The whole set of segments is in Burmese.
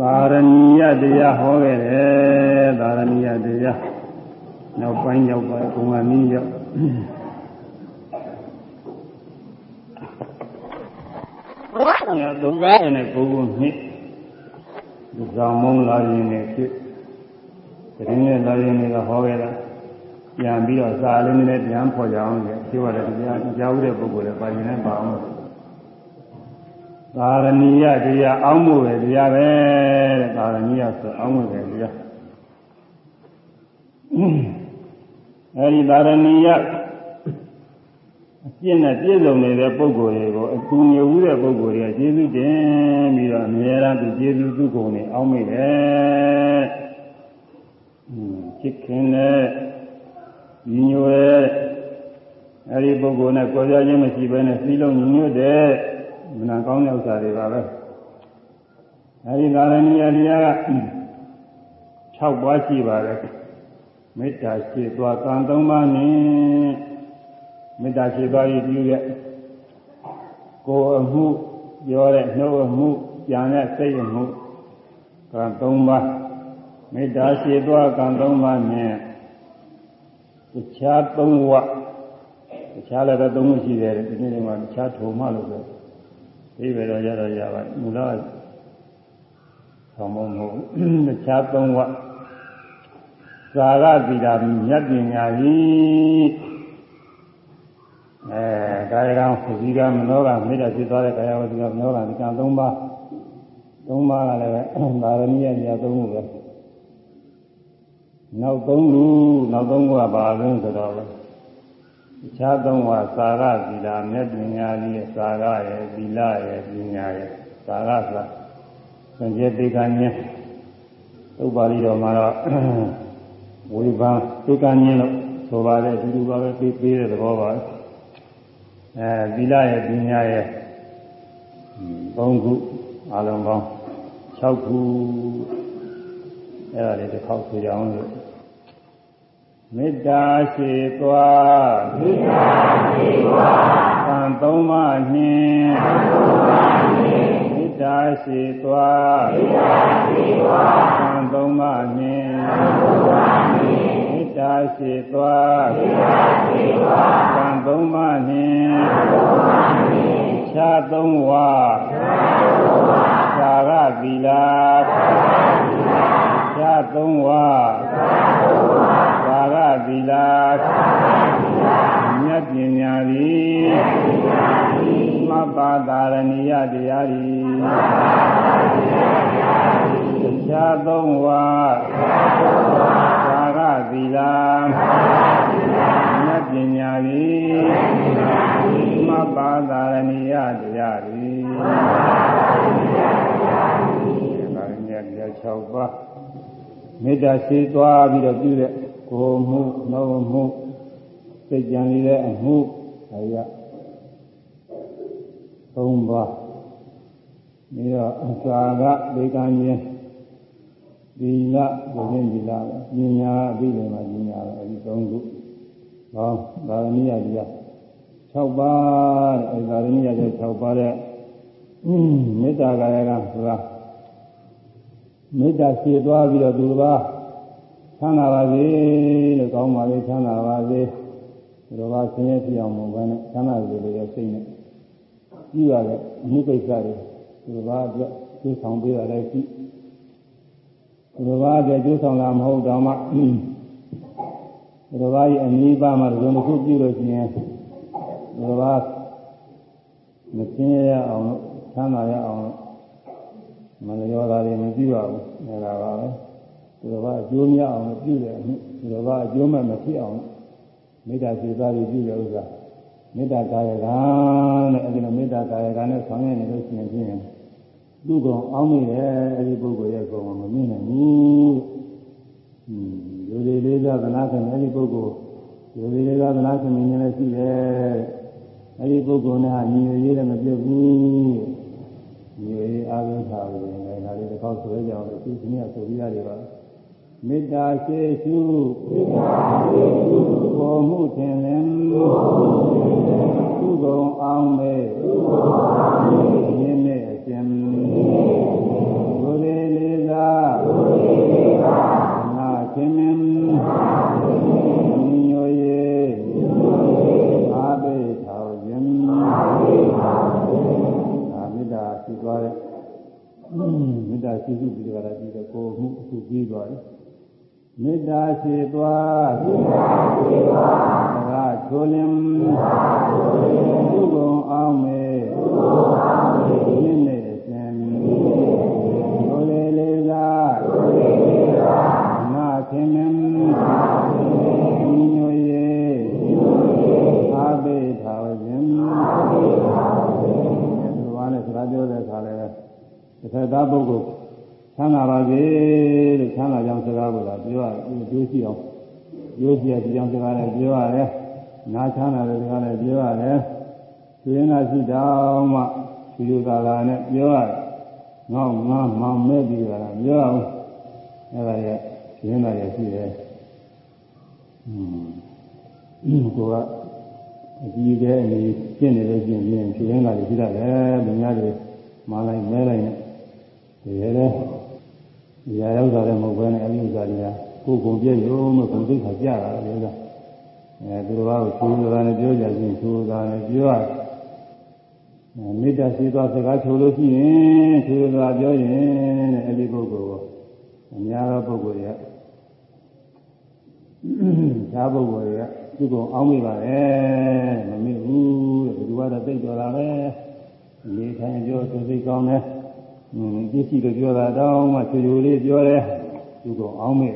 သာရဏီယတရားဟောခဲ့တယ်သာရဏီယတရားနောက်ပိုင်းရောက်ပါဘုံကနည်းရောက်ဒုက္ခနဲ့ပုဂ္ဂိုလ်နှစ်ဒီဆောင်မုံလာရင်လည်းဖြစ်တရင်နဲ့လာရင်လည်းဟောခဲ့တာပြန်ပြီးတော့စာလေးနဲ့ပြန်ဖော်ကြအောင်လေပြောရတယ်တရားကြားဦးတဲ့ပုဂ္ဂိုလ်လည်းပါရင်လည်းပါအောင် သာရဏီယတရားအောင်းမှုပဲတရားပဲတဲ့သာရဏီယဆိုအောင်းမှုပဲတရားအဲဒီသာရဏီယအပြည့်နဲ့ပြည့်စုံနေတဲ့ပုဂ္ဂိုလ်တွေကိုအကူငြိဝူးတဲ့ပုဂ္ဂိုလ်တွေကကျေးဇူးတင်ပြီးတော့အများအားဖြင့်ကျေးဇူးသူကုန်နေအောင်းမိတယ်ချစ်ခင်တဲ့ညီညွတ်တဲ့အဲဒီပုဂ္ဂိုလ်နဲ့ကြွယ်ကြခြင်းမရှိဘဲနဲ့စီးလုံးညီညွတ်တဲ့ မနာကောင်းတဲ့ဥစ္စာတွေပါပဲအဲဒီသာရဏီယတရားက6ပွားရှိပါတယ်မေတ္တာရှိသွားကံ၃ပါးနဲ့မေတ္တာရှိသွားပြီးပြုတဲ့ကိုယ်အမှုပြောတဲ့နှုတ်အမှုကြံတဲ့စိတ်အမှုကံ၃ပါးမေတ္တာရှိသွားကံ၃ပါးနဲ့တခြား၃ဝတခြားလည်းပဲ၃ခုရှိတယ်ဒီနေ့ကတခြားထုံမှလို့ဆို ဒီပဲတော့ရတော့ရပါမူလဆောင်းမမဟုတ်တခြားသုံးဝသာရသီတာမြတ်ပညာကြီးအဲကာယကံဝစီကမနောကမေတ္တာဖြစ်သွားတဲ့ကာယဝစီကမနောကဒီကံ၃ပါး၃ပါးကလည်းပဲသာရဏိယညာ၃ခုပဲနောက်၃ခုနောက်၃ခုကဘာလို့ဆိုတော့ ခြားသုံးပါးသာရသီလာမြတ်ပညာကြီးရဲ့သာရရဲ့သီလရဲ့ပညာရဲ့သာရဆိုတာစံကျက်တေကဉ္ဉ်ဥပပါဠိတော်မှာတော့ဝေဘာတေကဉ္ဉ်လို့ဆိုပါတယ်ဒီလိုပါပဲပြေးပြေးတဲ့သဘောပါအဲသီလရဲ့ပညာရဲ့၃ခုအလုံးပေါင်း6ခုအဲ့ဒါလေးတစ်ခေါက်ဆိုကြအောင်လို့ မေတ္တာရှိသွားမေတ္တာရှိသွားသံသုံးပါးနှင့်သံသုံးပါးနှင့်မေတ္တာရှိသွားမေတ္တာရှိသွားသံသုံးပါးနှင့်သံသုံးပါးနှင့်မေတ္တာရှိသွားမေတ္တာရှိသွားသံသုံးပါးနှင့်သံသုံးပါးနှင့်ခြားသုံးဝါခြားသုံးဝါသာရသီလာသာရသီလာခြားသုံးဝါခြားသုံးဝါ သာရသီလာမြတ်ပညာသည်မပ္ပါတာရဏိယတရားသည်တရားသုံးဝါသာရသီလာမြတ်ပညာသည်မပ္ပါတာရဏိယတရားသည်ဒါရင်းရတရား6ပါးမေတ္တာရှိသွားပြီးတော့ပြုတဲ့ ကိုမှုနှုတ်မှုစိတ်ကြံနေတဲ့အမှုအရာသုံးပါးပြီးတော့အစာကဒေကံချင်းဒီလဘုရင်ဒီလပညာအပြီးတယ်မှာပညာပဲအဲဒီသုံးခုဟောဒါရဏိယတရား6ပါးတဲ့အဲဒါရဏိယတရား6ပါးတဲ့မေတ္တာကာယကဆိုတာမေတ္တာရှည်သွားပြီးတော့သူတစ်ပါး ချမ်းသာပါစေလို့ကောင်းပါလေချမ်းသာပါစေဒီလိုပါဆင်းရဲဖြစ်အောင်မဟုတ်ဘဲနဲ့ချမ်းသာစေလို့ရစိတ်နဲ့ကြည့်ရတဲ့အမှုကိစ္စတွေဒီလိုပါအတွက်ကျိုးဆောင်ပေးရတဲ့ကြည့်ဒီလိုပါအတွက်ကျိုးဆောင်လာမဟုတ်တော့မှဒီလိုပါရဲ့အနည်းပါမှဒီလိုတစ်ခုပြုလို့ရှိရင်ဒီလိုပါမဆင်းရဲရအောင်လို့ချမ်းသာရအောင်လို့မလျော်တာတွေမပြုရဘူးအဲဒါပါပဲ ဒီလိုပါအကျိုးများအောင်ပြုတယ်အမှုဒီလိုပါအကျိုးမဲ့မဖြစ်အောင်မေတ္တာစေသားတွေပြုတဲ့ဥစ္စာမေတ္တာကာယကတဲ့အဲဒီလိုမေတ္တာကာယကနဲ့ဆောင်ရွက်နေလို့ရှိရင်ဖြင့်သူ့ကောင်အောင်းနေတယ်အဲဒီပုဂ္ဂိုလ်ရဲ့ကောင်မမြင်နိုင်ဘူးဟွန်းလူတွေလေးစားသနာခင်အဲဒီပုဂ္ဂိုလ်လူတွေလေးစားသနာခင်မြင်နေရှိတယ်အဲဒီပုဂ္ဂိုလ်နဲ့ဟာညီရရေးလည်းမပြုတ်ဘူးညီရရေးအားလုံးထားလို့လည်းဒါလေးတစ်ခေါက်ဆိုရကြအောင်လို့ဒီနေ့ဆိုပြီးရတယ်ပါ မေတ္တာရှိရှုမေတ္တာရှိရှုဘောမှုထင်လင်သုဘုံအောင်မေသုဘုံအောင်မေရင်းနဲ့အရှင်ဘုရေလေးသာဘုရေလေးသာနာခြင်းမင်းညီညွတ်ရေးအာဘေထောင်ရင်အာဘေထောင်ရင်ဒါမေတ္တာရှိသွားတဲ့မေတ္တာရှိရှိပြီးကြတာပြီးတော့ကိုယ်မှုအခုပြီးသွားတယ် မေတ္တာရှိသွားမေတ္တာရှိသွားသာချိုးလင်းသူကုံအောင်မေသူကုံအောင်မေယင်းနေခြင်းတို့လေလေးသာတို့လေလေးသာနာခင်မင်းနာခင်မင်းညိုရေညိုရေအာဘေသာဝခြင်းအာဘေသာဝခြင်းဒီဘာနဲ့စကားပြောတဲ့အခါလဲတစ်ခါသားပုဂ္ဂိုလ် ချမ်းသာပါစေလို့ချမ်းသာကြောင်းစကားကိုလာပြောရတယ်ဒီလိုရှိအောင်ပြောစီရဒီကြောင်းစကားနဲ့ပြောရတယ်နာချမ်းသာတဲ့စကားနဲ့ပြောရတယ်သူရင်သာရှိတောင်မှဒီလိုသာသာနဲ့ပြောရတယ်ငေါငါမောင်မဲ့ပြီးတာပြောအောင်အဲ့ဒါရဲ့ရင်းသာရရှိတယ်อืมကိုကအကြီးကျယ်အနေရှင်းနေလို့ရှင်းရင်ဖြင်းလာတယ်ရှိတတ်တယ်လူများတွေမာလိုက်မဲလိုက်နဲ့ဒီရဲ လေဒီရရောက်တာလည်းမဟုတ်ဘဲနဲ့အမှုစားတွေကကိုယ်ကုန်ပြည့်ရုံနဲ့ကုန်သိခါကြတာလေကအဲသူတော်ဘာကိုသူတော်နဲ့ပြောကြချင်းသူတော်နဲ့ပြောရမေတ္တာရှိသောစကားချိုလို့ရှိရင်သူတော်ပြောရင်တဲ့အဲဒီပုဂ္ဂိုလ်ကိုအများသောပုဂ္ဂိုလ်တွေကသာပုဂ္ဂိုလ်တွေကသူ့ကိုအောင်းမိပါတယ်မမိဘူးတဲ့ဘုရားတော့သိတော်တာပဲနေထိုင်ပြောသူစိတ်ကောင်းတယ် อืมပြည့်စုံကြပြောတာတောင်းမှချူချူလေးပြောတယ်သူကအောင်းမေ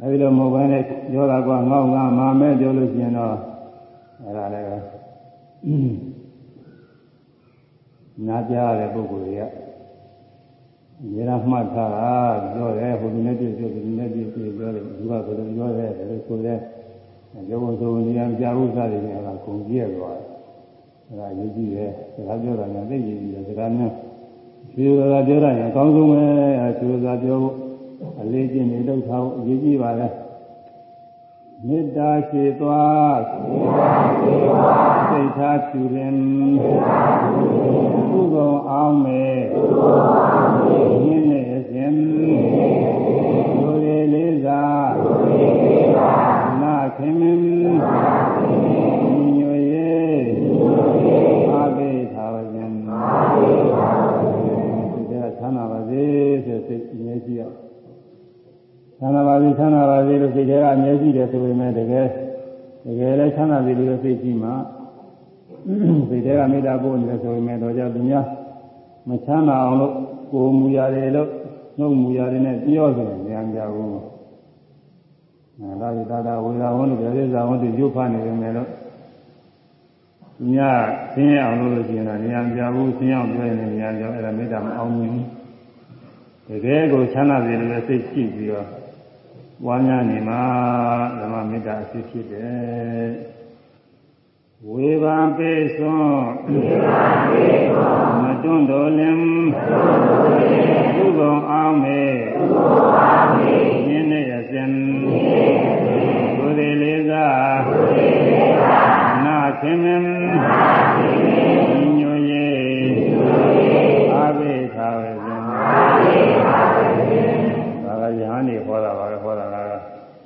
အဲဒီလိုမဟုတ်ဘဲနဲ့ပြောတာကငေါ့ငါမာမဲပြောလို့ရှိရင်တော့အဲဒါလည်းနားကြားတဲ့ပုဂ္ဂိုလ်တွေကရေရမှတ်ထားတာပြောတယ်ဟိုဒီနေ့ပြည့်ပြောဒီနေ့ပြည့်ပြောတယ်သူကဘယ်လိုပြောတယ်ဒါလို့ဆိုတယ်ပြောဖို့ဆိုရင်ဉာဏ်ကြားဥစ္စာတွေကအကုန်ပြည့်သွားတယ်အဲဒါရေးကြည့်တယ်စကားပြောတာလည်းသိရည်ကြည့်တယ်စကားမျိုး ဖြေသာပြောရရင်အကောင်းဆုံးပဲဖြေသာပြောဖို့အလေးကျင့်နေတော့ထားဖို့အရေးကြီးပါလေမေတ္တာရှိသွားမေတ္တာရှိသွားစိတ်ထားဖြူရင်စိတ်ထားဖြူရင်ကုသိုလ်အောင်မေကုသိုလ်အောင်မေယင်းနေခြင်းဒုရေလေးသာဒုရေလေးသာနာခင်မင်းနာခင်မင်းညွရေညွရေအာဘေသာဝခြင်းအာဘေသာဝခြင်းဒီကချမ်းသာပါစေဆိုစိတ်အမြဲရှိရ ချမ်းသာပါစေချမ်းသာပါစေလို့စိတ်ထဲကအမြဲရှိတယ်ဆိုပေမဲ့တကယ်တကယ်လည်းချမ်းသာပြီလို့စိတ်ရှိမှစိတ်ထဲကမေတ္တာပို့နေတယ်ဆိုပေမဲ့တော့ကြောင့်သူများမချမ်းသာအောင်လို့ကိုယ်မူရတယ်လို့နှုတ်မူရတယ်နဲ့ပြောဆိုရင်ဉာဏ်ကြဘူး။အဲဒါဒီသာသာဝေဒဝန်းတို့ပြည့်စုံဝန်းတို့ရုပ်ဖားနေတယ်မယ်လို့သူများဆင်းရဲအောင်လို့လို့ရှိရင်တော့ဉာဏ်ကြဘူးဆင်းရဲအောင်ပြောရင်လည်းဉာဏ်ကြအဲ့ဒါမေတ္တာမအောင်မြင်ဘူး။တကယ်ကိုချမ်းသာစေလို့စိတ်ရှိပြီးတော့ ဝါညာနေမှာဓမ္မမေတ္တာအဖြစ်ဖြစ်တယ်ဝေဘာပေသွန်ဝေဘာပေသွန်မတွန်းတော်လင်မတွန်းတော်လင်သူကုံအောင်မေသူကုံအောင်မေယင်းနေရစဉ်ယင်းနေရစဉ်ဘုရေလေးသာဘုရေလေးသာနာခင်မ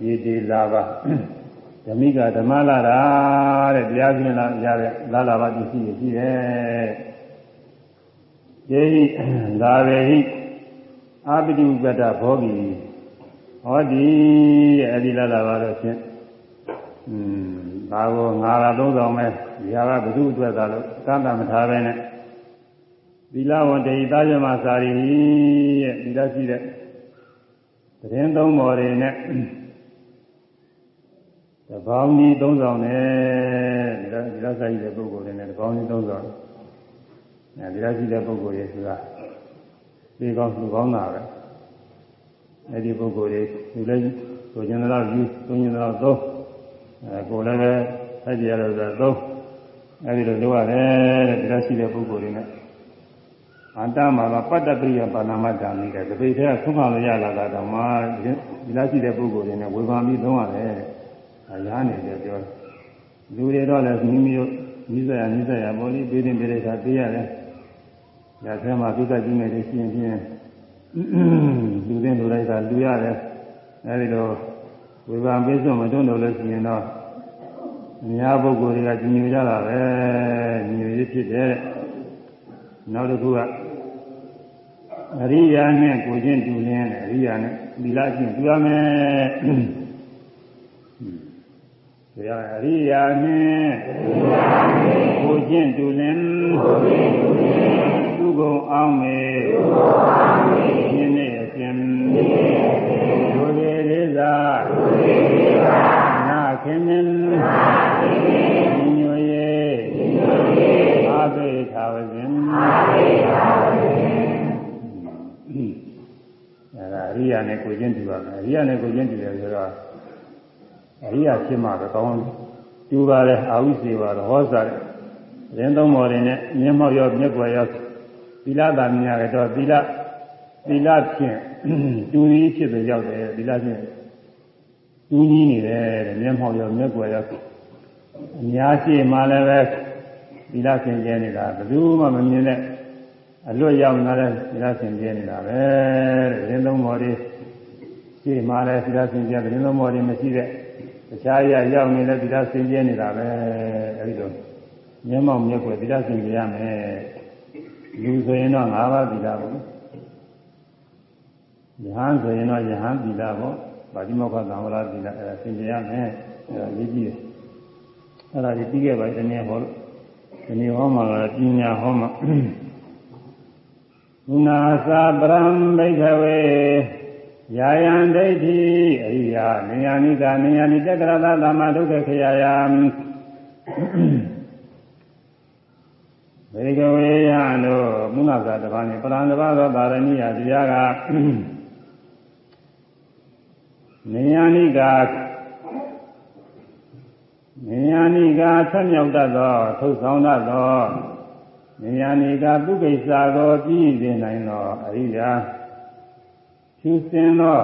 ရေဒီလာပါဓမိကဓမ္မလာတာတဲ့တရားကျင့်လာရတဲ့လာလာပါပစ္စည်းရှိတယ်။ယေဟိလာဝေဟိအာပိတုပတ္တဘောဂီဟောဒီတဲ့အဲဒီလာလာပါတော့ဖြင့်อืมဒါကိုငါလာသုံးဆောင်မဲ့ဒီဟာကဘုသူ့အတွက်သာလို့သံတမထားပဲနဲ့သီလဝန္တေသာဇမစာရီရဲ့ဒီလိုရှိတဲ့သတင်းသုံးပေါ်တွေနဲ့ တပေါင်းကြီးသုံးဆောင်နဲ့ဒီလိုဒီလိုဆိုင်တဲ့ပုဂ္ဂိုလ်တွေနဲ့တပေါင်းကြီးသုံးဆောင်အဲဒီလိုရှိတဲ့ပုဂ္ဂိုလ်တွေဆိုတာဒီကောင်းသူကောင်းတာပဲအဲဒီပုဂ္ဂိုလ်တွေဒီလိုကိုကျင်တော့ယူသုံးကျင်တော့သုံးအဲကိုလည်းပဲအဲ့ဒီရတော့ဆိုသုံးအဲဒီလိုလုပ်ရတယ်တဲ့ဒီလိုရှိတဲ့ပုဂ္ဂိုလ်တွေနဲ့အန္တမှာကပတ္တပရိယပါဏမတ္တာမိတဲ့ဒီပိထဲကသုံးခါလို့ရလာတာတော့မှဒီလိုရှိတဲ့ပုဂ္ဂိုလ်တွေနဲ့ဝေဘာပြီးသုံးရတယ် အရားနေတယ်ပြောလူတွေတော့လည်းမိမိတို့နိစ္စရနိစ္စရပေါ်ပြီးပြီးတင်ပြတဲ့အခါသိရတယ်။ဒါဆဲမှာသုဒ္ဓကြီးနဲ့ရှင်းပြင်းလူတဲ့လူလိုက်တာလူရတယ်။အဲဒီတော့ဝေဘာပိစုံမတွန်းလို့လို့ရှိရင်တော့အများပုဂ္ဂိုလ်တွေကကြီးညိုကြတာပဲညီညွတ်ဖြစ်တယ်။နောက်တစ်ခုကအရိယာနဲ့ကိုချင်းတူလင်းတယ်အရိယာနဲ့သီလချင်းတူရမယ်။ ဒါအရိယာနဲ့ကိုချင်းတူလင်းသူကုန်အောင်မေရှင်းနေအရှင်ဒုရေလေးသာနာခင်မင်းညွေအာသေသာဝဇင်အာသေသာဝဇင်အဲဒါအရိယာနဲ့ကိုချင်းတူပါမယ်အရိယာနဲ့ကိုချင်းတူတယ်ဆိုတော့ အရိယာဖြစ်မှပဲကောင်းတူပါလေအာဝိစေပါတော့ဟောစားတယ်ရင်းသုံးမော်တွေနဲ့မျက်မှောက်ရောမျက်ွယ်ရောသီလသာမြင်ရတော့သီလသီလဖြင့်တူကြီးဖြစ်တဲ့ရောက်တယ်သီလဖြင့်တူကြီးနေတယ်တဲ့မျက်မှောက်ရောမျက်ွယ်ရောအများရှိမှလည်းပဲသီလဖြင့်ကျဲနေတာဘယ်သူမှမမြင်တဲ့အလွတ်ရောက်လာတဲ့သီလရှင်ကျဲနေတာပဲတဲ့ရင်းသုံးမော်တွေရှိမှလည်းသီလရှင်ကျဲရင်းသုံးမော်တွေမရှိတဲ့တ ခြားရရောက်နေတဲ့သီလရှင်ကျဲနေတာပဲအဲဒီလိုမျက်မှောက်မျက်ွယ်သီလရှင်ကျဲရမယ်လူဆိုရင်တော့၅ပါးသီလပေါ့ယဟန်ဆိုရင်တော့ယဟန်သီလပေါ့ဗာတိမောက္ခသံဝရသီလအဲဒါရှင်ကျဲရမယ်အဲဒါရေးကြည့်တယ်အဲဒါဒီပြီးခဲ့ပါဒီနေ့ဟောလို့ဒီနေ့ဟောမှာကပညာဟောမှာနာသာပရံဘိခဝေ ယာယံဒိဋ္ဌိအရိယာနေယနိကနေယနိတက္ကရသသမ္မာဒုက္ခခရာယံဘေကဝေယံတို့မုနာသာတပါးနဲ့ပရံတပါးသောပါရဏိယတရားကနေယနိကနေယနိကာဆက်မြောက်တတ်သောထုတ်ဆောင်တတ်သောဉာဏီကပုဂ္ဂိစ္စကိုပြီးစေနိုင်သောအရိယာ ဖြူစင်သော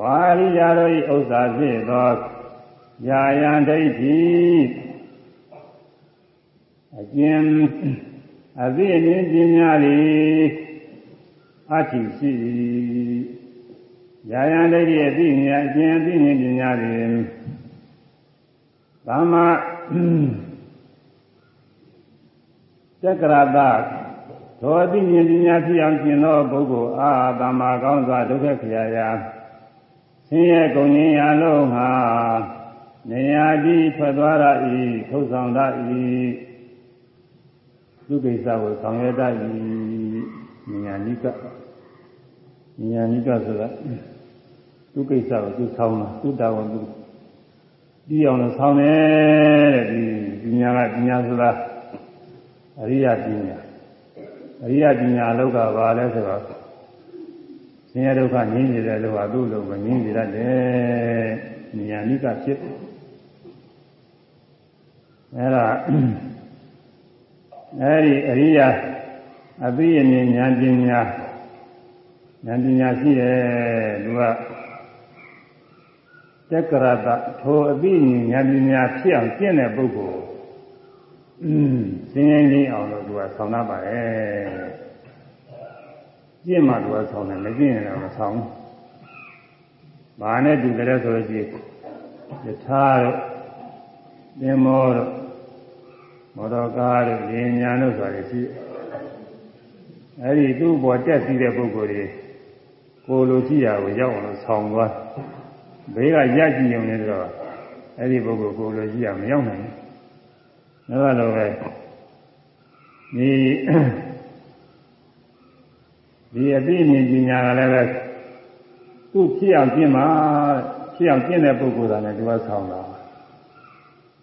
ဝါရိယာတို့၏ဥစ္စာဖြစ်သောယာယံဒိဋ္ဌိအကျဉ်အသိအမြင်ပညာသည်အတ္တိရှိယာယံဒိဋ္ဌိအသိဉာဏ်အကျဉ်အသိဉာဏ်ပညာသည်သမ္မာတက္ကရာတ သောအသိဉာဏ်ပညာဖြစ်အောင်ကျင့်သောပုဂ္ဂိုလ်အားသမ္မာကောင်းစွာဒုက္ခခရာယာဆင်းရဲကုန်ခြင်းရာလုံးဟာနေရာကြီးထွက်သွားရ၏ထုတ်ဆောင်တတ်၏ဒုက္ခိစ္စကိုဆောင်ရွက်တတ်၏ဉာဏ်နိကဉာဏ်နိကဆိုတာဒုက္ခိစ္စကိုသူဆောင်တာသူတာဝန်သူပြီးအောင်လို့ဆောင်တယ်တဲ့ဒီပညာကပညာဆိုတာအရိယပညာ အရိယပညာလောက်ကဘာလဲဆိုတော့ဆင်းရဲဒုက္ခငြင်းနေတဲ့လောကသူ့လိုပဲငြင်းနေတတ်တယ်ဉာဏ်နိကဖြစ်အဲ့ဒါအဲ့ဒီအရိယအသိဉာဏ်ဉာဏ်ပညာဉာဏ်ပညာရှိတယ်သူကတက္ကရတထိုအသိဉာဏ်ပညာဖြစ်အောင်ကျင့်တဲ့ပုဂ္ဂိုလ်อืม စင်းရင်လေးအောင်လို့သူကဆောင်းတတ်ပါတယ်ကျင့်မှသူကဆောင်းတယ်မကျင့်ရင်တော့မဆောင်းဘာနဲ့တူတယ်ဆိုလို့ရှိရင်ယထာတို့သင်္မောတို့မော်တော်ကားတို့ဉာဏ်ညာတို့ဆိုတာရှိအဲဒီသူ့ဘောတက်စီးတဲ့ပုဂ္ဂိုလ်တွေကိုလိုကြည့်ရကိုရောက်အောင်လို့ဆောင်းသွားဘေးကရက်ကြည့်ုံနဲ့တော့အဲဒီပုဂ္ဂိုလ်ကိုလိုကြည့်ရမရောက်နိုင်ဘူး ဒါကလိုပဲဒီဒီအသိဉာဏ်ပညာကလည်းပဲသူ့ဖြစ်အောင်ကျင့်မှာဖြစ်အောင်ကျင့်တဲ့ပုဂ္ဂိုလ်ကလည်းသူကဆောင်းတာ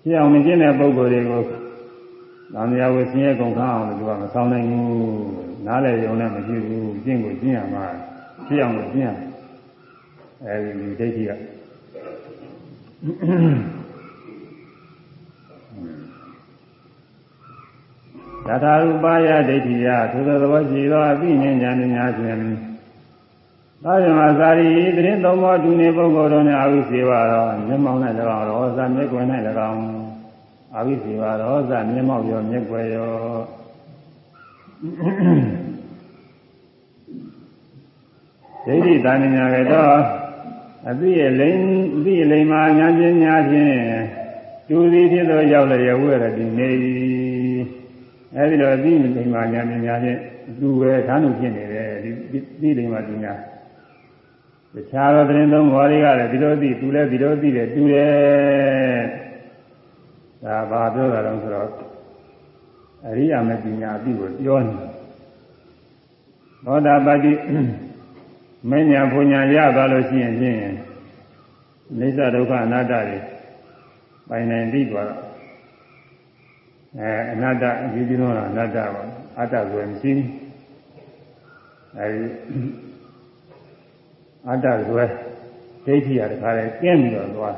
ဖြစ်အောင်မကျင့်တဲ့ပုဂ္ဂိုလ်တွေကိုသံဃာဝဆင်းရဲကုန်ခန်းအောင်လို့သူကမဆောင်းနိုင်ဘူးနားလည်ရုံနဲ့မရှိဘူးကျင့်ကိုကျင့်ရမှာဖြစ်အောင်ကိုကျင့်ရအဲဒီဒိဋ္ဌိက သထာရူပါယဒိဋ္ဌိယသို့သောသဘောရှိသောအသိဉာဏ်ဉာဏ်များဖြင့်သာယမသာရီတရင်သုံးပါးဒုနေပုဂ္ဂိုလ်တို့နှင့်အာဝိစေဝါရောမျက်မှောက်၌၎င်းရောဇာမျက်ွယ်၌၎င်းအာဝိစေဝါရောဇာမျက်မှောက်ရောမျက်ွယ်ရောဒိဋ္ဌိတာဉာဏ်ကတော့အသိရဲ့လိမ့်အသိရဲ့လိမ္မာဉာဏ်ပညာဖြင့်သူသည်ဖြစ်သောရောက်လျက်ဝဲရတည်နေ၏ အဲဒီလိုအသိဉာဏ်ဉာဏ်ပညာဖြင့်လူပဲဓာတ်လို့ဖြစ်နေတယ်ဒီဒီလိမ္မာပညာတခြားသောသတင်းသုံးဘောတွေကလည်းဒီလိုသိသူလည်းဒီလိုသိတယ်တူတယ်ဒါဘာပြောတာလဲဆိုတော့အရိယာမပညာအပြီးကိုပြောနေသောတာပတိမဉ္ဇဏ်ဘုံညာရသွားလို့ရှိရင်ဖြင့်အိစ္ဆဒုက္ခအနတ္တတွေပိုင်နိုင်ပြီးသွားတော့ အဲအနတ္တအကြီးကြီးဆုံးကအနတ္တပါအတ္တဆိုရင်မရှိဘူးအဲဒီအတ္တဆိုရဒိဋ္ဌိရတခါလဲကျင်းပြီးတော့သွား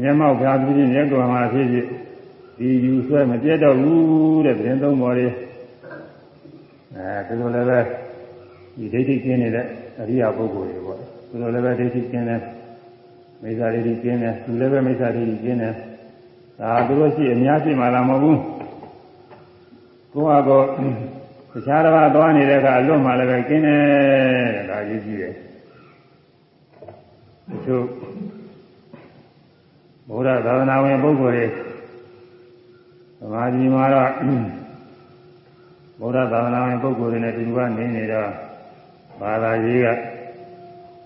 မျက်မှောက်ပြပြီးမျက်ကွယ်မှာဖြစ်ဖြစ်ဒီယူဆွဲမပြတ်တော့ဘူးတဲ့ပြင်သုံးပေါ်လေးအဲဒီလိုလည်းပဲဒီဒိဋ္ဌိကျင်းနေတဲ့အရိယာပုဂ္ဂိုလ်တွေပေါ့ဒီလိုလည်းပဲဒိဋ္ဌိကျင်းတဲ့မိစ္ဆာဒိဋ္ဌိကျင်းတယ်သူလည်းပဲမိစ္ဆာဒိဋ္ဌိကျင်းတယ် ဒါသူတို့ရှိအများရှိမှလားမဟုတ်ဘူးကိုယ့်ဟာကိုတခြားတစ်ပါးသွားနေတဲ့အခါအလွတ်မှလည်းပဲကျင်းတယ်တဲ့ဒါရေးကြည့်တယ်သူဘုရားသာသနာဝင်ပုဂ္ဂိုလ်တွေသမာဓိမှာတော့ဘုရားသာသနာဝင်ပုဂ္ဂိုလ်တွေနဲ့ဒီလိုကနေနေတော့ဘာသာရေးက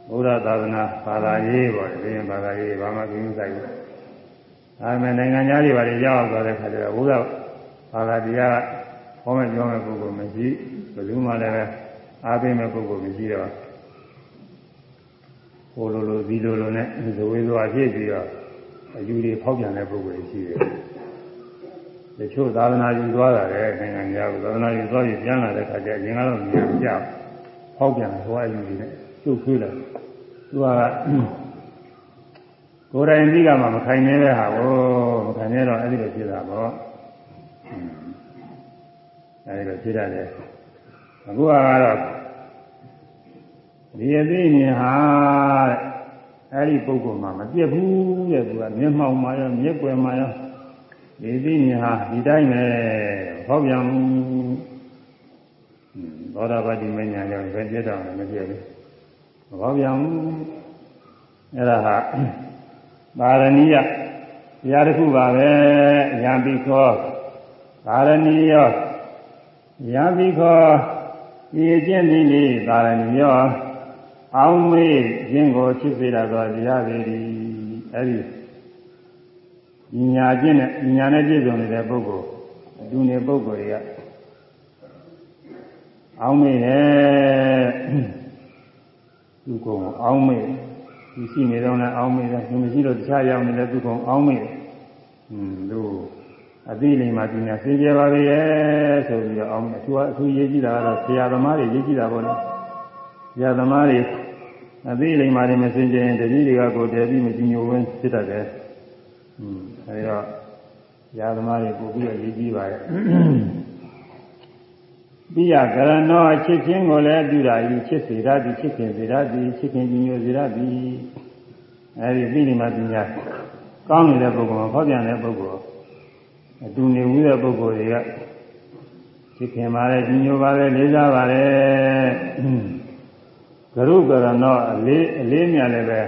ဘုရားသာသနာဘာသာရေးပေါ့ဒီရင်ဘာသာရေးဘာမှကိစ္စဆိုင်ဘူး အဲမဲ့နိုင်ငံသားတွေဘာတွေရောက်သွားတဲ့ခါကျတော့ဘုရားဘာသာတရားဟောမဲ့ပြောမဲ့ပုဂ္ဂိုလ်မရှိဘယ်သူမှလည်းပဲအားပေးမဲ့ပုဂ္ဂိုလ်မရှိတော့ဟိုလိုလိုဒီလိုလိုနဲ့ဇဝေဇဝါဖြစ်ပြီးတော့အယူတွေဖောက်ပြန်တဲ့ပုဂ္ဂိုလ်ရှိတယ်တချို့သာသနာယူသွားတာလေနိုင်ငံသားကသာသနာယူသွားပြီးပြန်လာတဲ့ခါကျရင်ကတော့မြင်ကြဖောက်ပြန်တယ်ဟိုအယူတွေနဲ့ကျုပ်ခွေးလာသူက ကိုယ်တိုင်ပြီးကမှမခိုင်နေတဲ့ဟာကိုမခိုင်နေတော့အဲ့ဒီလိုဖြစ်တာပေါ့အဲ့ဒီလိုဖြစ်ရတယ်အခုကတော့ဒီအသိဉာဏ်ဟာအဲ့ဒီပုဂ္ဂိုလ်မှာမပြတ်ဘူးတဲ့သူကမျက်မှောက်မှာရောမျက်ွယ်မှာရောဒီသိဉာဏ်ဟာဒီတိုင်းပဲဟောပြန်သောတာပတိမဉ္ဇဏ်ကြောင့်ပဲပြတ်တော့မပြတ်ဘူးမဟောပြန်ဘူးအဲ့ဒါဟာ ပါရဏိယတရားတစ်ခုပါပဲယံပိခောပါရဏိယောယံပိခောဒီအကျင့်ဒီလေးပါရဏိယောအောင်မေးခြင်းကိုဖြစ်စေတာသောတရားတွေဒီအဲ့ဒီညာကျင့်နဲ့ညာနဲ့ပြည့်စုံနေတဲ့ပုဂ္ဂိုလ်အတူနေပုဂ္ဂိုလ်တွေကအောင်မေးတယ်သူကုံအောင်မေး သူရှိနေတော့လည်းအောင်မေးတယ်သူမရှိတော့တခြားရောက်နေလည်းသူကုံအောင်မေးတယ်ဟွန်းတို့အသိလိမ္မာပညာသင်ပြပါလေဆိုပြီးတော့အောင်အထူးအထူးရေးကြည့်တာကတော့ဆရာသမားတွေရေးကြည့်တာပေါ့လေဆရာသမားတွေအသိလိမ္မာတွေမစင်ကြရင်တတိတွေကကိုတည်ပြီးမကြည်ညိုဝင်ဖြစ်တတ်တယ်ဟွန်းအဲဒီတော့ဆရာသမားတွေပို့ပြီးရေးကြည့်ပါရဲ့ ပိယကရဏောချစ်ချင်းကိုလည်းပြုတာဤချစ်စေရသည်ချစ်ခင်စေရသည်ချစ်ခင်ကြည်ညိုစေရသည်အဲဒီသိနေမှပညာကောင်းနေတဲ့ပုဂ္ဂိုလ်မှာဖောက်ပြန်တဲ့ပုဂ္ဂိုလ်အတူနေဦးတဲ့ပုဂ္ဂိုလ်တွေကချစ်ခင်ပါလေကြည်ညိုပါလေလေးစားပါလေကရုကရဏောအလေးအလေးမြလည်းပဲ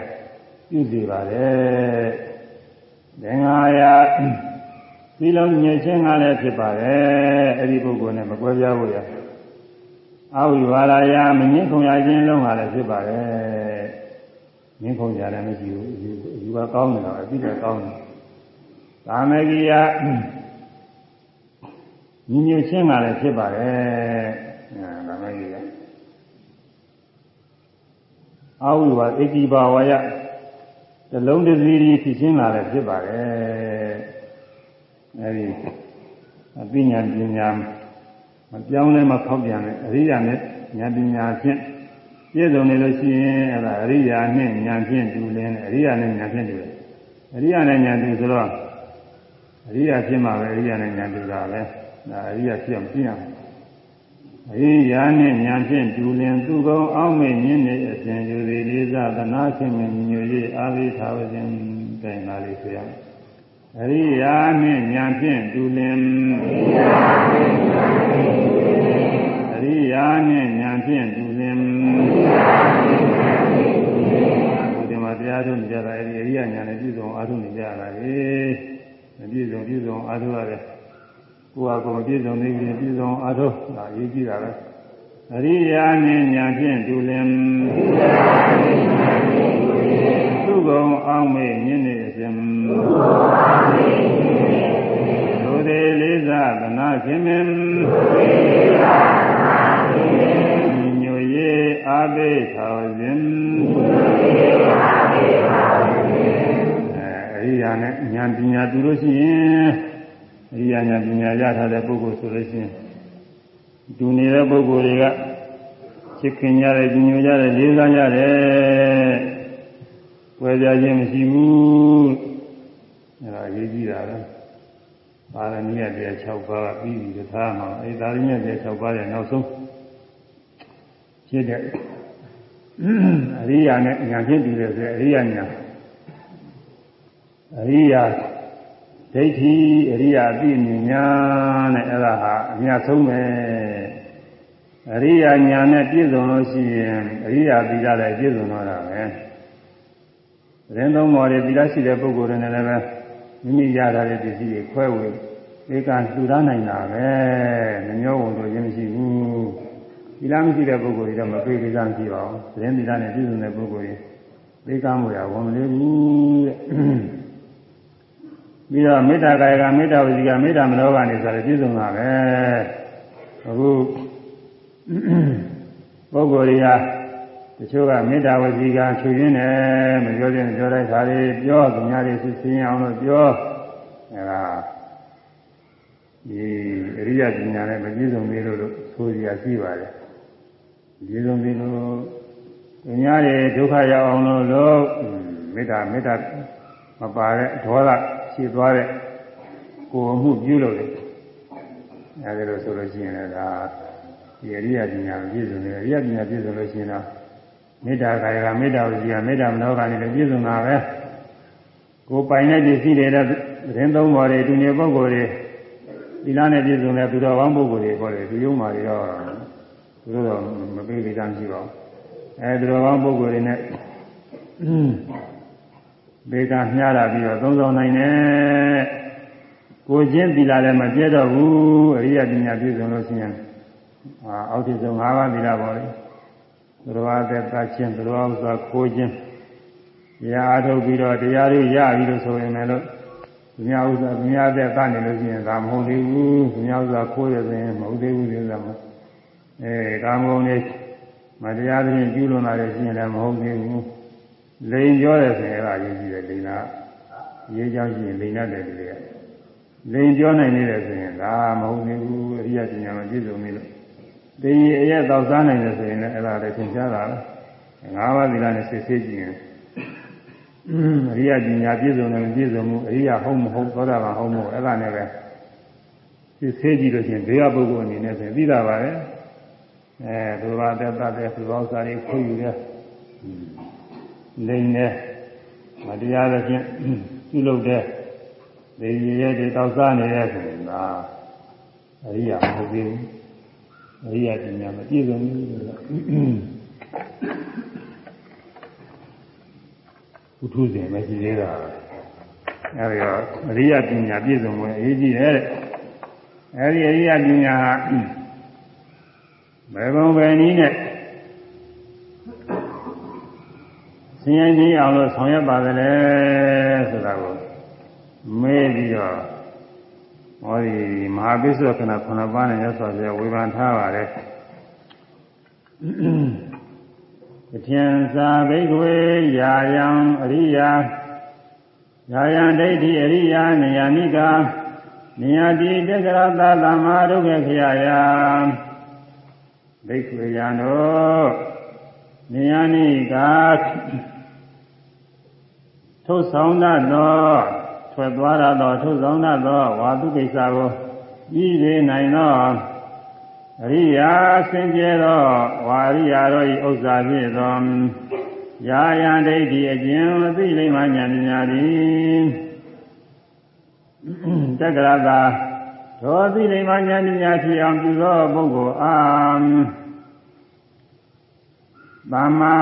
ပြုစီပါလေသင်္ဃာယ ဒီလုံးညစ်ချင်းကလည်းဖြစ်ပါတယ်အဲ့ဒီပုဂ္ဂိုလ်နဲ့မကွဲပြားဖို့ရအာဝိဝါဒယာမငင်းခုံရခြင်းလုံးကလည်းဖြစ်ပါတယ်ငင်းခုံကြလည်းမရှိဘူးယူကကောင်းတယ်တော့အပြည့်ကကောင်းတယ်ကာမဂိယညီညွတ်ခြင်းကလည်းဖြစ်ပါတယ်ကာမဂိယအာဝိဝါဒဣတိဘာဝယတလုံးတစည်းဖြစ်ခြင်းကလည်းဖြစ်ပါတယ် အဲဒီအပညာပညာမပြောင်းလဲမဖောက်ပြန်တဲ့အရိယာနဲ့ဉာဏ်ပညာဖြင့်ပြည့်စုံနေလို့ရှိရင်အဲဒါအရိယာနဲ့ဉာဏ်ဖြင့်တူလင်းတယ်အရိယာနဲ့ဉာဏ်ဖြင့်တူတယ်အရိယာနဲ့ဉာဏ်တူဆိုတော့အရိယာဖြစ်မှာပဲအရိယာနဲ့ဉာဏ်တူတာပဲဒါအရိယာဖြစ်အောင်ပြရမယ်အရိယာနဲ့ဉာဏ်ဖြင့်တူလင်းသူကုံအောင်းမဲ့ညင်းနေအစဉ်ယူသည်လေးစားသနာရှင်မြညွ၍အာဝိသာဝခြင်းတိုင်လာလေးဆိုရမယ် အရိယာနှင့်ဉာဏ်ဖြင့်တူလင်အရိယာနှင့်ဉာဏ်ဖြင့်တူလင်ဒီမှာတရားထုတ်နေကြတာအဲဒီအရိယာဉာဏ်နဲ့ပြည့်စုံအားထုတ်နေကြတာလေမပြည့်စုံပြည့်စုံအားထုတ်ရတယ်ကိုယ်ဟာကိုယ်ပြည့်စုံနေပြီပြည့်စုံအားထုတ်ဒါအရေးကြီးတာပဲအရိယာနှင့်ညာဖြင့်တူလင်သူကုံအောင်မေ့မြင့်နေခြင်း သူသေးလေးစားသနာခြင်းမင်းညိုရေးအာဘိထောခြင်းအဲအရိယာနဲ့ဉာဏ်ပညာတူလို့ရှိရင်အရိယာဉာဏ်ပညာရထားတဲ့ပုဂ္ဂိုလ်ဆိုလို့ရှိရင်တူနေတဲ့ပုဂ္ဂိုလ်တွေကချစ်ခင်ကြတယ်ကြည်ညိုကြတယ်လေးစားကြတယ်ဝယ်ကြခြင်းမရှိဘူး အဲဒါအရေးကြီးတာပဲပါရမီရတဲ့6ပါးပြီးပြီသားမှာအဲဒါရမီရတဲ့6ပါးရဲ့နောက်ဆုံးဖြစ်တဲ့အရိယာနဲ့ညာဖြစ်ပြီးတယ်ဆိုအရိယာညာအရိယာဒိဋ္ဌိအရိယာအပြည့်မြညာနဲ့အဲ့ဒါဟာအများဆုံးပဲအရိယာညာနဲ့ပြည့်စုံလို့ရှိရင်အရိယာသီလလည်းပြည့်စုံတော့တာပဲသတင်းသုံးပေါ်တွေသီလရှိတဲ့ပုဂ္ဂိုလ်တွေနဲ့လည်းပဲ မိမိရတာတဲ့ပစ္စည်းတွေခွဲဝေဧကလှူဒါန်းနိုင်တာပဲမမျောဝန်တို့ရင်းမရှိဘူးသီလမရှိတဲ့ပုဂ္ဂိုလ်တွေတော့မပြေသေးကြမရှိပါဘူးသတင်းသီလနဲ့ပြည့်စုံတဲ့ပုဂ္ဂိုလ်တွေဧကမှုရဝန်မလေးဘူးတဲ့ပြီးတော့မေတ္တာကာယကမေတ္တာဝစီကမေတ္တာမနောကနေဆိုရပြည့်စုံတာပဲအခုပုဂ္ဂိုလ်တွေက တချို့ကမေတ္တာဝစီကချွေရင်းတယ်မပြောခြင်းပြောတဲ့ခါလေးပြောသူများတွေသိသိအောင်လို့ပြောအဲဒါဒီအရိယပညာနဲ့မပြည့်စုံသေးလို့လို့ဆိုရရှိပါတယ်ပြည့်စုံသေးလို့သူများတွေဒုက္ခရောက်အောင်လို့လို့မေတ္တာမေတ္တာမပါတဲ့ဒေါသရှိသွားတဲ့ကိုယ်မှုပြုလို့လေအဲဒီလိုဆိုလို့ရှိရင်လည်းဒါဒီအရိယပညာပြည့်စုံတယ်အရိယပညာပြည့်စုံလို့ရှိရင်တော့ မေတ္တာကာယကမေတ္တာဝစီကမေတ္တာမနောကနဲ့လည်းပြည့်စုံတာပဲကိုယ်ပိုင်တဲ့ပစ္စည်းတွေတဲ့သတင်းသုံးပါးတွေသူနေပုဂ္ဂိုလ်တွေဒီလားနဲ့ပြည့်စုံတဲ့သူတော်ကောင်းပုဂ္ဂိုလ်တွေခေါ်တယ်ဒီယုံမာတွေတော့သူတို့တော့မပေးသေးတာမရှိပါဘူးအဲသူတော်ကောင်းပုဂ္ဂိုလ်တွေနဲ့ဘေကမျှတာပြီးတော့သုံးဆောင်နိုင်တယ်ကိုချင်းသီလာလည်းမပြည့်တော့ဘူးအရိယပညာပြည့်စုံလို့ရှိရင်အာအောက်ထစ်ဆုံး၅ပါးသီလာပါလေ သူတော်အသက်သချင်းသူတော်ဥစ္စာခိုးခြင်းတရားအထုတ်ပြီးတော့တရားတွေရပြီလို့ဆိုရင်လည်းသူများဥစ္စာသူများအသက်ကနေလို့ရှိရင်ဒါမဟုတ်သေးဘူးသူများဥစ္စာခိုးရဆိုရင်မဟုတ်သေးဘူးလို့ဆိုတာမို့အဲကာမဂုဏ်တွေမတရားသဖြင့်ကျူးလွန်လာတဲ့ရှိရင်လည်းမဟုတ်သေးဘူးလိန်ပြောတယ်ဆိုရင်အဲ့ဒါရေးကြည့်တယ်လိန်ကရေးကြောင်းရှိရင်လိန်ရတယ်တကယ်လိန်ပြောနိုင်နေတယ်ဆိုရင်ဒါမဟုတ်သေးဘူးအရိယပညာမပြည့်စုံနေလို့ ဒီအရက်တော့စားနိုင်တယ်ဆိုရင်လည်းအဲ့ဒါလည်းသင်ကြားတာပဲငါးပါးသီလနဲ့စစ်ဆေးကြည့်ရင်အရိယပညာပြည့်စုံတယ်မပြည့်စုံဘူးအရိယဟုတ်မဟုတ်သောတာပန်ဟုတ်မဟုတ်အဲ့ဒါနဲ့ပဲစစ်ဆေးကြည့်လို့ရှိရင်ဘေးကပုဂ္ဂိုလ်အနေနဲ့ဆိုရင်သိတာပါပဲအဲသူဘာတက်တတ်တဲ့သူဘောဥစားတွေခွင့်ယူတဲ့လိမ့်တဲ့မတရားသဖြင့်ပြုလုပ်တဲ့ဒီရည်ရဲ့တောက်စားနေတဲ့ဆိုရင်ဒါအရိယာမဟုတ်သေးဘူး အရိယာပညာမပြည့်စုံဘူးလို့ဘုထုဇဉ်မရှိသေးတာအဲဒီတော့အရိယာပညာပြည့်စုံဝင်အရေးကြီးတယ်တဲ့အဲဒီအရိယာပညာဟာဘယ်ပုံပဲနည်းနဲ့ဆင်းရဲခြင်းအောင်လို့ဆောင်ရွက်ပါတယ်လေဆိုတာကိုမေးပြီးတော့ ဟောဒီမဟာပိဿခဏခုနှစ်ပါးနဲ့ရသော်ပြဝေဖန်ထားပါတယ်တထင်စာဘိက္ခွေယာယံအရိယာယာယံဒိဋ္ဌိအရိယာနေယနိကာနေယတိတက္ကရသသမ္မာဒုက္ခခယယဘိက္ခွေယံတို့နေယနိကာထုတ်ဆောင်တတ်သော ထွက်သွားရသောထုတ်ဆောင်တတ်သောဝါတုကိစ္စကိုဤရနိုင်သောအရိယာစင်ကြဲသောဝါရိယာတို့၏ဥစ္စာဖြစ်သောယာယံဒိဋ္ဌိအကျဉ်အသိလိမ္မာဉာဏ်ပညာသည်တက္ကရာသာသောသိလိမ္မာဉာဏ်ပညာဖြစ်အောင်ပြုသောပုဂ္ဂိုလ်အားသမ္မာ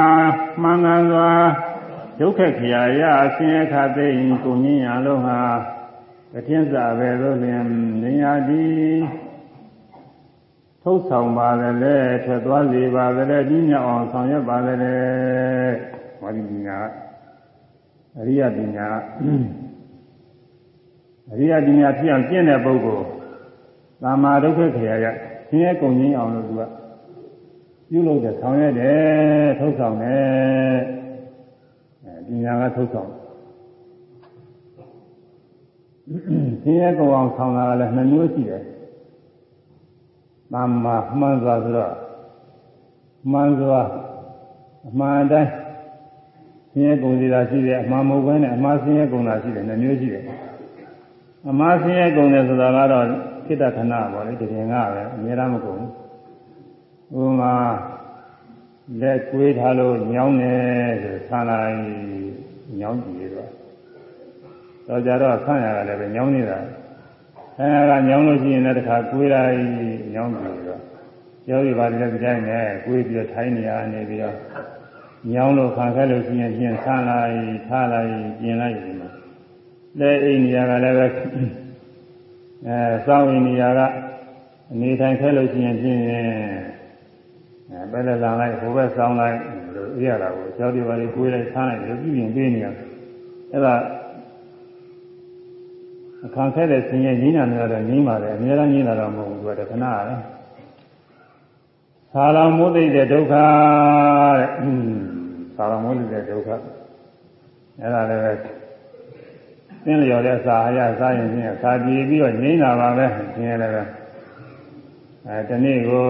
မှန်ကန်စွာ ဒုက္ခခရာယအဆင်းရဲခသိကိုငင်းရလုံးဟာတထင်းစာပဲလို့လျင်နေရာဒီထုတ်ဆောင်ပါလေထွက်သွားစေပါလေဒီမြောက်အောင်ဆောင်ရွက်ပါလေဟောဒီပညာအရိယပညာအရိယပညာဖြစ်အောင်ကျင့်တဲ့ပုဂ္ဂိုလ်သာမာဒုက္ခခရာရဆင်းရဲကုန်ခြင်းအောင်လို့သူကပြုလုပ်တဲ့ဆောင်ရွက်တယ်ထုတ်ဆောင်တယ်ပ ညာကထုတ်ဆောင်ဆင်းရဲကုန်အောင်ဆောင်တာကလည်းနှမျိုးရှိတယ်။သမ္မာမှန်စွာဆိုတော့မှန်စွာအမှန်တိုင်းဆင်းရဲကုန်စီတာရှိတယ်အမှန်မဟုတ်ဘဲနဲ့အမှားဆင်းရဲကုန်တာရှိတယ်နှမျိုးရှိတယ်။အမှားဆင်းရဲကုန်တယ်ဆိုတာကတော့ခိတ္တခဏပေါ့လေတကယ်ကပဲအများအားမကုန်ဘူး။ဥပမာ လက်ကွေးထားလို့ညောင်းတယ်ဆိုဆန်းလိုက်ညောင်းကြည့်တော့တော့ကြတော့ဆန်းရတာလည်းပဲညောင်းနေတာဆန်းရတာညောင်းလို့ရှိရင်လည်းတစ်ခါကွေးလိုက်ညောင်းပြီးတော့ကျောင်းဒီပါလည်းဒီတိုင်းနဲ့ကွေးပြီးတော့ထိုင်းနေရနေပြီးတော့ညောင်းလို့ခံခဲ့လို့ရှိရင်ပြင်ဆန်းလိုက်ထားလိုက်ပြင်လိုက်ဒီမှာလက်အိမ်နေရာကလည်းပဲအဲစောင်းအိမ်နေရာကအနေထိုင်ခဲ့လို့ရှိရင်ပြင် အဲပဲလက်လာလိုက်ဟိုဘက်စောင်းလိုက်လို့အေးရတာကိုကျောင်းဒီပါလေးကွေးလိုက်ဆန်းလိုက်လို့ပြုပြင်ပေးနေရအဲ့ဒါအခါခဲတဲ့ဆင်းရဲငြိမ်းတာမျိုးတော့ငြိမ်းပါတယ်အများအားငြိမ်းတာတော့မဟုတ်ဘူးသူကတခဏပဲသာလမိုးသိတဲ့ဒုက္ခတဲ့သာလမိုးသိတဲ့ဒုက္ခအဲ့ဒါလည်းပဲသင်လျော်တဲ့စာအရစားရင်ချင်းစာကြည့်ပြီးတော့ငြိမ်းတာပါပဲဆင်းရဲလည်းပဲအဲတနေ့ကို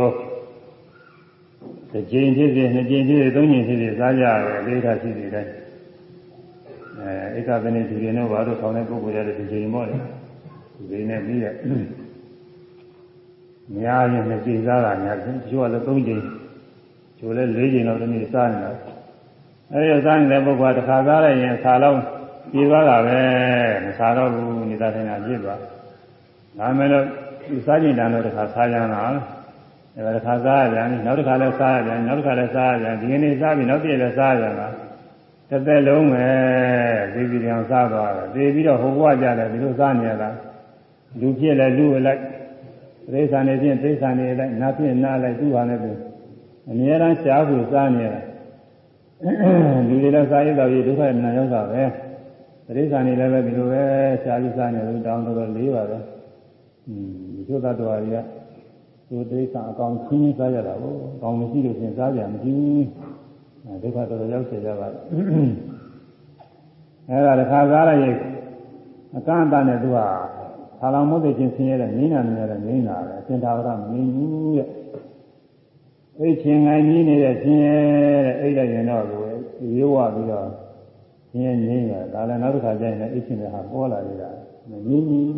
တစ်ကြိမ်ဖြစ်ဖြစ်နှစ်ကြိမ်ဖြစ်ဖြစ်သုံးကြိမ်ဖြစ်ဖြစ်စားကြရတယ်အလေးထားရှိနေတယ်အဲဧကသနိသူတွေနဲ့ဘာလို့ဆောင်းတဲ့ပုဂ္ဂိုလ်တွေဒီချိန်ပေါ့လေဒီချိန်နဲ့ပြီးရများရင်နှစ်ကြိမ်စားတာများတယ်ကျိုးကလည်းသုံးကြိမ်ကျိုးလည်းလေးကြိမ်တော့ဒီနေ့စားနေတာအဲဒီစားနေတဲ့ပုဂ္ဂိုလ်ကတစ်ခါစားလိုက်ရင်ခါလုံးပြေသွားတာပဲမစားတော့ဘူးနေတာတင်တာပြည့်သွားဒါမဲ့လို့ဒီစားကြင်တန်တော့တစ်ခါစားကြတာ အဲဒါတစ်ခါစားရပြန်နောက်တစ်ခါလည်းစားရပြန်နောက်တစ်ခါလည်းစားရပြန်ဒီနေ့စားပြီးနောက်ပြည့်လည်းစားရပြန်တာတစ်သက်လုံးပဲသိပြီးကြောင်စားသွားတယ်သိပြီးတော့ဟိုဘဝကြတယ်ဒီလိုစားနေရတာလူဖြစ်လဲလူလိုက်သိစ္စာနေချင်းသိစ္စာနေလိုက်နာဖြစ်နာလိုက်သူ့ဟာနဲ့သူအများအားရှားဖို့စားနေရတာလူတွေလည်းစားရတော့ဒီဒုက္ခနာရောက်တာပဲသိစ္စာနေလည်းပဲဒီလိုပဲရှားပြီးစားနေလို့တောင်းတော့လေးပါပဲอืมဒီလိုသတ္တဝါတွေက သူသိစ္စာအကောင်ချင်းချင်းစားရတာကိုအကောင်မရှိလို့ရှင်စားကြမရှိဘူးဒုက္ခတော်တော်ရောက်စေကြပါအဲဒါတခါစားလိုက်ရင်အကန့်အသတ်နဲ့သူကခါလောင်မုတ်သိချင်းဆင်းရဲတဲ့ငိမ့်နာနေရတဲ့ငိမ့်နာပဲအရှင်သာဝရမငိမ့်ဘူးတဲ့အဲ့ချင်းငိုင်းကြီးနေတဲ့ဆင်းရဲတဲ့အဲ့ဒါရင်တော့ကိုရိုးဝပြီးတော့ဆင်းရဲငိမ့်ရဒါလည်းနောက်တစ်ခါကျရင်လည်းအဲ့ချင်းတွေဟာပေါ်လာနေတာငိမ့်ကြီး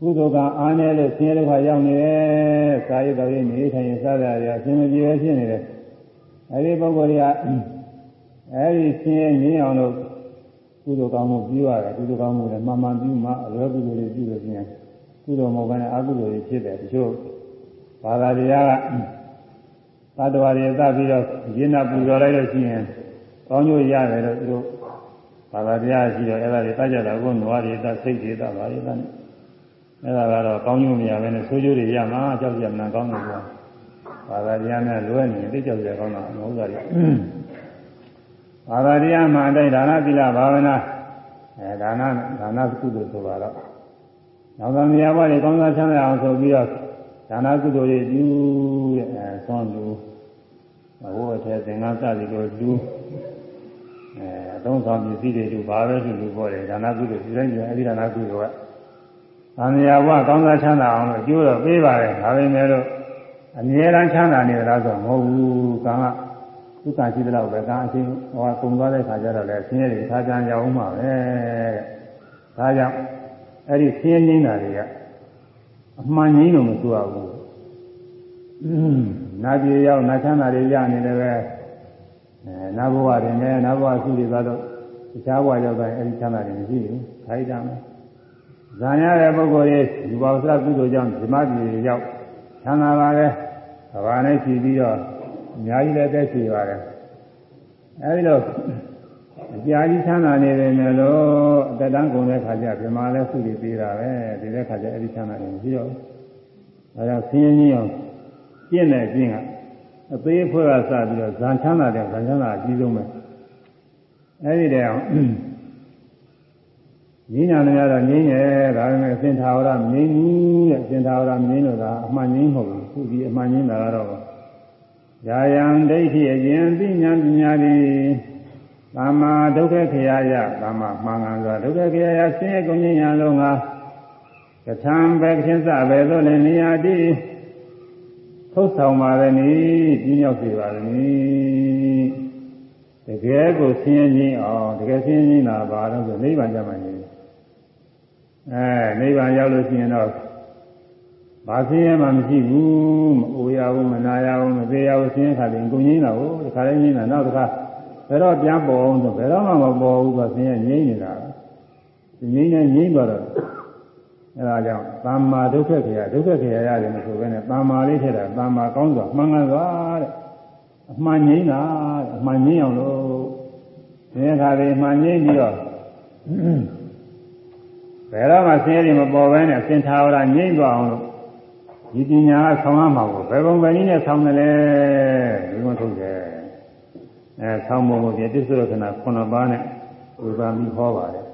ကုသိုလ်ကအားနည်းလို့ဆင်းရဲဒုက္ခရောက်နေတယ်။စာရေးတော်ရေးနေထိုင်ရင်စားရရအရှင်မပြေဖြစ်နေတယ်။အဲဒီပုဂ္ဂိုလ်တွေကအဲဒီဆင်းရဲငြင်းအောင်လို့ကုသိုလ်ကောင်းမှုပြုရတယ်ကုသိုလ်ကောင်းမှုလည်းမှန်မှန်ပြုမှအလွယ်ကုသိုလ်တွေပြုလို့ရှိရင်ကုသိုလ်မဟုတ်ဘဲနဲ့အကုသိုလ်တွေဖြစ်တယ်တချို့ဘာသာတရားကသတ္တဝါတွေသတ်ပြီးတော့ရင်းနာပူဇော်လိုက်လို့ရှိရင်ကောင်းကျိုးရတယ်လို့သူတို့ဘာသာတရားရှိတော့အဲ့ဒါတွေတတ်ကြတာကိုနွားတွေတတ်စိတ်တွေတတ်ပါလေတတ် အဲ့ဒါကတော့ကောင်းကျိုးမရဘဲနဲ့ဆိုးကျိုးတွေရမှာကြောက်ကြမှန်ကောင်းတယ်ကွာဘာသာတရားနဲ့လွဲနေသိကြောက်ကြကောင်းတာမဟုတ်တာလေဘာသာတရားမှအတိုင်းဒါနသီလဘာဝနာအဲဒါနဒါနကုသိုလ်ဆိုပါတော့နောက်သမီးဘဝတွေကောင်းစားချမ်းသာအောင်ဆိုပြီးတော့ဒါနကုသိုလ်တွေပြုတဲ့အဲဆွမ်းလူဘဝထဲသင်္ကန်းစသည်ကိုလူအဲအသုံးဆောင်ပစ္စည်းတွေလူဘာပဲလူလူပေါ်တယ်ဒါနကုသိုလ်ဒီတိုင်းကျအဲဒီဒါနကုသိုလ်က သံဃာဘဝကောင်းစားချမ်းသာအောင်လို့အကျိုးတော့ပေးပါတယ်ဒါပေမဲ့လို့အမြဲတမ်းချမ်းသာနေကြလားဆိုမဟုတ်ဘူးကံကဒုက္ခရှိတဲ့လောက်ပဲကံအချင်းဟောကုံသွားတဲ့ခါကျတော့လည်းဆင်းရဲတွေခါကြံရအောင်မှာပဲဒါကြောင့်အဲ့ဒီဆင်းရဲနေတာတွေကအမှန်ကြီးလို့မဆိုရဘူးနာပြေရောက်နာချမ်းသာတွေရနေတယ်ပဲအဲနာဘဝတွေနဲ့နာဘဝရှိတွေသွားတော့တခြားဘဝရောက်တိုင်းအဲ့ဒီချမ်းသာတွေမရှိဘူးခိုင်းတာမယ် ဇာရတဲ့ပုဂ္ဂိုလ်တွေဒီဘောစကုသိုလ်ကြောင့်ဓမ္မပြည်ရောက်ချမ်းသာပါလေဘာနဲ့ရှိပြီးတော့အများကြီးလည်းတက်ရှိပါတယ်အဲဒီတော့အကြာကြီးချမ်းသာနေတယ်မယ်လို့အသက်တန်းကုန်တဲ့ခါကျပြမာလဲစုပြီးသေးတာပဲဒီတဲ့ခါကျအဲ့ဒီချမ်းသာနေပြီးတော့ဒါကြောင့်ဆင်းရဲကြီးအောင်ပြင့်တဲ့ပြင့်ကအသေးဖွဲ့ကစပြီးတော့ဇန်ချမ်းသာတဲ့ဇန်ချမ်းသာအကြီးဆုံးပဲအဲ့ဒီတဲ့အောင် ငင်းညာနေရတော့ငင်းရဲ့ဒါပေမဲ့စင်ထာဝရမငင်းဘူးတဲ့စင်ထာဝရမငင်းလို့ကအမှန်ငင်းမဟုတ်ဘူးခုဒီအမှန်ငင်းတာကတော့ယာယံဒိဋ္ဌိအရင်သိညာပညာသည်သမ္မာဒုက္ခခရာယသမ္မာမှန်ကန်စွာဒုက္ခခရာယဆင်းရဲကုန်ခြင်းညာလုံးကကထံပဲခင်စပဲလို့လည်းနေရာတိထုတ်ဆောင်ပါရမည်ပြင်းရောက်စေပါရမည်တကယ်ကိုဆင်းရဲခြင်းအောင်တကယ်ဆင်းရဲခြင်းလားဘာလို့ဆိုနိဗ္ဗာန်ကြမှာနေ အဲနိဗ္ဗာန်ရောက်လို့ရှိရင်တော့ဘာဆင်းရဲမှမရှိဘူးမအိုရဘူးမနာရဘူးမသေးရဘူးဆင်းရဲခါတယ်ကိုငြိမ်းတာကိုတခါလေးငြိမ်းတာနောက်တစ်ခါဘယ်တော့ပြန်ပေါ်အောင်ဆိုဘယ်တော့မှမပေါ်ဘူးဆိုဆင်းရဲငြိမ်းနေတာငြိမ်းနေငြိမ်းသွားတော့အဲဒါကြောင့်သမ္မာဒုက္ခခေယဒုက္ခခေယရတယ်မဆိုဘဲနဲ့သမ္မာလေးထည့်တာသမ္မာကောင်းစွာမှန်ကန်စွာတဲ့အမှန်ငြိမ်းတာတဲ့အမှန်ငြိမ်းအောင်လို့ဒီအခါလေးအမှန်ငြိမ်းပြီးတော့ ဘယ်တော့မှဆင်းရဲမပေါ်ဘဲနဲ့စင်ထာဝရငြိမ့်သွားအောင်လို့ဒီပညာကဆောင်းရမှာကိုဘယ်ပုံပဲနည်းနဲ့ဆောင်းတယ်လဲဒီလိုထုတ်တယ်အဲဆောင်းပုံကိုပြတိစ္ဆုရခဏ9ပါးနဲ့ဝေဘာပြီးဟောပါတယ်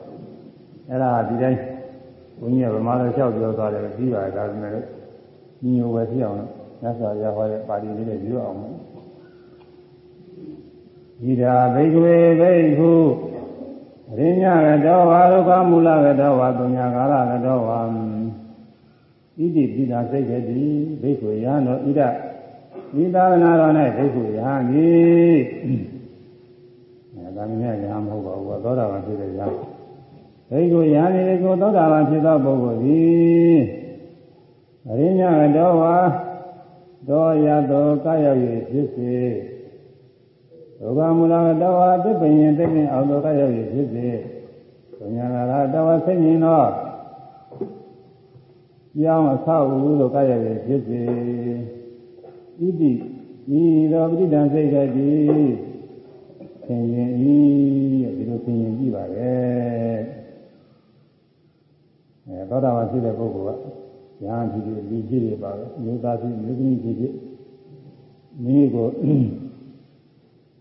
အဲ့ဒါဒီတိုင်းဘုန်းကြီးကဗမာလိုလျှောက်ပြောသွားတယ်ပြီးပါတယ်ဒါပေမဲ့ညီညိုပဲဖြစ်အောင်လို့သစ္စာရဟောတဲ့ပါဠိလေးနဲ့ပြောအောင်ဒီဓာဘိကဝေဘိက္ခု ရိညာကတောဝါဒုက္ခမူလကတောဝါတုညာကာလကတောဝါဣတိပိတာစိတ်ကတိဘိက္ခုယံတော်ဣဒဤသာသနာတော်၌ဘိက္ခုယံဤအဲဒါမျိုးညာမဟုတ်ပါဘူးသောတာပန်ဖြစ်တဲ့ညာဘိက္ခုယံဤကိုသောတာပန်ဖြစ်သောပုဂ္ဂိုလ်သည်ရိညာကတောဝါတောရတောကာယ၍ဖြစ်စေ ဒုက္ခမူလကတဝါသစ်ပင်ရင်သစ်ပင်အောင်သောကရောက်ရဖြစ်စေ။ဘုညာလာတဝါစိတ်မြင်သောကြောင်းအဆောက်အဦသောကရောက်ရဖြစ်စေ။ဤတိဤသောပဋိဒံစိတ်ကတိသင်ရင်ဤဒီလိုသင်ရင်ကြည့်ပါလေ။အဲသောတာပန်ဖြစ်တဲ့ပုဂ္ဂိုလ်ကညာဖြစ်ဖြစ်လူဖြစ်ဖြစ်ပါပဲ။မျိုးသားဖြစ်မျိုးသမီးဖြစ်ဖြစ်မိမိကို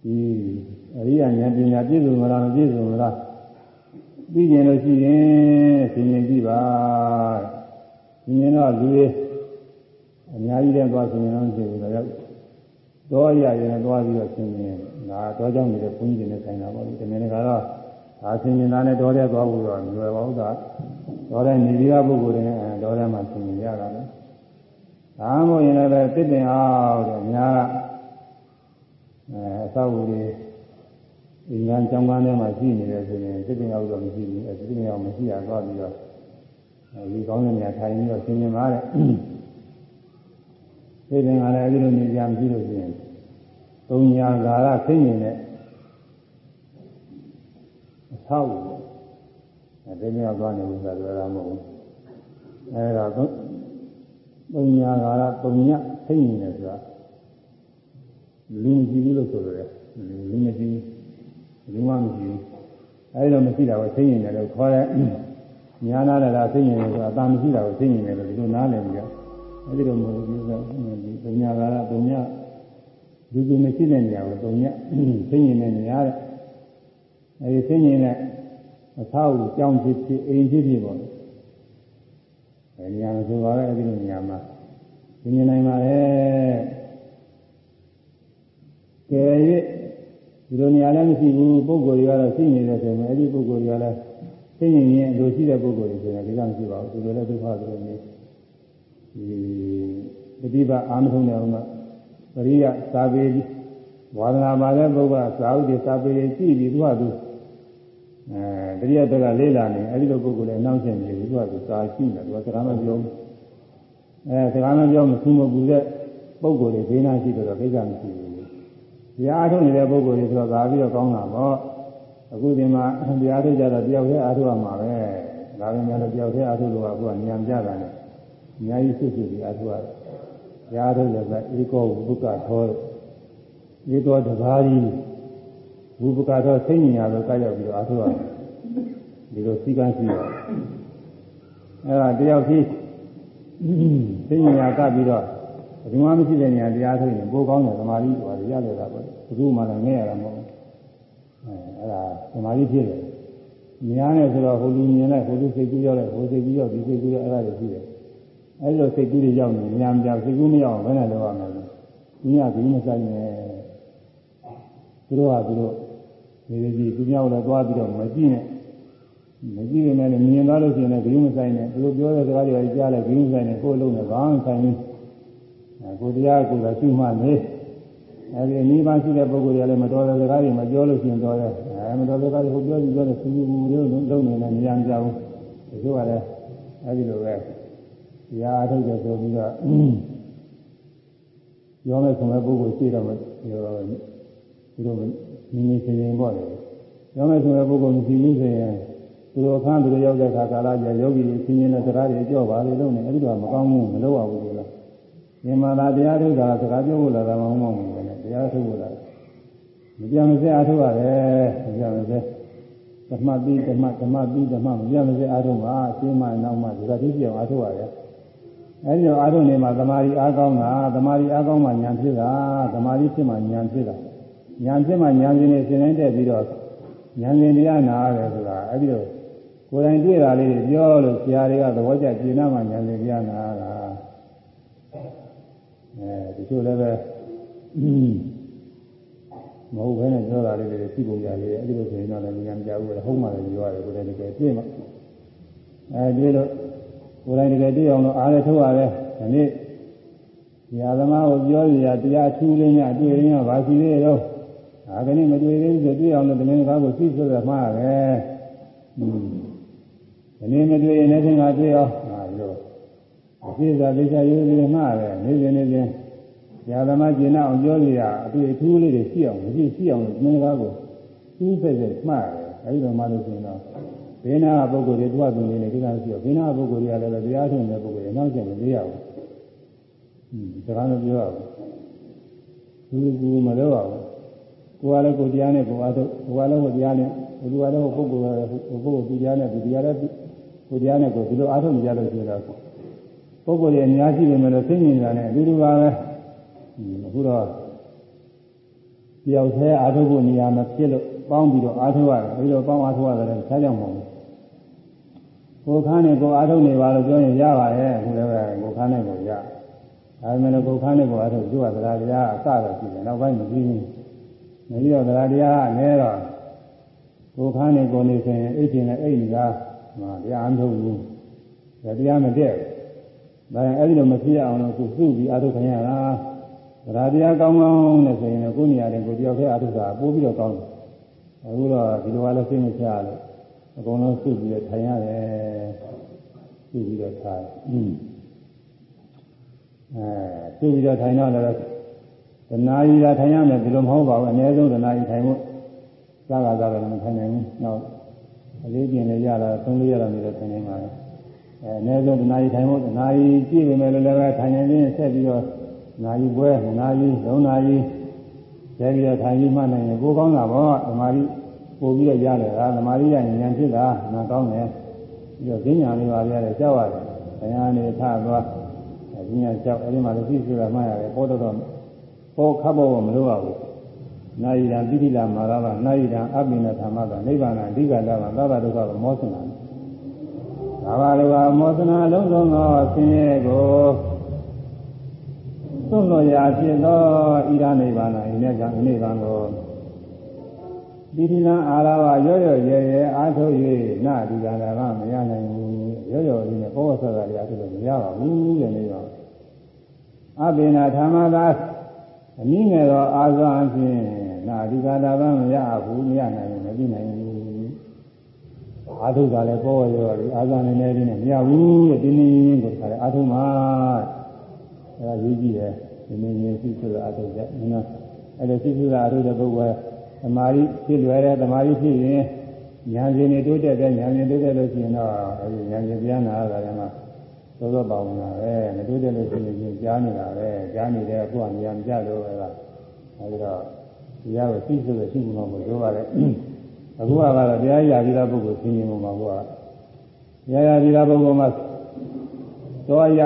ဒီအရိယာဉာဏ်ပညာပြည့်စုံမလားမပြည့်စုံမလားသိကျင်လို့ရှိရင်သင်ရင်ကြည့်ပါသင်ရင်တော့လူတွေအများကြီးတဲ့သွားသင်ရင်တော့ဖြစ်ဘူးတော့တော့ရရင်သွားပြီးတော့သင်ရင်ဒါတော့ကြောင့်နေတဲ့ဘုန်းကြီးတွေနဲ့ဆိုင်တာပေါ့ဒီတမင်ကတော့ဒါသင်ရင်သားနဲ့တော့တဲ့သွားဖို့တော့လွယ်ပါဘူးသာတော့တဲ့နေပြီးသားပုဂ္ဂိုလ်တွေနဲ့တော့တဲ့မှာသင်ရင်ရတာလေဒါမှမဟုတ်ရင်လည်းတစ်တင်အောင်တဲ့များ အဲအသောဝူတွေဒီညာကျောင်းကားထဲမှာရှိနေတယ်ဆိုရင်စိတ်ပင်ရောက်တော့မရှိဘူးအဲစိတ်ပင်ရောက်မရှိရတော့ပြီးတော့ဒီကောင်းတဲ့နေရာထိုင်ပြီးတော့ဆင်းရဲပါတဲ့စိတ်ပင်ကလည်းအဲဒီလိုနေကြမရှိလို့ရှိရင်သုံးညာဂါရဆင်းရင်လည်းအသောဝူအဲဒီမြောက်သွားနေလို့ဆိုတာတော့မဟုတ်ဘူးအဲဒါသုံးညာဂါရသုံးညဆင်းရင်လည်းဆိုတာ လူမရှိဘူးလို့ဆိုရတယ်လူမရှိလူမှမရှိဘူးအဲဒီတော့မရှိတာကိုသိရင်လည်းခေါ်တဲ့ညာနာလည်းလားသိရင်လည်းဆိုတာအတာမရှိတာကိုသိရင်လည်းဒီလိုနားလည်ကြအဲဒီလိုမဟုတ်ဘူးဆိုဒီပညာကာရပုံညလူလူမရှိတဲ့နေရာကိုပုံညသိရင်လည်းညာတဲ့အဲဒီသိရင်လည်းအသာကိုကြောင်းဖြစ်ဖြစ်အိမ်ဖြစ်ဖြစ်ပေါ့အဲဒီနေရာဆိုပါတော့အဲဒီလိုနေရာမှာသိမြင်နိုင်ပါလေ ကဲ၍ဒီလိုနေရာလည်းမရှိဘူးပုံကိုယ်တွေကတော့သိနေတယ်ဆိုရင်အဲ့ဒီပုံကိုယ်တွေကလည်းသိနေရင်လိုရှိတဲ့ပုံကိုယ်တွေဆိုရင်ဒီကမရှိပါဘူးဒီလိုလည်းဒုက္ခဆိုလို့နေဒီပฏิပတ်အာမထုံးတယ်ဟုတ်မှာပရိယသာပေဝါဒနာပါတဲ့ပုဂ္ဂိုလ်ကသာဝတိသာပေကြည့်ပြီးသူကသူအဲတတိယတက်ကလေးလာနေအဲ့ဒီလိုပုဂ္ဂိုလ်လည်းနောက်ကျင်နေပြီသူကသူသာရှိတယ်သူကစကားမပြောဘူးအဲစကားမပြောမဆူမပူတဲ့ပုဂ္ဂိုလ်တွေဘေးနာရှိတော့ကိစ္စမရှိဘူး တရားအားထုတ်နေတဲ့ပုဂ္ဂိုလ်တွေဆိုတော့သာပြီးတော့ကောင်းတာပေါ့အခုဒီမှာတရားထုတ်ကြတော့တယောက်တည်းအားထုတ်ရမှာပဲဒါပေမဲ့လည်းတယောက်တည်းအားထုတ်လို့ကအခုကဉာဏ်ပြတာနဲ့အများကြီးဆွတ်ဆွတ်ပြီးအားထုတ်ရတယ်တရားထုတ်လည်းပဲဧကောဘုက္ကထောဧကောတဘာကြီးဝိပကတော့စိတ်ဉာဏ်လို့ကရောက်ပြီးတော့အားထုတ်ရတယ်ဒီလိုစီကံရှိတော့အဲ့ဒါတယောက်ကြီးစိတ်ဉာဏ်ကပ်ပြီး တော့ဒီမှာမရှိတဲ့ဉာဏ်တရားထုတ်ရင်ပိုကောင်းတယ်သမာဓိဟောရတယ်တာပေါ့ဘုသူ့မှလည်းငဲရတာမဟုတ်ဘူးအဲအဲ့ဒါသမာဓိဖြစ်တယ်ဉာဏ်နဲ့ဆိုတော့ဟိုလူမြင်လိုက်ဟိုလူစိတ်ကူးရောက်လိုက်ဟိုစိတ်ကူးရောက်ဒီစိတ်ကူးရောက်အဲ့ဒါတွေရှိတယ်အဲ့လိုစိတ်ကူးတွေရောက်နေဉာဏ်ပြစိတ်ကူးမရောက်ဘယ်နဲ့တော့ရမလဲဒီကဒီမဆိုင်နဲ့သူတို့ကသူတို့ဒီလိုကြီးသူများလည်းသွားပြီးတော့မကြည့်နဲ့မကြည့်ရင်လည်းမြင်သွားလို့ရှိရင်လည်းဂရုမဆိုင်နဲ့သူတို့ပြောတဲ့စကားတွေကြားလိုက်ဂရုမဆိုင်နဲ့ကိုယ်လုံးနဲ့ဘာမှဆိုင်ဘူး ကိုတရားကိုယ်ကရှိမှနေအဲဒီနိဗ္ဗာန်ရှိတဲ့ပုဂ္ဂိုလ်တွေလည်းမတော်တဲ့စကားတွေမပြောလို့ရှိရင်တော့တယ်အဲမတော်တဲ့စကားတွေဟိုပြောကြည့်ပြောတယ်သူဘူးတွေလုံးနေလည်းမရမ်းကြဘူးဒီလိုကလည်းအဲဒီလိုပဲတရားအထုတ်တယ်ဆိုပြီးတော့ရောမဲ့ဆုံးတဲ့ပုဂ္ဂိုလ်ရှိတော့ရောသူတို့မိမိရှင်ရင်ပေါ့လေရောမဲ့ဆိုတဲ့ပုဂ္ဂိုလ်မရှိဘူးဆိုရင်သူတို့အခန်းသူတို့ရောက်တဲ့အခါကာလကျယောဂီတွေရှင်ရင်တဲ့စကားတွေကြော့ပါလေလို့နေအဲ့ဒီတော့မကောင်းဘူးမလုပ်ရဘူး ကွာဒီမှာသာတရားထုတ်တာစကားပြောဖို့လာတာမဟုတ်မှဘူးလေတရားထုတ်ဖို့လာမပြမစဲအားထုတ်ရတယ်မပြမစဲဓမ္မတိဓမ္မဓမ္မတိဓမ္မမပြမစဲအားထုတ်ပါရှင်းမှနောက်မှဒီကတိပြောင်းအားထုတ်ရတယ်အဲဒီတော့အားထုတ်နေမှာသမာဓိအားကောင်းတာသမာဓိအားကောင်းမှဉာဏ်ဖြစ်တာသမာဓိဖြစ်မှဉာဏ်ဖြစ်တာညာဖြစ်မှညာရှင်နေစဉ်တိုင်းတက်ပြီးတော့ညာရှင်တရားနာရတယ်ဆိုတာအဲ့ဒီတော့ကိုယ်တိုင်တွေ့တာလေးပြောလို့ဆရာတွေကသဘောကျကျင့်နာမှညာရှင်တရားနာတာ အဲဒီလိုလည်းပဲမဟုတ်ဘဲနဲ့ပြောတာလေးတွေသိပုံရလေးအဲ့ဒီလိုဆိုရင်တော့လည်းဉာဏ်မကြဘူးလေဟုတ်မှလည်းပြောရတယ်ကိုယ်တိုင်တကယ်သိမှအဲဒီလိုကိုယ်တိုင်တကယ်သိအောင်လို့အားလည်းထုတ်ရတယ်ဒီနေ့ဆရာသမားကိုပြောရတရားထူးလေးညတွေ့ရင်းကဘာရှိသေးတော့ဒါကနေ့မတွေ့သေးဘူးဆိုတွေ့အောင်လို့သမင်းကားကိုသိဆိုရမှာပဲ။ဟင်းဒီနေ့မတွေ့ရင်လည်းသင်္ကတွေ့အောင်ဟာလို့ အပြည့်စုံသိချရေးလေးမှာပဲနေစဉ်နေစဉ်ญาသမကျင်အောင်ပြောရအတွေ့အထူးလေးတွေရှိအောင်မရှိရှိအောင်လို့သမင်းကားကိုသိစိတ်စိတ်မှားတယ်။အဲဒီတော့မှလို့ဆိုရင်တော့ဘေးနာပုဂ္ဂိုလ်တွေတွားသူနေနေကိစ္စရှိတော့ဘေးနာပုဂ္ဂိုလ်တွေကလည်းတရားထုံတဲ့ပုဂ္ဂိုလ်တွေနောက်ကျမသေးရဘူး။ဟင်းဒါကလည်းပြောရဘူး။ဘူးဘူးမလုပ်ရဘူးကိုယ်ကလည်းကိုယ်တရားနဲ့ကိုယ်အားထုတ်ကိုယ်ကလည်းကိုယ်တရားနဲ့ဘုရားလည်းပုဂ္ဂိုလ်ကလည်းပုဂ္ဂိုလ်သူတရားနဲ့သူတရားလည်းကိုယ်တရားနဲ့ကိုယ်ဒီလိုအားထုတ်ကြလို့ဆိုတော့ ပုဂ္ဂိုလ်ရဲ့အများကြီးပဲမလို့သိမြင်တာနဲ့အတူတူပါပဲအခုတော့တယောက်တည်းအားထုတ်ဖို့နေရာမှာဖြစ်လို့ပေါင်းပြီးတော့အားထုတ်ရတယ်ပြီးတော့ပေါင်းအားထုတ်ရတယ်ဆားကြောင်မဟုတ်ဘူးကိုယ်ခန်းနဲ့ကိုယ်အားထုတ်နေပါလို့ပြောရင်ရပါရဲ့အခုလည်းပဲကိုယ်ခန်းနဲ့ကိုယ်ရဒါပေမဲ့ကိုယ်ခန်းနဲ့ကိုယ်အားထုတ်သူကသရာတရားအစတော့ရှိတယ်နောက်ပိုင်းမပြီးဘူးမပြီးတော့တရားတရားကလဲတော့ကိုယ်ခန်းနေကိုယ်နေဆိုရင်အိတ်ကျင်နဲ့အိတ်နေတာမှာတရားမထုတ်ဘူးတရားမတည့်ဘူး ဒါရင်အဲ့ဒီလိုမဖြစ်အောင်လို့သူစုပြီးအာထုခံရတာတရားတရားကောင်းကောင်းနဲ့ဆိုရင်ကိုယ်နေရာတဲ့ကိုယ်တယောက်တည်းအာထုတာပိုးပြီးတော့ကောင်းတယ်အခုတော့ဒီလိုကလည်းသိမချရလို့အကုန်လုံးစုပြီးတော့ထိုင်ရတယ်စုပြီးတော့ထိုင်อืมအဲစုပြီးတော့ထိုင်တော့လည်းတနာရီသာထိုင်ရမယ်ဒီလိုမဟုတ်ပါဘူးအနည်းဆုံးတနာရီထိုင်ဖို့စားကစားတော့မထိုင်နိုင်ဘူးနောက်အလေးကျင်လည်းရတာသုံးလေးရတာမျိုးတော့ထိုင်နေပါလေ အဲအနည်းဆုံးတနာရီထိုင်ဖို့တနာရီကြည့်ပေမဲ့လည်းပဲထိုင်နေရင်ဆက်ပြီးတော့နာရီပွဲနာရီသုံးနာရီဆက်ပြီးတော့ထိုင်ပြီးမှနိုင်ရင်ကိုကောင်းတာပေါ့ဓမ္မရီပို့ပြီးတော့ရလေတာဓမ္မရီရဉာဏ်ဖြစ်တာနာကောင်းတယ်ပြီးတော့ဈဉာဏ်လေးပါပြတယ်ကြောက်ရတယ်တရားနေထသွားဈဉာဏ်ကြောက်အဲဒီမှာလည်းသိဆိုတာမှရတယ်ပေါ်တော့တော့ပေါ်ခပ်ဖို့မလိုပါဘူးနာယိရံပိဋိလာမာရဝနာယိရံအပိနသမကနိဗ္ဗာန်အဓိကလာမှာသဗ္ဗဒုက္ခကိုမောစင်တာ ဒါပါလိုကမောသနာလုံးစုံသောဆင်းရဲကိုသွန်တော်ရာဖြစ်သောဣရနိဗ္ဗာန်အိနေကနိဗ္ဗာန်ကိုပိဋိလံအာရဝရောရောရဲရဲအားထုတ်၍နာဒီကနာကမရနိုင်ဘူးရောရောဒီနဲ့ဘောဝဆရာတွေအားထုတ်လို့မရပါဘူးတဲ့နေပါအဘိနာဓမ္မသာအနည်းငယ်သောအာဇာအဖြစ်နာဒီကနာကမရဘူးမရနိုင်ဘူးမပြီးနိုင်ဘူး အာထုကလည်းပေါ်ရောလေအာဇာနေနေလေးနဲ့မရဘူးတဲ့တင်းတင်းကိုခါတယ်အာထုမှာအဲဒါရေးကြည့်တယ်ဒီနေ့ရေးရှိဆိုတော့အာထုကြနော်အဲ့ဒါရှိစုတာအာထုတဲ့ပုဂ္ဂိုလ်သမာဓိဖြစ်လွယ်တဲ့သမာဓိဖြစ်ရင်ဉာဏ်ရှင်တွေတိုးတက်တဲ့ဉာဏ်ရှင်တိုးတက်လို့ရှိရင်တော့အဲဒီဉာဏ်ရှင်ပြန်လာတာကမှသောသောပါဝင်တာပဲမတိုးတက်လို့ရှိရင်ကြားနေတာပဲကြားနေတဲ့အခုကဉာဏ်ကြလို့အဲဒါအဲဒီတော့တရားကိုသိဆိုရရှိမှာမလို့ပြောပါတယ် အခုကတော့တရားရပြီးသားပုဂ္ဂိုလ်သိရင်မှာကွာတရားရပြီးသားပုဂ္ဂိုလ်မှာတော့ရ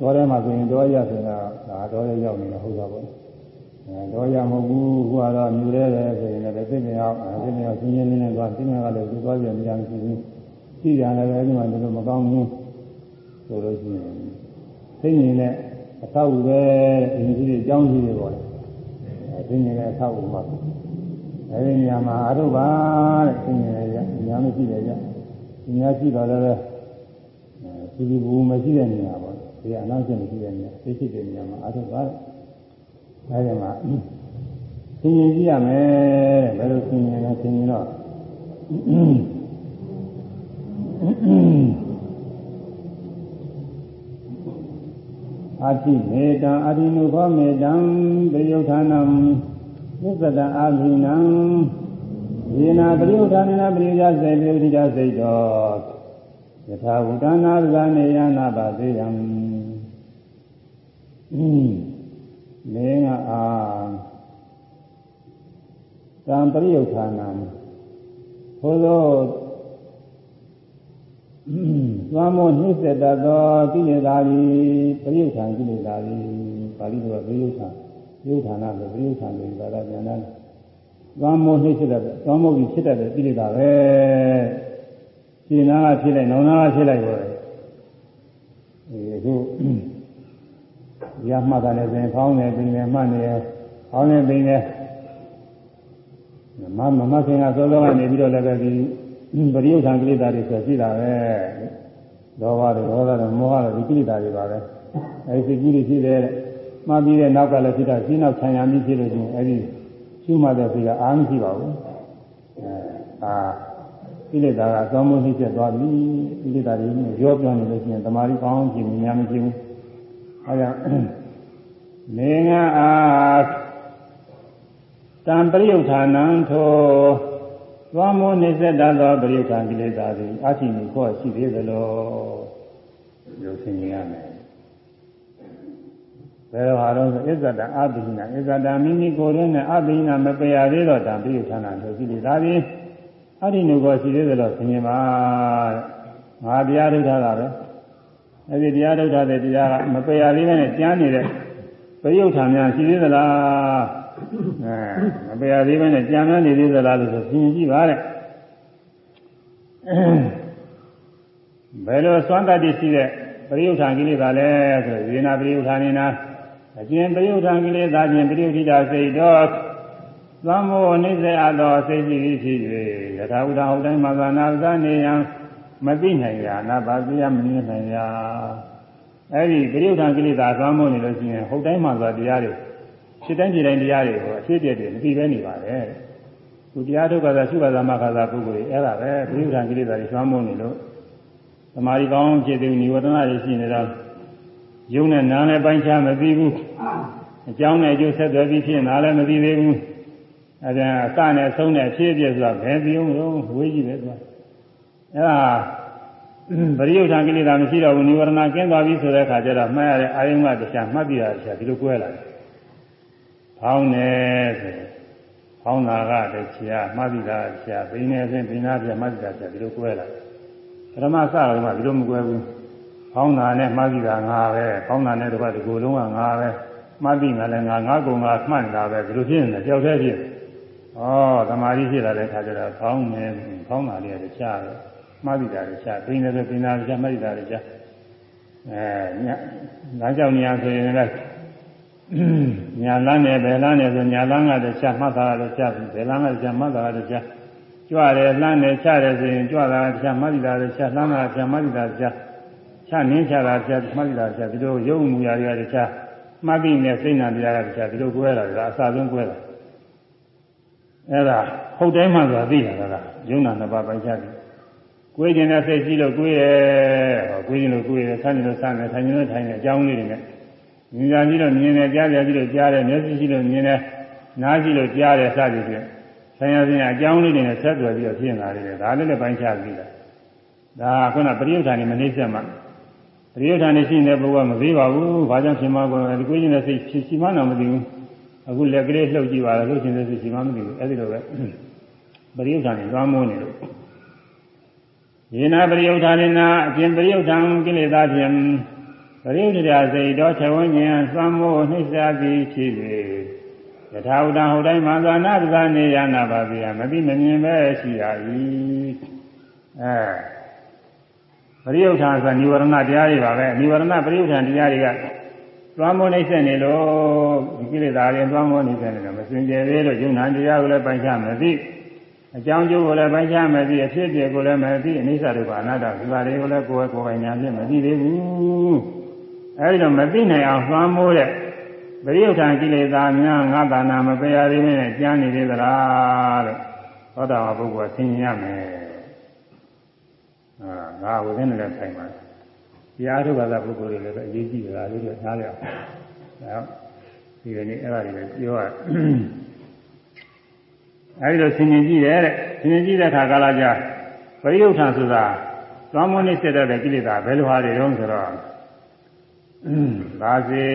တော့ထဲမှာဆိုရင်တော့ရဆိုတာဒါတော့ရရောက်နေတာဟုတ်တာပေါ့အဲတော့ရမဟုတ်ဘူးခုကတော့မြူရဲတယ်ဆိုရင်လည်းသိနေအောင်သိနေအောင်ရှင်းရှင်းလင်းလင်းသွားသိနေကလည်းသူသွားပြန်ပြန်ရှိဘူးရှိကြတယ်ပဲဒီမှာဒီလိုမကောင်းဘူးဆိုလို့ရှိရင်သိနေတဲ့အသောက်ပဲအင်းကြီးတွေအကြောင်းကြီးတွေပေါ့လေအဲသိနေတဲ့အသောက်မှာ အဲဒီနေရာမှာအရုပ်ပါတဲ့သိနေရညာမရှိတယ်ကြညာရှိတော့လည်းစီစီဘူးမရှိတဲ့နေရာပေါ့ဒီအနောက်ကျမရှိတဲ့နေရာသိရှိတဲ့နေရာမှာအရုပ်ပါတဲ့အဲဒီမှာသင်ရင်ကြည့်ရမယ်တဲ့ဘယ်လိုသင်ရင်လဲသင်ရင်တော့အာတိမေတံအာတိနုခောမေတံပရိယုဌာနံ သစ္စတအာဘိနံယေနာပရိယုဌာနေနပရိယစေပရိယတိစိတ်တော်ယထာဝုတနာဇာနေယနာပါသေးယံမင်းကအာတံပရိယုဌာနံဘုသောသွားမောနှိစ္စတသောကိလေသာသည်ပရိယုဌာန်ကိလေသာသည်ပါဠိတော်ပရိယုဌာန်ပရိ ယုဌာနဆိုပရိယုဌာန်ကိုသာသာပြန်လာသွားမောနှိစ္စတသွားမောကြီးဖြစ်တတ်တဲ့ကိလေသာပဲရှင်းနာကဖြစ်လိုက်နောင်နာကဖြစ်လိုက်ပါလေဒီအခုရမှတ်တာလည်းဆိုရင်ဖောင်းနေပင်နေမှတ်နေဖောင်းနေပင်နေမမမခင်ကသောသောကနေပြီးတော့လည်းပဲဒီပရိယုထံကိလေသာတွေဆိုရှိတာပဲလောဘတွေဒေါသတွေမောဟတွေဒီကိလေသာတွေပါပဲအဲဒီစိတ်ကြီးတွေရှိတယ် မှပြီးတဲ့နောက်ကလည်းဖြစ်တာရှင်းနောက်ခြံရမိဖြစ်လို့ချင်းအဲဒီရှုမှတ်တဲ့စိတ်ကအာမရှိပါဘူးအဲအာကိလေသာကသောမှုနှိမ့်ချက်သွားပြီကိလေသာတွေရောပြောနေလို့ရှိရင်တမာရီကောင်းကြည့်မြင်များမရှိဘူးအဲဒါနေငါအားတံပရိယုဌာနံထိုသွားမောနေဆက်တတ်သောပရိက္ခကိလေသာသည်အရှိမိခေါ်ရှိသေးသလိုရုပ်ဆင်ရမယ် ဘယ်လိုဟာတော့အစ္ဆတအဘိနာအစ္ဆတမိမိကိုယ်ရင်းနဲ့အဘိနာမပယ်ရသေးတော့တံပရိက္ခဏတို့ကိလေသာသည်အရှိမိခေါ်ရှိသေးသလိုဆင်ញပါငါတရားထုတ်တာပဲအဲဒီတရားထုတ်တဲ့တရားကမပယ်ရသေးနဲ့ကျမ်းနေတဲ့ပရိယုဌာများရှိသေးသလားအဲမပယ်ရသေးဘဲနဲ့ကြံနေသေးသလားလို့ဆိုပြင်ကြည့်ပါတဲ့ဘယ်လိုစွမ်းတတ်တည်ရှိတဲ့ပရိယုဌာန်ကိလေသာလဲဆိုရေနာပရိယုဌာနေနာ အကျဉ်ပရိယုဌာန်ကိလေသာချင်းပရိယုထိတာစိတ်တော့သံမောနိစ္စအပ်သောစိတ်ရှိသည်ဖြစ်၍ယထာဥဒ္ဒဟုတ်တိုင်းမှာသာနာသနေယံမသိနိုင်ရာနာပါသိယမမြင်နိုင်ရာအဲ့ဒီပရိယုဌာန်ကိလေသာသံမောနေလို့ရှိရင်ဟုတ်တိုင်းမှာသာတရားတွေဖြစ်တိုင်းဖြစ်တိုင်းတရားတွေကိုအဖြစ်ပြည့်တယ်မသိပဲနေပါတယ်သူတရားထုတ်ကြတာသုဘသမခါသာပုဂ္ဂိုလ်ကြီးအဲ့ဒါပဲပရိယုဌာန်ကိလေသာတွေသွမ်းမုန်းနေလို့သမာဓိကောင်းဖြစ်တဲ့និဝရဏတွေရှိနေတော့ ယုံနဲ့နားနဲ့ပိုင်းခြားမသိဘူးအကြောင်းနဲ့အကျိုးဆက်သွယ်ပြီးဖြစ်နားလည်းမသိသေးဘူးအဲဒါအစနဲ့ဆုံးနဲ့ဖြစ်ပြဆိုတာဘယ်ပြုံးလို့ဝေးကြည့်ပဲသူကအဲ့ဒါပရိယုဌာန်ကိလေသာမရှိတော့ဘူးនិဝရဏကင်းသွားပြီဆိုတဲ့အခါကျတော့မှတ်ရတဲ့အာယုံကတရားမှတ်ပြီးတာတရားဒီလိုကွဲလာတယ်ဖောင်းတယ်ဆိုဖောင်းတာကတည်းကမှတ်ပြီးတာတရားဘိနေစဉ်ဘိနာပြမှတ်ပြီးတာတရားဒီလိုကွဲလာတယ်ပထမစတော့မှဒီလိုမကွဲဘူး ဖောင်းတာနဲ့မှတ်ပြီးတာငါပဲဖောင်းတာနဲ့တပတ်ဒီကိုယ်လုံးကငါပဲမှတ်ပြီးငါလည်းငါငါကုံငါမှတ်နေတာပဲဒီလိုဖြစ်နေတယ်ကြောက်သေးဖြစ်ဩသမာဓိဖြစ်လာတဲ့ခါကျတော့ဖောင်းနေဖောင်းတာလေးကကြားတယ်မှတ်ပြီးတာလည်းကြားဘိနေစဉ်ဘိနာပြမှတ်ပြီးတာလည်းကြားအဲညငါကြောက်နေရဆိုရင်လည်းညာလန်းနဲ့ဘယ်လန်းနဲ့ဆိုညာလန်းကတည်းကမှတ်တာလည်းကြားပြီဘယ်လန်းကတည်းကမှတ်တာလည်းကြားကြွတယ်လှမ်းတယ်ချတယ်ဆိုရင်ကြွတာကကြားမှတ်တာလည်းကြားလှမ်းတာကြားမှတ်တာကြား ချနင်းချတာကြားမှတ်တာကြားဒီလိုရုပ်မူရာတွေကကြားမှတ်ပြီးနဲ့စိတ်နာတရားကကြားဒီလိုကွဲလာတာအစဆုံးကွဲလာအဲ့ဒါဟုတ်တိုင်းမှဆိုတာသိတာကယုံနာနှစ်ပါးပိုင်းခြားတယ်ကိုယ်ကျင်တဲ့စိတ်ရှိလို့ကိုယ်ရဲ့ကိုယ်ကျင်လို့ကိုယ်ရဲ့ဆန်းကျင်လို့ဆန်းတယ်ထိုင်ကျင်လို့ထိုင်တယ်အကြောင်းလေးတွေနဲ့မြင်ကြပြီးတော့မြင်တယ်ကြားကြပြီးတော့ကြားတယ်မျက်စိရှိလို့မြင်တယ်နားရှိလို့ကြားတယ်စသည်ဖြင့်ဆံရစဉ်အကြောင်းလေးတွေနဲ့ဆက်သွယ်ပြီးတော့ဖြစ်လာတယ်ဒါလည်းလည်းပိုင်းခြားပြီးတာဒါကခုနပရိယုဌာန်နေမနှိမ့်ဆက်မှ ပရိယုဌာန်နေရှိနေတဲ့ပုဂ္ဂိုလ်ကမသိပါဘူးဘာကြောင့်ရှင်မကောဒီကိုင်းနေတဲ့စိတ်ရှိမှန်းတော့မသိဘူးအခုလက်ကလေးလှုပ်ကြည့်ပါလားလှုပ်ခြင်းသက်ရှိမှမသိဘူးအဲ့ဒီလိုပဲပရိယုဌာန်နဲ့သွားမိုးနေလို့ယေနာပရိယုဌာနေနာအပြင်ပရိယုဌာန်ကိလေသာဖြင့်ပရိယုဒရာစိတ်တော်ခြဝဉ္ဉံသွားမိုးနှိစ္စသည်ဖြစ်၍ယထာဥဒံဟောတိုင်းမှာသာနာပဇာနေရနာပါဗျာမသိမမြင်ပဲရှိရ၏အဲ ပရိယုဌာန်ဆိုတာនិဝရဏတရားတွေပါပဲនិဝရဏပရိယုဌာန်တရားတွေကသွားမိုးနှိစ္စနေလို့ဒီကိလေသာတွေသွားမိုးနှိစ္စနေလို့မစင်ကြယ်သေးလို့ယုံနာတရားကိုလည်းပိုင်ချမသိအကြောင်းကျိုးကိုလည်းပိုင်ချမသိအဖြစ်အပျက်ကိုလည်းမသိအနိစ္စဒုက္ခအနတ္တဒီပါတွေကိုလည်းကိုယ်ကိုယ်ပိုင်ညာဖြင့်မသိသေးဘူးအဲဒီတော့မသိနိုင်အောင်သွားမိုးတဲ့ပရိယုထံကိလေသာများငါးပါဏမပယ်ရသေးနဲ့ကြမ်းနေသေးသလားလို့သောတာပန်ပုဂ္ဂိုလ်ကသိဉာဏ်မယ် အာငါဝိသင်းနဲ့ဆိုင်ပါတရားထုတ်ပါသာပုဂ္ဂိုလ်တွေလည်းအရေးကြီးတယ်လားလို့ထားလိုက်အောင်ဒါဒီကနေ့အဲ့ဒါတွေလည်းပြောရအဲဒီလိုဆင်ញင်ကြည့်တယ်တဲ့ဆင်ញင်ကြည့်တဲ့အခါကာလကြာပရိယုထံဆိုတာသွားမွန်းနေစေတဲ့ကိလေသာဘယ်လိုဟာတွေတုံးဆိုတော့ဒါစေ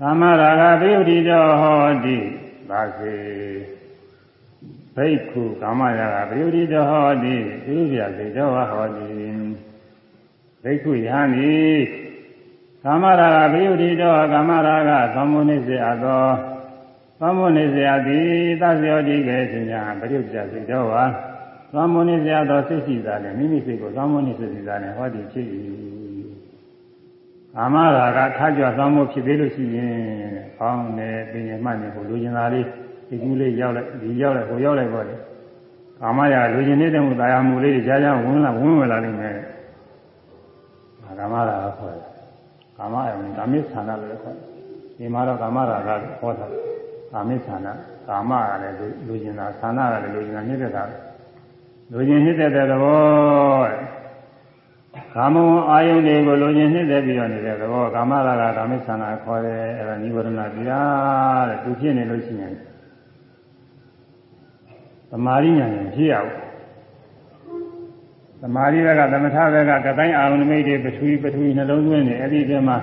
သမရာဂပိယုတိတောဟောတိဒါစေ ဘိက္ခုကာမရာဂပိယုတိတောဟောတိပြုပြစေတောဟောတိဘိက္ခုယဟန်ဤကာမရာဂပိယုတိတောကာမရာဂသမုန်နေစေအပ်သောသမုန်နေစေအပ်သည်သဇယောတိကေသင်ညာပရိယုပြစေတောဝါသမုန်နေစေအပ်သောစိတ်ရှိတာနဲ့မိမိစိတ်ကိုသမုန်နေစေတာနဲ့ဟောတိဖြစ်၏ကာမရာဂထားကြသောမှုဖြစ်သေးလို့ရှိရင်ကောင်းတယ်ပြင်ရမှတ်နေကိုလူကျင်သားလေး ဒီကူးလေးရောက်လိုက်ဒီရောက်လိုက်ကိုရောက်လိုက်ပေါ့လေကာမရာလူကျင်နေတဲ့မှုတရားမှုလေးကြားကြားဝင်လာဝင်ဝင်လာလိမ့်မယ်ကာမရာဂခေါ်တယ်ကာမအယုံကာမိသန္တာလို့ခေါ်တယ်ဒီမှာတော့ကာမရာဂကိုဟောတာကာမိသန္တာကာမကလည်းလူကျင်တာသန္တာကလည်းလူကျင်တာနေတဲ့တာလူကျင်နေတဲ့တဲ့သဘောကာမဝအာယုန်တွေကိုလိုချင်နှစ်သက်ပြီးတော့နေတဲ့သဘောကာမရာဂကာမိသနာခေါ်တယ်အဲဒါနိဝရဏတရားတဲ့သူဖြစ်နေလို့ရှိရင် သမာဓိဉာဏ်ရင်ဖြစ်ရဘူးသမာဓိဘက်ကသမထဘက်ကကတိုင်းအာရုံနမိတ်တွေပထဝီပထဝီနှလုံးသွင်းနေအဲ့ဒီအချိန်မှာ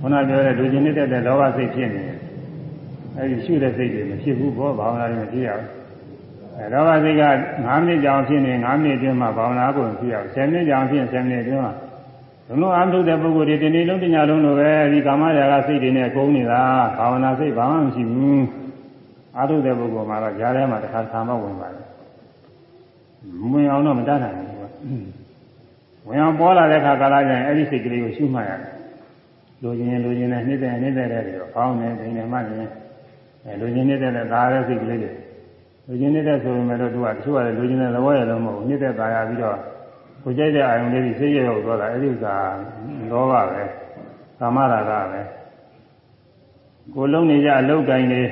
ခုနပြောတဲ့လိုချင်နှစ်သက်တဲ့လောဘစိတ်ဖြစ်နေတယ်အဲ့ဒီရှုတဲ့စိတ်တွေမဖြစ်ဘူးဘောဘာဝနာတွေမဖြစ်ရဘူးအဲလောဘစိတ်က9မိနစ်ကြောင်ဖြစ်နေ9မိနစ်အတွင်းမှာဘာဝနာကိုဖြစ်အောင်10မိနစ်ကြောင်ဖြစ်10မိနစ်အတွင်းမှာဘုလုံးအာထုတဲ့ပုဂ္ဂိုလ်တွေဒီနေ့လုံးတညလုံးလိုပဲဒီကာမရာဂစိတ်တွေနဲ့ကုန်နေတာဘာဝနာစိတ်ဘာမှမရှိဘူး အာထုတဲ့ပုဂ္ဂိုလ်မှာတော့ကြားထဲမှာတစ်ခါတစ်ခါမှဝင်ပါတယ်ဝင်အောင်တော့မတတ်နိုင်ဘူးဝင်အောင်ပေါ်လာတဲ့အခါကာလကျရင်အဲ့ဒီစိတ်ကလေးကိုရှုမှတ်ရတယ်လူချင်းလူချင်းနဲ့နှိမ့်တဲ့နှိမ့်တဲ့တွေတော့ကောင်းတယ်ဒိနေမှနေအဲလူချင်းနှိမ့်တဲ့ဒါရဲ့စိတ်ကလေးတွေလူချင်းနေတဲ့ဆိုပေမဲ့တော့သူကတချို့ကလည်းလူချင်းတဲ့သဘောရတော့မဟုတ်ဘူးနေတဲ့ตายရပြီးတော့ကိုကြိုက်တဲ့အာယုံလေးကြီးစိတ်ရရောက်သွားတာအဲ့ဒီဥစ္စာလောဘပဲကာမရာဂပဲကိုလုံးနေကြအလုတ်တိုင်းလေး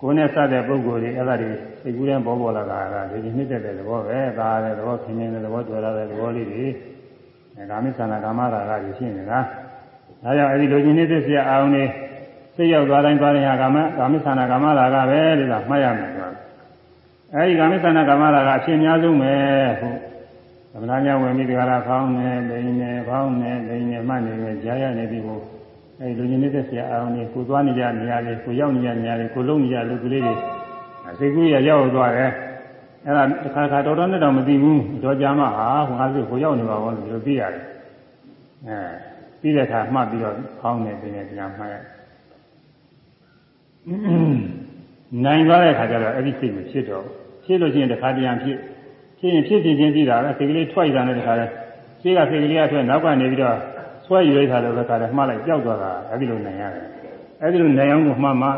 ကိုနဲ့စတဲ့ပုံကိုယ်တွေအဲ့ဒါတွေစိတ်ကူးတဲ့ပေါ်ပေါ်လာတာကလူချင်းနေတဲ့သဘောပဲဒါတဲ့သဘောခင်မင်းတဲ့သဘောတွေ့ရတဲ့သဘောလေးတွေအဲကာမိသနာကာမရာဂကြီးဖြစ်နေတာဒါကြောင့်အဲ့ဒီလူချင်းနေတဲ့ဆရာအာယုံလေးစိတ်ရောက်သွားတိုင်းသွားရင်ဟာကာမကာမိသနာကာမရာဂပဲလို့ကမှတ်ရမယ်ကွာအဲဒီကာမိသနာကာမရာကအဖြစ်အများဆုံးပဲဟုတ်သမဏညာဝင်ပြီးဒီကရာဖောင်းနေလိန်နေဖောင်းနေလိန်နေမှနေနေကြားရနေပြီကို အဲဒီလူကြီးနေတဲ့ဆရာအောင်နေကိုသွားနေကြနေရာလေးကိုရောက်နေကြနေရာလေးကိုလုံးနေကြလူကလေးတွေစိတ်ကူးရရောက်သွားတယ်အဲ့ဒါတစ်ခါခါတော်တော်နဲ့တော့မသိဘူးတော့ကြာမှဟာဟိုငါစိတ်ကိုရောက်နေပါဘောလို့သိရတယ်အဲပြီးတဲ့အခါမှတ်ပြီးတော့ဖောင်းနေပြီးနေပြန်မှတ်ရနိုင်သွားတဲ့အခါကျတော့အဲ့ဒီစိတ်ကိုဖြစ်တော့ဖြစ်လို့ရှိရင်တစ်ခါတည်းရန်ဖြစ်ဖြစ်ရင်ဖြစ်ဖြစ်ချင်းသိတာပဲစိတ်ကလေးထွက်ရတာနဲ့တခါလဲရှေ့ကစိတ်ကလေးကထွက်နောက်ကနေပြီးတော့ ဆွဲယူလိုက်တာလည်းတခါလဲမှားလိုက်ကြောက်သွားတာအဲဒီလိုနိုင်ရတယ်အဲဒီလိုနိုင်အောင်ကိုမှမှ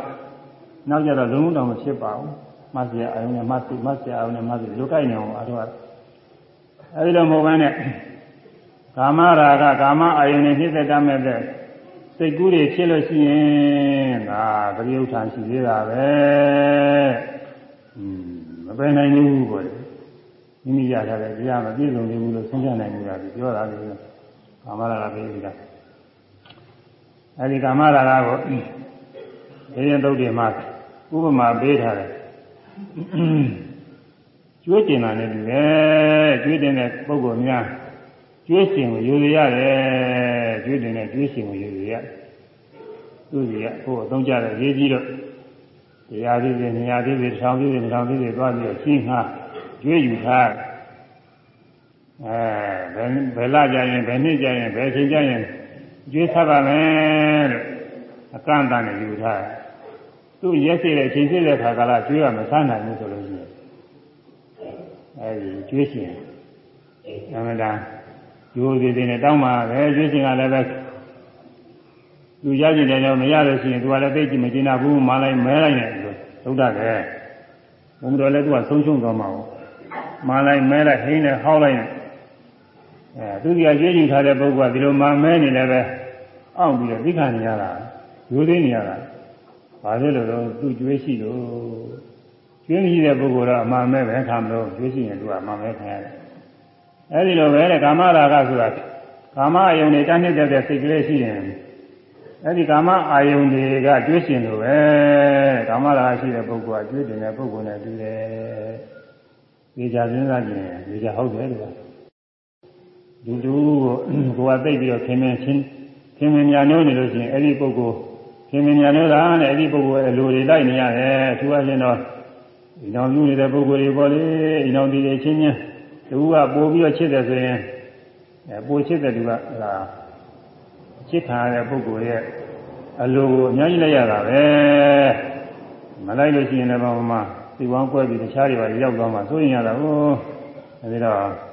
နောက်ကြတော့လုံးလုံးတောင်မဖြစ်ပါဘူးမဆရာအယုံနဲ့မဆမဆရာအယုံနဲ့မဆလူကိုက်နေအောင်အားထုတ်အဲဒီလိုမဟုတ်ဘဲနဲ့ကာမရာဂကာမအယုံနဲ့နှိစ္စတမဲ့တဲ့စိတ်ကူးတွေဖြစ်လို့ရှိရင်ဒါပရိယုဌာန်ရှိသေးတာပဲอืมမပယ်နိုင်ဘူးပေါ့မိမိရထားတဲ့တရားမပြည့်စုံသေးဘူးလို့ဆုံးဖြတ်နိုင်ဘူးလားပြောတာလေ ကာမရာဂပြေးပြီးတာအဲဒီကာမရာဂကိုဒီရင်သုတ်တွေမှာဥပမာပေးထားတယ်ကျွေးကျင်တာနဲ့တူတယ်ကျွေးတင်တဲ့ပုဂ္ဂိုလ်များကျွေးရှင်ကိုယူရရတယ်ကျွေးတင်တဲ့ကျွေးရှင်ကိုယူရရတယ်သူ့ကြီးကကိုယ်အသုံးကြတဲ့ရေးကြီးတော့တရားသေးသေးနေရာသေးသေးထောင်သေးသေးထောင်သေးသေးသွားပြီးတော့ရှင်းငှားကျွေးယူထားအဲဘ ယ်ဘယ်လာကြရင်ဘယ်နှစ်ကြရင်ဘယ်ချိန်ကြရင်ကျွေးဆက်ပါမယ်လို့အကန့်အသတ်နဲ့ယူထားသူ့ရက်စီတဲ့ချိန်စီတဲ့ခါကလာကျွေးရမဆန်းနိုင်ဘူးဆိုလို့ရှိရင်အဲဒီကျွေးရှင်အမှန်တန်ရိုးသေးသေးနဲ့တောင်းပါပဲကျွေးရှင်ကလည်းပဲလူရကြည့်တယ်တော့မရလို့ရှိရင်သူကလည်းသိကြည့်မကျင်တာဘူးမလိုက်မဲလိုက်နေလို့သုဒ္ဓကဲဘုံတော်လည်းသူကဆုံးရှုံးသွားမှာပေါ့မလိုက်မဲလိုက်ဟင်းနဲ့ဟောက်လိုက်နေ အဲသူကရွေးကြည့်ထားတဲ့ပုဂ္ဂိုလ်ကဒီလိုမမဲနေလည်းပဲအောင့်ပြီးတော့သိခံနေရတာရိုးသေးနေရတာဘာဖြစ်လို့လဲသူကျွေးရှိလို့ကျွေးမရှိတဲ့ပုဂ္ဂိုလ်တော့အမှန်ပဲပဲခံမလို့ကျွေးရှိရင်သူကအမှန်ပဲခံရတယ်အဲဒီလိုပဲတဲ့ကာမရာဂဆိုတာကာမအယုံတွေတန်းနေတဲ့စိတ်ကလေးရှိရင်အဲ့ဒီကာမအာယုန်တွေကကျွေးရှင်လို့ပဲကာမရာရှိတဲ့ပုဂ္ဂိုလ်ကကျွေးတင်တဲ့ပုဂ္ဂိုလ်နဲ့တူတယ်။ဒီကြစဉ်းစားကြည့်ရင်ဒီကြဟုတ်တယ်လို့ လူတူကိုကိုယ်ကသိပြီးတော့ခင်မင်းချင်းခင်မင်းညာနိုးနေလို့ရှိရင်အဲ့ဒီပုဂ္ဂိုလ်ခင်မင်းညာနိုးတာနဲ့အဲ့ဒီပုဂ္ဂိုလ်ရဲ့လူတွေလိုက်နေရတယ်။သူကချင်းတော့ဒီတော်ပြုနေတဲ့ပုဂ္ဂိုလ်တွေပေါ့လေဒီတော်ဒီတွေချင်းချင်းသူကပို့ပြီးတော့ချစ်တယ်ဆိုရင်အဲပို့ချစ်တဲ့သူကဟာချစ်ခံရတဲ့ပုဂ္ဂိုလ်ရဲ့အလိုကိုအများကြီးလိုက်ရတာပဲမလိုက်လို့ရှိရင်လည်းဘာမှသိဝမ်းကွဲပြီးတခြားတွေပါရောက်သွားမှဆိုရင်ရတာဟိုအဲဒီတော့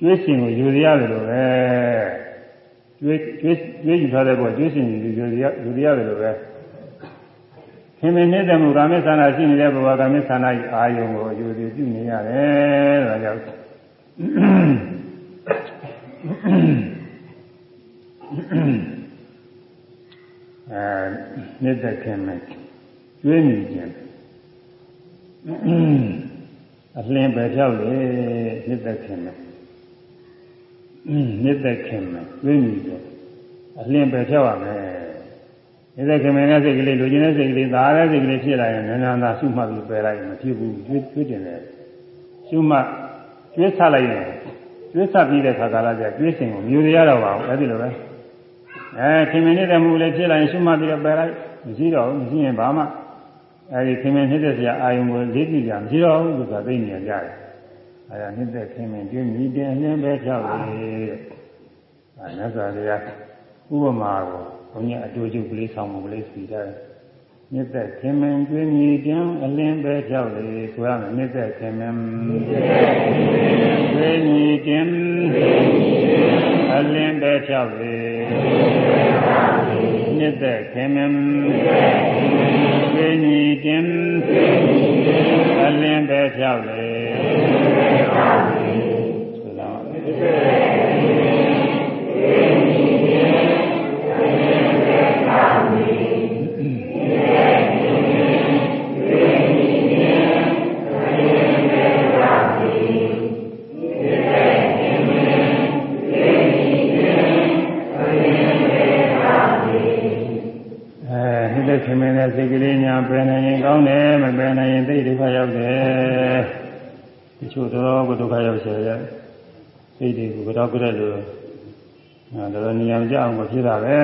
ကျွေးရှင်ကိုယူရရတယ်လို့ပဲကျွေးကျွေးကျွေးယူထားတဲ့ဘောကျွေးရှင်ယူယူရယူရတယ်လို့ပဲခင်မင်းနေတဲ့မူကာမေသနာရှိနေတဲ့ဘဝကာမေသနာဤအာယုံကိုယူယူပြုနေရတယ်ဒါကြောင့်အဲနှစ်သက်ခင်မဲ့ကျွေးမိခြင်းအလင်းပဲဖြောက်လေနှစ်သက်ခင်မဲ့ နှစ်သက်ခင်မဲ့ကျွေးမိခြင်းအလင်းပဲဖြောက်ရမယ်နှစ်သက်ခင်မဲ့နဲ့စိတ်ကလေးလူချင်းတဲ့စိတ်ကလေးသာတဲ့စိတ်ကလေးဖြစ်လာရင်နန္ဒာသာရှုမှတ်ပြီးပယ်လိုက်မဖြစ်ဘူးကျွေးကျွေးတင်တယ်ရှုမှတ်ကျွေးဆလိုက်ရင်ကျွေးဆပြီးတဲ့ခါကာလကျကျွေးစဉ်ကိုမြူရရတော့ပါဘူးအဲ့ဒီလိုပဲအဲခင်မင်းနေတဲ့မူလည်းဖြစ်လာရင်ရှုမှတ်ပြီးတော့ပယ်လိုက်မရှိတော့ဘူးမရှိရင်ဘာမှအဲဒီခင်မင်းနေတဲ့ဆရာအာယုံကိုလေးကြည့်ကြမရှိတော့ဘူးဆိုတာသိနေကြတယ် အဲဒါနေတဲ့ခင်မင်းကျွေးမြည်တင်အလင်းပဲဖြောက်လေအဲမြတ်စွာဘုရားဥပမာကိုဘုန်းကြီးအတူတူကလေးဆောင်မှုကလေးစီတယ်မြစ်သက်ခင်မင်ကျွေးမြည်ခြင်းအလင်းပဲကြောက်လေဆိုရမယ်မြစ်သက်ခင်မင်ကျွေးမြည်ခြင်းအလင်းပဲကြောက်လေမြစ်သက်ခင်မင်ကျွေးမြည်ခြင်းအလင်းပဲကြောက်လေဆိုတော့တဲ့ ခင်မင်းတဲ့စိတ်ကလေးညာပယ်နိုင်ရင်ကောင်းတယ်မပယ်နိုင်ရင်သိဒုက္ခရောက်တယ် တချို့တော့ကိုဒုက္ခရောက်စေရစိတ်တွေကိုကတော့ကြက်လို့အဲဒါနေရာကြအောင်ကိုဖြစ်တာပဲ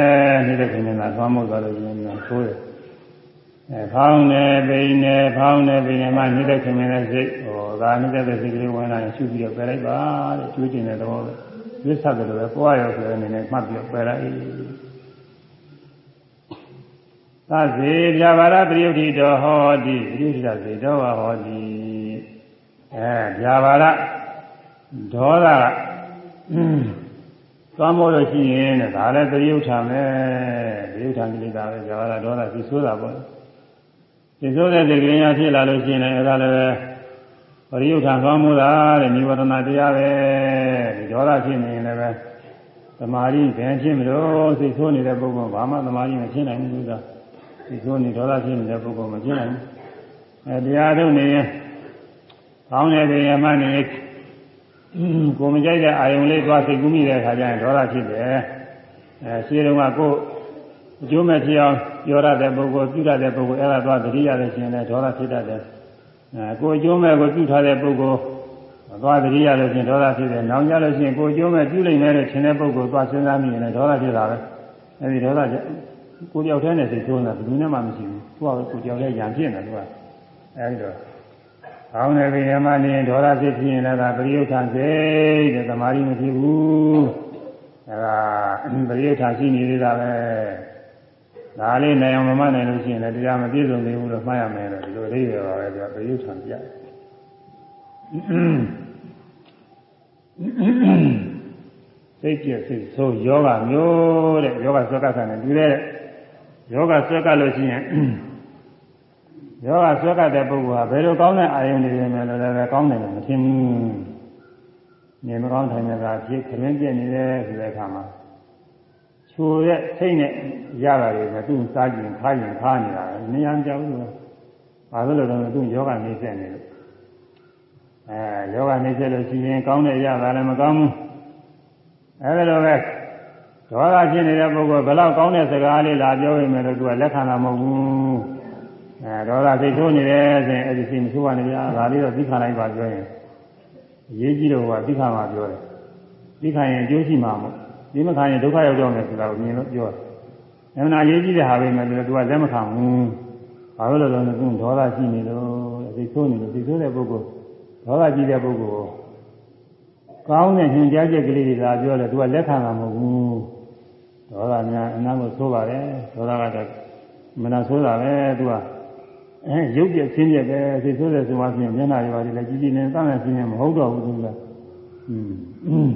နေတဲ့ခင်မင်းကသွားမို့သွားလို့ရှင်များဆိုးတယ်အဲဖောင်းနေပိန်နေဖောင်းနေပိန်နေမှနေတဲ့ခင်မင်းတဲ့စိတ်ဟောဒါနေတဲ့စိတ်ကလေးဝင်လာရင်ရှုပြီးတော့ပယ်လိုက်ပါတဲ့ကျွေးကျင်တဲ့သဘောပဲဝိသတ်တယ်လို့ပဲပွားရောက်ဆိုတဲ့အနေနဲ့မှတ်ပြီးတော့ပယ်လိုက်သစေပြဘာရပရိယုဒ္ဓိတော်ဟောတိပရိယုဒ္ဓစေတော်ဟောတိ အဲပြဘာရဒေါသကသွားမို့လို့ရှိရင်တဲ့ဒါလည်းပရိယုဒ္ဓမယ်ပရိယုဒ္ဓကိလေသာပဲပြဘာရဒေါသသိဆိုးတာပေါ့သိဆိုးတဲ့စိတ်ကလေးများဖြစ်လာလို့ရှိရင်လည်းအဲဒါလည်းပရိယုဒ္ဓသွားမို့တာတဲ့និဝရဏတရားပဲဒီဒေါသဖြစ်နေရင်လည်းပဲသမာဓိဘယ်ဖြစ်မလို့စိတ်ဆိုးနေတဲ့ပုဂ္ဂိုလ်ဘာမှသမာဓိမဖြစ်နိုင်ဘူးသာဒီလိုနေဒေါသဖြစ်နေတဲ့ပုဂ္ဂိုလ်မဖြစ်နိုင်ဘူးအဲတရားထုတ်နေရင် ကောင်းတဲ့တရားမှနေကိုမကြိုက်တဲ့အာယုံလေးသွားစိတ်ကူးမိတဲ့အခါကျရင်ဒေါသဖြစ်တယ်အဲရှိတုန်းကကိုအကျိုးမဲ့ဖြစ်အောင်ပြောရတဲ့ပုဂ္ဂိုလ်ပြုရတဲ့ပုဂ္ဂိုလ်အဲ့ဒါသွားတတိရတဲ့ရှင်လည်းဒေါသဖြစ်တတ်တယ်အဲကိုအကျိုးမဲ့ကိုပြုထားတဲ့ပုဂ္ဂိုလ်သွားတတိရလို့ရှင်ဒေါသဖြစ်တယ်။နောက်ကြလို့ရှိရင်ကိုအကျိုးမဲ့ပြုလိုက်မယ်လို့ထင်တဲ့ပုဂ္ဂိုလ်သွားစဉ်းစားမိရင်လည်းဒေါသဖြစ်တာပဲ။အဲဒီဒေါသကိုကြောက်တဲ့နဲ့စိတ်ဆိုးနေတာဘယ်သူနဲ့မှမရှိဘူးသူကကိုကြောက်တဲ့ရံဖြစ်နေသူကအဲဒီတော့ ကောင်းတဲ့ဘိယမနေဒေါသစိတ်ဖြစ်ရင်လည်းဒါပရိယုထစိတ်တဲ့သမာဓိမဖြစ်ဘူးအဲဒါပရိယုထရှိနေသေးတာပဲဒါလေးနိုင်အောင်မမနိုင်လို့ရှိရင်လည်းတရားမပြည့်စုံသေးဘူးလို့မှတ်ရမယ်လို့ဒီလိုလေးပဲပါပဲပြပရိယုထပြစိတ်ပြည့်စိတ်ဆိုးယောဂမျိုးတဲ့ယောဂဆွဲကပ်တယ်တူတဲ့ယောဂဆွဲကပ်လို့ရှိရင် ယောဂဆွဲကပ်တဲ့ပုဂ္ဂိုလ်ဟာဘယ်လိုကောင်းတဲ့အာယုန်တွေလဲလဲလဲကောင်းတယ်လို့မထင်ဘူးနေမကောင်းထိုင်နေတာဖြစ်ခရင်ပြည့်နေတယ်ဆိုတဲ့အခါမှာချိုတဲ့စိတ်နဲ့ရတာတွေနဲ့သူ့စားကြည့်ခါရင်ခါနေတာနေရကြောက်လို့ဘာလို့လဲတော့သူ့ယောဂနေဆက်နေလို့အဲယောဂနေဆက်လို့ရှိရင်ကောင်းတဲ့ရတာလည်းမကောင်းဘူးအဲဒီလိုပဲဒေါသဖြစ်နေတဲ့ပုဂ္ဂိုလ်ဘယ်လောက်ကောင်းတဲ့စကားလေးလာပြောရင်လည်းသူကလက်ခံတာမဟုတ်ဘူး အဲဒေါသစိတ်ဆိုးနေတယ်ဆိုရင်အဲဒီစိတ်မဆိုးပါနဲ့ဗျာဒါလေးတော့သိခံလိုက်ပါပြောရင်အရေးကြီးတော့ကသိခံမှာပြောတယ်သိခံရင်အကျိုးရှိမှာမဟုတ်ဒီမခံရင်ဒုက္ခရောက်တော့မယ်ဆိုတာကိုမြင်လို့ပြောတယ်။အမှန်အရေးကြီးတဲ့ဟာပဲမယ်လို့သူကလက်မခံဘူး။ဘာလို့လဲဆိုတော့သူဒေါသရှိနေလို့သိဆိုးနေလို့သိဆိုးတဲ့ပုဂ္ဂိုလ်ဒေါသကြီးတဲ့ပုဂ္ဂိုလ်ကောင်းတဲ့ညင်ကြားချက်ကလေးတွေသာပြောတယ်သူကလက်ခံမှာမဟုတ်ဘူးဒေါသများအနာကိုဆိုးပါတယ်ဒေါသကတော့မနာဆိုးတာပဲသူက အဲရုပ်ပြဆင်းပြပဲသိဆိုးတယ်ဆိုမှပြင်မျက်နှာတွေပါလေကြီးကြီးနဲ့တန်းနဲ့ဆင်းနေမဟုတ်တော့ဘူးသူကอืม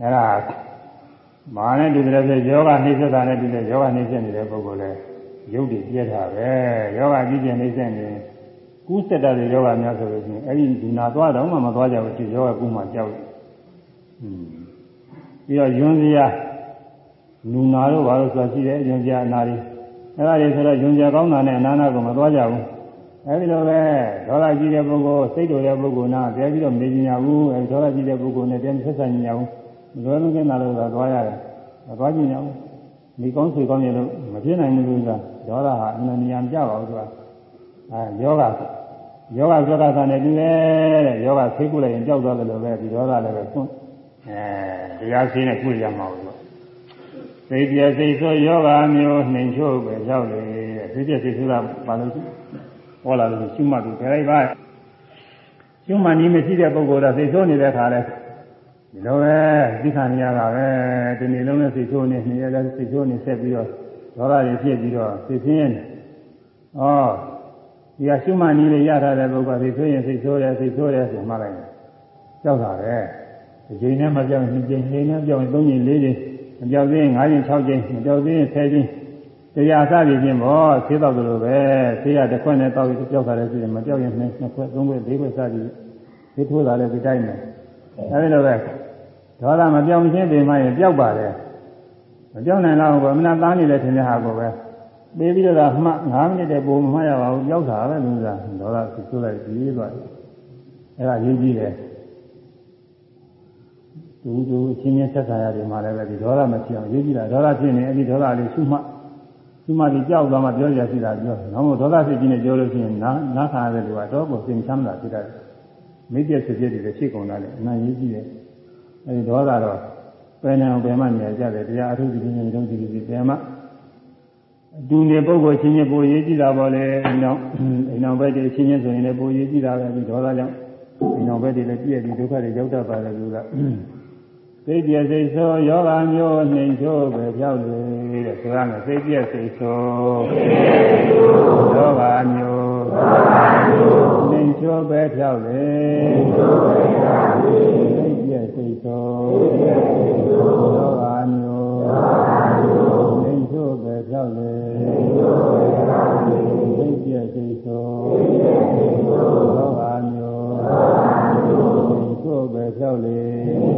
အဲ့ဒါမာနဲ့တူတယ်ဆိုယောဂနှိစ္စတာနဲ့တူတယ်ယောဂနှိစ္စနေတဲ့ပုဂ္ဂိုလ်လဲရုပ်တွေပြည့်တာပဲယောဂကြီးကျင်နှိစ္စနေကူးစက်တဲ့ယောဂများဆိုလို့ရှိရင်အဲ့ဒီဒီနာသွားတော့မှမသွားကြဘူးဒီယောဂကူးမှကြောက်တယ်อืมပြီးတော့ယွန်းစရာလူနာတို့ဘာလို့ဆိုတာရှိတယ်ယွန်းစရာအနာတွေ အဲ့ဒါတွေဆိုတော့ယွန်းစရာကောင်းတာနဲ့အနာနာကိုမသွားကြဘူးအဲဒီလိုပဲဒေါသကြီးတဲ့ပုဂ္ဂိုလ်စိတ်တော်တဲ့ပုဂ္ဂိုလ်နာပြန်ပြီးတော့မနေကြဘူးအဲဒီဒေါသကြီးတဲ့ပုဂ္ဂိုလ်နဲ့ပြန်ဆက်ဆံကြဘူးလွယ်လုံးကင်းလာလို့သာသွားရတယ်မသွားကြည့်ကြဘူးဒီကောင်းဆွေကောင်းရလို့မဖြစ်နိုင်ဘူးကဒေါသဟာအနန္တဉာဏ်ကြပါဘူးသူကအဲယောဂယောဂဇောကသာနဲ့တူတယ်တဲ့ယောဂဆေးကုလိုက်ရင်ကြောက်သွားတယ်လို့ပဲဒီဒေါသလည်းပဲဆွန့်အဲတရားဆေးနဲ့ကုရမှာဘူး စိတ်ပြည့်စိတ်ဆိုယောဂမျိုးနှိမ်ချို့ပဲရောက်လေတဲ့စိတ်ပြည့်စိတ်ဆိုတာဘာလို့ဟောလာလို့ရှုမှတ်ပြီးခရိုက်ပါရှုမှတ်နည်းမရှိတဲ့ပုဂ္ဂိုလ်ကစိတ်ဆိုးနေတဲ့ခါလဲဒီလိုပဲသိခံရတာပဲဒီနေ့လုံးနဲ့စိတ်ဆိုးနေနေရတဲ့စိတ်ဆိုးနေဆက်ပြီးတော့ဒေါသတွေဖြစ်ပြီးတော့စိတ်ဆင်းရဲနေဩဒီကရှုမှတ်နည်းလေးရထားတဲ့ပုဂ္ဂိုလ်စိတ်ဆိုးရင်စိတ်ဆိုးတယ်စိတ်ဆိုးတယ်ဆိုမှလိုက်တယ်ကြောက်တာပဲဒီချိန်နဲ့မပြောင်းနှစ်ချိန်ချိန်နဲ့ပြောင်းသုံးချိန်လေးချိန် မပြောင်းသေးရင်၅ချိန်၆ချိန်မပြောင်းသေးရင်၁၀ချိန်တရားအစပြီးချင်းပေါ့ဆေးတော့လို့ပဲဆေးရတစ်ခွက်နဲ့တောက်ပြီးကြောက်တာလည်းရှိတယ်မကြောက်ရင်နှစ်ခွက်သုံးခွက်လေးခွက်စသည်ဒီထိုးတာလည်းဒီတိုင်းပဲအဲဒီလိုပဲဒေါသမပြောင်းခြင်းပင်မရင်ပျောက်ပါတယ်မပြောင်းနိုင်တော့ဘူးအမနာသားနေတယ်ထင်တဲ့ဟာကိုပဲပေးပြီးတော့မှ9မိနစ်တည်းပုံမှတ်ရပါဘူးပျောက်တာပဲလူစားဒေါသဆူလိုက်ပြီးသွားတယ်အဲဒါရေးကြည့်တယ် သူသူချင်းချင်းဆက်ဆံရတယ်မှာလည်းပဲဒီဒေါသမဖြစ်အောင်ရေးကြည့်တာဒေါသဖြစ်နေအဲ့ဒီဒေါသလေးရှုမှတ်ရှုမှတ်ပြီးကြောက်သွားမှပြောရစီတာပြောတယ်။နောက်မှဒေါသဖြစ်ခြင်းနဲ့ပြောလို့ရှိရင်နားနားခံရတဲ့လူကတော့ကိုသင်ချမ်းသာဖြစ်တတ်တယ်။မိတ်ပြဖြစ်ဖြစ်တွေဖြစ်ကုန်တာလေအမှန်ရေးကြည့်တယ်အဲဒီဒေါသတော့ပယ်နေအောင်ပယ်မှနေကြတယ်တရားအထုပ်ဒီနေ့တုန်းဒီဒီပယ်မှအတူနေပုဂ္ဂိုလ်ချင်းချင်းပိုရေးကြည့်တာပေါ့လေအိမ်တော်အိမ်တော်ဘက်တွေချင်းချင်းဆိုရင်လည်းပိုရေးကြည့်တာပဲဒီဒေါသကြောင့်အိမ်တော်ဘက်တွေလည်းပြည့်ပြီးဒုက္ခတွေရောက်တတ်ပါတယ်လို့က စိတ်ပြည့်စိတ်ဆိုယောဂမျိုးနှိမ်ချိုးပဲပြောက်လေတဲ့ဆိုရမယ်စိတ်ပြည့်စိတ်ဆိုယောဂမျိုးနှိမ်ချိုးပဲပြောက်လေစိတ်ပြည့်စိတ်ဆိုယောဂမျိုးနှိမ်ချိုးပဲပြောက်လေစိတ်ပြည့်စိတ်ဆိုယောဂမျိုးနှိမ်ချိုးပဲပြောက်လေသာ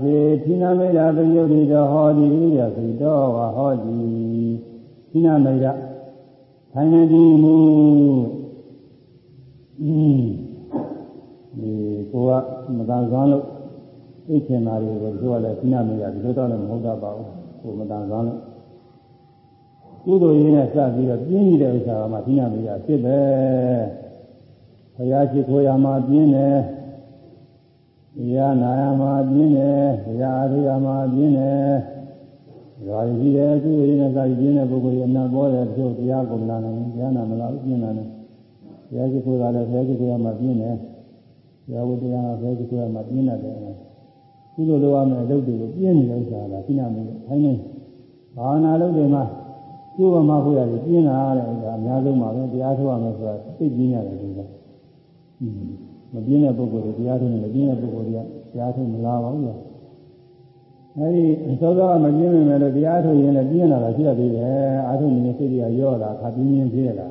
စေသီနာမေယပယုတိတော်ဟောဒီရိယသိတော်ဝဟောဒီသီနာမေယ ထိုင်နေဒီမူอืมဒီကိုကမတန်ဆွမ်းလို့သိချင်တာတွေကိုသူကလည်းသိနာမရဒီလိုတော့လည်းမဟုတ်တတ်ပါဘူးကိုမတန်ဆွမ်းလို့ကုသိုလ်ရင်းနဲ့စပြီးတော့ပြင်းနေတဲ့ဥစ္စာကမှသိနာမရဖြစ်ပဲဘုရားရှိခိုးရမှာပြင်းတယ်တရားနာရမှာပြင်းတယ်တရားအားထုတ်ရမှာပြင်းတယ် ဒါကြီးတယ်ကုသိုလ်ရင်းနဲ့စပြီးပြင်းတဲ့ပုဂ္ဂိုလ်ရအနာပေါ်တယ်သူတရားကိုမနာနိုင်ဘူးတရားနာမလားပြင်းတာနဲ့ဘုရားရှိခိုးတာလည်းဘုရားရှိခိုးရမှာပြင်းတယ်ရာဝတရားကဘယ်လိုဆိုမှပြင်းတယ်ကုသိုလ်လိုရမယ်အလုပ်တွေကိုပြင်းနေတဲ့ဥစ္စာလားသိနာမလို့ခိုင်းနေဘာဝနာလုပ်တွေမှာကျိုးမဖို့ရတယ်ပြင်းတာတဲ့ဥစ္စာအများဆုံးပါပဲတရားထုတ်ရမယ်ဆိုတာသိပြင်းရတယ်ဒီကမပြင်းတဲ့ပုဂ္ဂိုလ်တွေတရားထုတ်နေမပြင်းတဲ့ပုဂ္ဂိုလ်တွေကတရားထုတ်မလားပါဘူး အဲဒီသောသောကမပြင်းနေမယ်လို့တရားထုတ်ရင်လည်းပြင်းလာတာရှိရသေးတယ်အာထုနေတဲ့စိတ်တွေကရော့လာခါပြင်းပြင်းဖြစ်ရတာ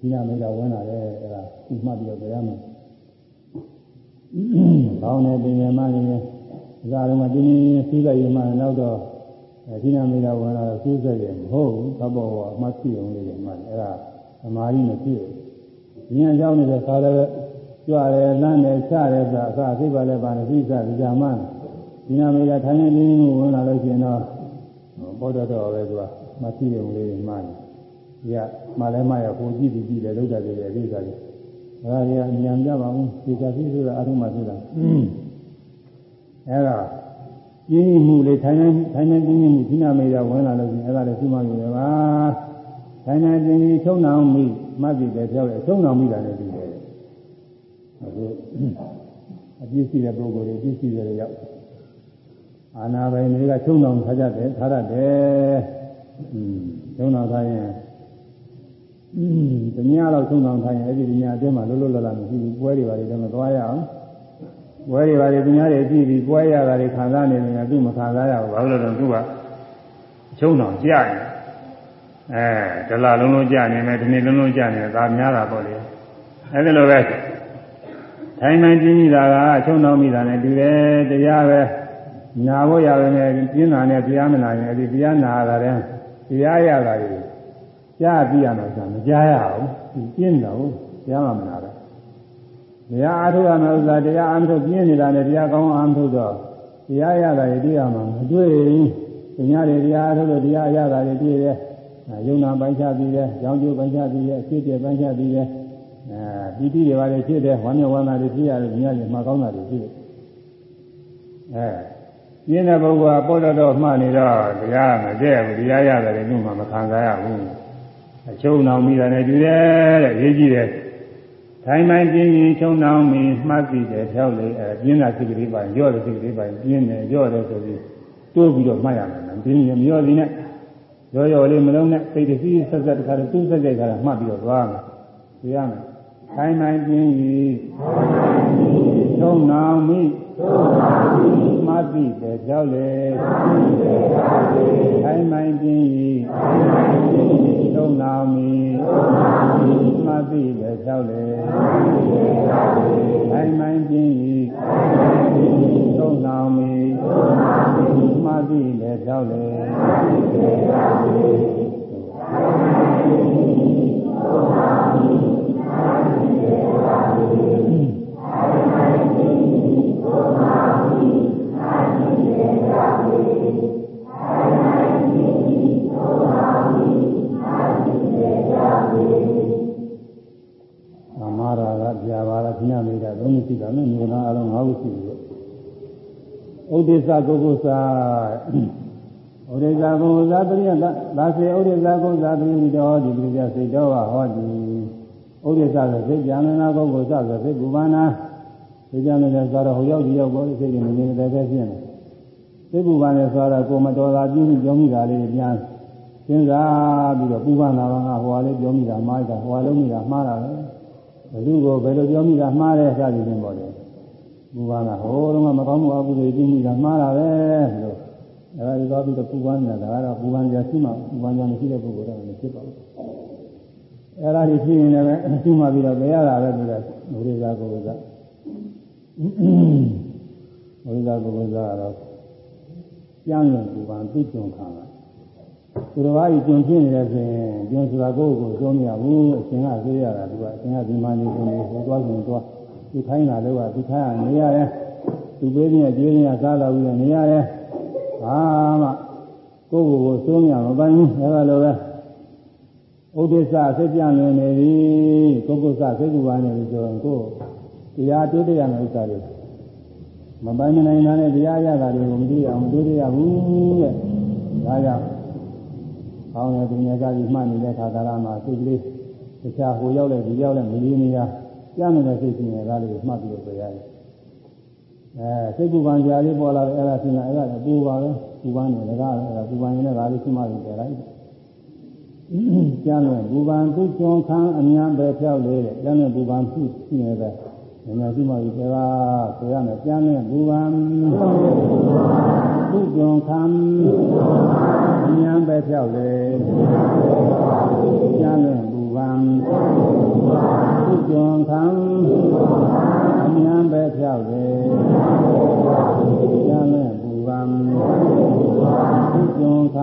ဒီနာမိတ်ကဝင်လာတယ်အဲဒါဒီမှတ်ပြီးတော့ကြားမယ်ကောင်းတယ်ပြင်ရမှနေတယ်ဒါတော့မှတင်းတင်းစီးလိုက်ရမှနောက်တော့အဲဒီနာမေတာဝင်လာတော့စူးစက်ရမဟုတ်ဘူးသဘောကအမှတ်ရှိအောင်လေးရမှအဲ့ဒါသမာဓိမဖြစ်ဘူးဉာဏ်ကြောင့်နေတဲ့သာလည်းကြွရဲလမ်းတယ်ချရဲဆိုအစသိပါလဲပါနေသိစဒီကြမှာ ဒီနာမေတာထိုင်နေတင်းတင်းဝင်လာလို့ရှိရင်တော့ဘောတော်တော်ပဲသူကမှတ်ရှိအောင်လေးမှနေဒီကမှလည်းမှရကိုကြည့်ပြီးကြည့်တယ်လောက်တယ်လေဒီကလေးဒါရီကဉာဏ်ကြပါဘူးဒီကတိဆိုတာအထုမှဆိုတာအဲ့ဒါပြင်းမှုလေးထိုင်နေထိုင်နေပြင်းမှုဒီနာမေရဝင်လာလို့ရှိရင်အဲ့ဒါလည်းသူ့မှယူရပါထိုင်နေပြင်းပြီးချုံနှောင်မိမှတ်ပြီးပဲပြောတယ်ချုံနှောင်မိတာလည်းပြီးတယ်အခုအပြည့်ရှိတဲ့ပုဂ္ဂိုလ်တွေအပြည့်ရှိတဲ့ရောက် အာနာပိုင်တွေကချုံနှောင်ထားကြတယ်ထားရတယ်อืมချုံနှောင်ထားရင်อืมတ냐တော့သုံးဆောင်ထိုင်ရင်အဲ့ဒီတ냐အတွင်းမှာလွတ်လွတ်လပ်လပ်မရှိဘူးပွဲတွေပါလေတော့မသွားရအောင်ပွဲတွေပါလေတ냐တွေကြည့်ပြီးပွဲရတာတွေခံစားနေတယ်ကသူ့မခံစားရဘူးဘာလို့လဲတော့သူကချုံတော်ကြာရင်အဲဒလလုံးလုံးကြာနေမယ်ဒီနေ့လုံးလုံးကြာနေတယ်ဒါများတာပေါ့လေအဲ့ဒီလိုပဲထိုင်မှန်ကြည့်မိတာကချုံတော်မိတာနဲ့တူတယ်တရားပဲ နာဖို့ရပါမယ်ပြင်းတာနဲ့တရားမနာရင်အဲ့ဒီတရားနာတာတဲ့တရားရတာကြီးကြားပြီးရမှာဆိုမကြားရအောင်ဒီပြင်းတော့ကြားမှမနာတော့တရားအားထုတ်ရမယ်ဥစ္စာတရားအားထုတ်ပြင်းနေတာနဲ့တရားကောင်းအားထုတ်တော့တရားရတာရတွေ့ရမှာမတွေ့ဘူး။ညာတွေတရားအားထုတ်လို့တရားရတာတွေတွေ့တယ်။ယုံနာပိုင်းခြားပြီးတယ်၊ကြောင်းကျိုးပိုင်းခြားပြီးတယ်၊ဖြစ်တယ်ပိုင်းခြားပြီးတယ်။အဲပီတိတွေပါလေဖြစ်တယ်၊ဝမ်းမြောက်ဝမ်းသာတွေဖြစ်ရတယ်၊ညာတွေမှာကောင်းတာတွေဖြစ်တယ်။အဲ ပြင်းတဲ့ပုဂ္ဂိုလ်ကပေါ်တော့မှနေတော့တရားမတည့်ဘူးတရားရတယ်လည်းသူ့မှာမခံစားရဘူး။အချုံနောင်မိတာနဲ့တူတယ်တဲ့ရေးကြည့်တယ်ထိုင်မှန်ပြင်းရင်ချုံနောင်မိမှတ်ပြီးတယ်ဖြောက်လေအဲပြင်းတာစိတ်ကလေးပါရော့တဲ့စိတ်ကလေးပါပြင်းတယ်ရော့တယ်ဆိုပြီးတိုးပြီးတော့မှတ်ရမယ်နော်ပြင်းရင်မရော့သေးနဲ့ရောရောလေးမလုံးနဲ့စိတ်တစီဆက်ဆက်တခါတော့သူ့ဆက်ဆက်ခါတော့မှတ်ပြီးတော့သွားမယ်ပြရမယ်ထိုင်မှန်ပြင်းရင်ချုံနောင်မိမှ တ်ပြီးတယ်ဖြောက်လေထိုင်မှန်ပြင်းရင်သုံးနာမီမသိပဲလျှောက်လေတိုင်းမိုင်းပြင်းဤသုံးနာမီမသိပဲလျှော က်လေရှိတာနဲ့မြေနာအလုံး၅ခုရှိပြီဥဒိစ္စကုက္ကုစာဥဒိစ္စကုက္ကုစာပရိယသာစေဥဒိစ္စကုက္ကုစာပရိယတော်ဒီပြည့်စိတ်တော်ဟောဒီဥဒိစ္စဆိုစိတ်ကြံနာကုက္ကုစာဆိုစိတ်ဘူဘာနာစိတ်ကြံနေတယ်ဆိုတော့ဟိုရောက်ဒီရောက်ပေါ်စိတ်တွေနေနေတယ်ပဲဖြစ်နေစိတ်ဘူဘာနဲ့ဆိုတော့ကိုမတော်တာပြုပြီးကြောမိတာလေးပြန်စဉ်းစားပြီးတော့ပူပန်လာတာကဟိုဟာလေးပြောမိတာမှားတာဟိုဟာလုံးမိတာမှားတာပဲ ဘယ်သူကိုဘယ်လိုပြောမိတာမှားတယ်စသည်ဖြင့်ပေါ့လေဘူပါကဟိုတုန်းကမကောင်းမှုအကုသိုလ်ပြုမိတာမှားတာပဲလို့အဲဒါဒီတော့ပြီးတော့ပူပန်းနေတာဒါကတော့ပူပန်းကြရှိမှပူပန်းကြမရှိတဲ့ပုဂ္ဂိုလ်တော့မဖြစ်ပါဘူးအဲဒါဒီဖြစ်ရင်လည်းရှိမှပြီးတော့ဘယ်ရတာလဲဆိုတော့ဘုရားကိုယ်ကဘုရားကိုယ်ကတော့ကျမ်းလွန်ပူပန်းသိကြုံခံတာ သူတော်ဘာကြီးကျုံဖြစ်နေတယ်ဆိုရင်ကျုံဆိုတာကိုယ့်ကိုယ်ကိုပြောမရဘူးအရှင်ကသိရတာသူကအရှင်ကဒီမှနေဆိုနေဟိုသွားဆိုသွားသူခိုင်းတာတော့သူခိုင်းရနေရတယ်သူပေးတဲ့ကျေးဇူးရစားတော်ပြီးနေရတယ်ဘာမှကိုယ့်ကိုယ်ကိုစိုးမြမပိုင်ဘူးအဲလိုပဲဥဒိစ္စစိတ်ပြနေနေပြီကိုကုသစိတ်ကူပါနေပြီဆိုရင်ကိုတရားတွေ့တဲ့ရမယ့်ဥစ္စာတွေမပိုင်မနိုင်တာနဲ့တရားရတာတွေကိုမတွေ့အောင်မတွေ့ရဘူးတဲ့ဒါကြောင့် ကောင်းတဲ့ပညာကကြီးမှတ်နေတဲ့ခါကာလမှာစိတ်ကလေးတခြားဟိုရောက်လဲဒီရောက်လဲမလေးမရကြားနေတဲ့စိတ်ရှင်ရဲ့ဒါလေးကိုမှတ်ပြီးတော့ရတယ်အဲစိတ်ကူပန်ကြာလေးပေါ်လာတယ်အဲ့ဒါရှင်ကအဲ့ဒါလည်းပူပါပဲပူပန်နေလည်းကားအဲ့ဒါပူပန်ရင်လည်းဒါလေးရှိမှပြီးကြလိုက်ကျမ်းနဲ့ဘူပန်သူကျွန်းခန်းအများပဲဖြောက်လေးတဲ့ကျမ်းနဲ့ဘူပန်သူရှိနေတဲ့ ညာရှိမှဒီကဲပါဆိုရမယ်ကျမ်းနဲ့ဘူပန်သူကျွန်းခန်းအများပဲဖြောက်လေးကျမ်းနဲ့ဘူပန်သူကျွန်းခန်းအများပဲဖြောက်လေးကျမ်းနဲ့ဘူပန်သူကျွန်းခ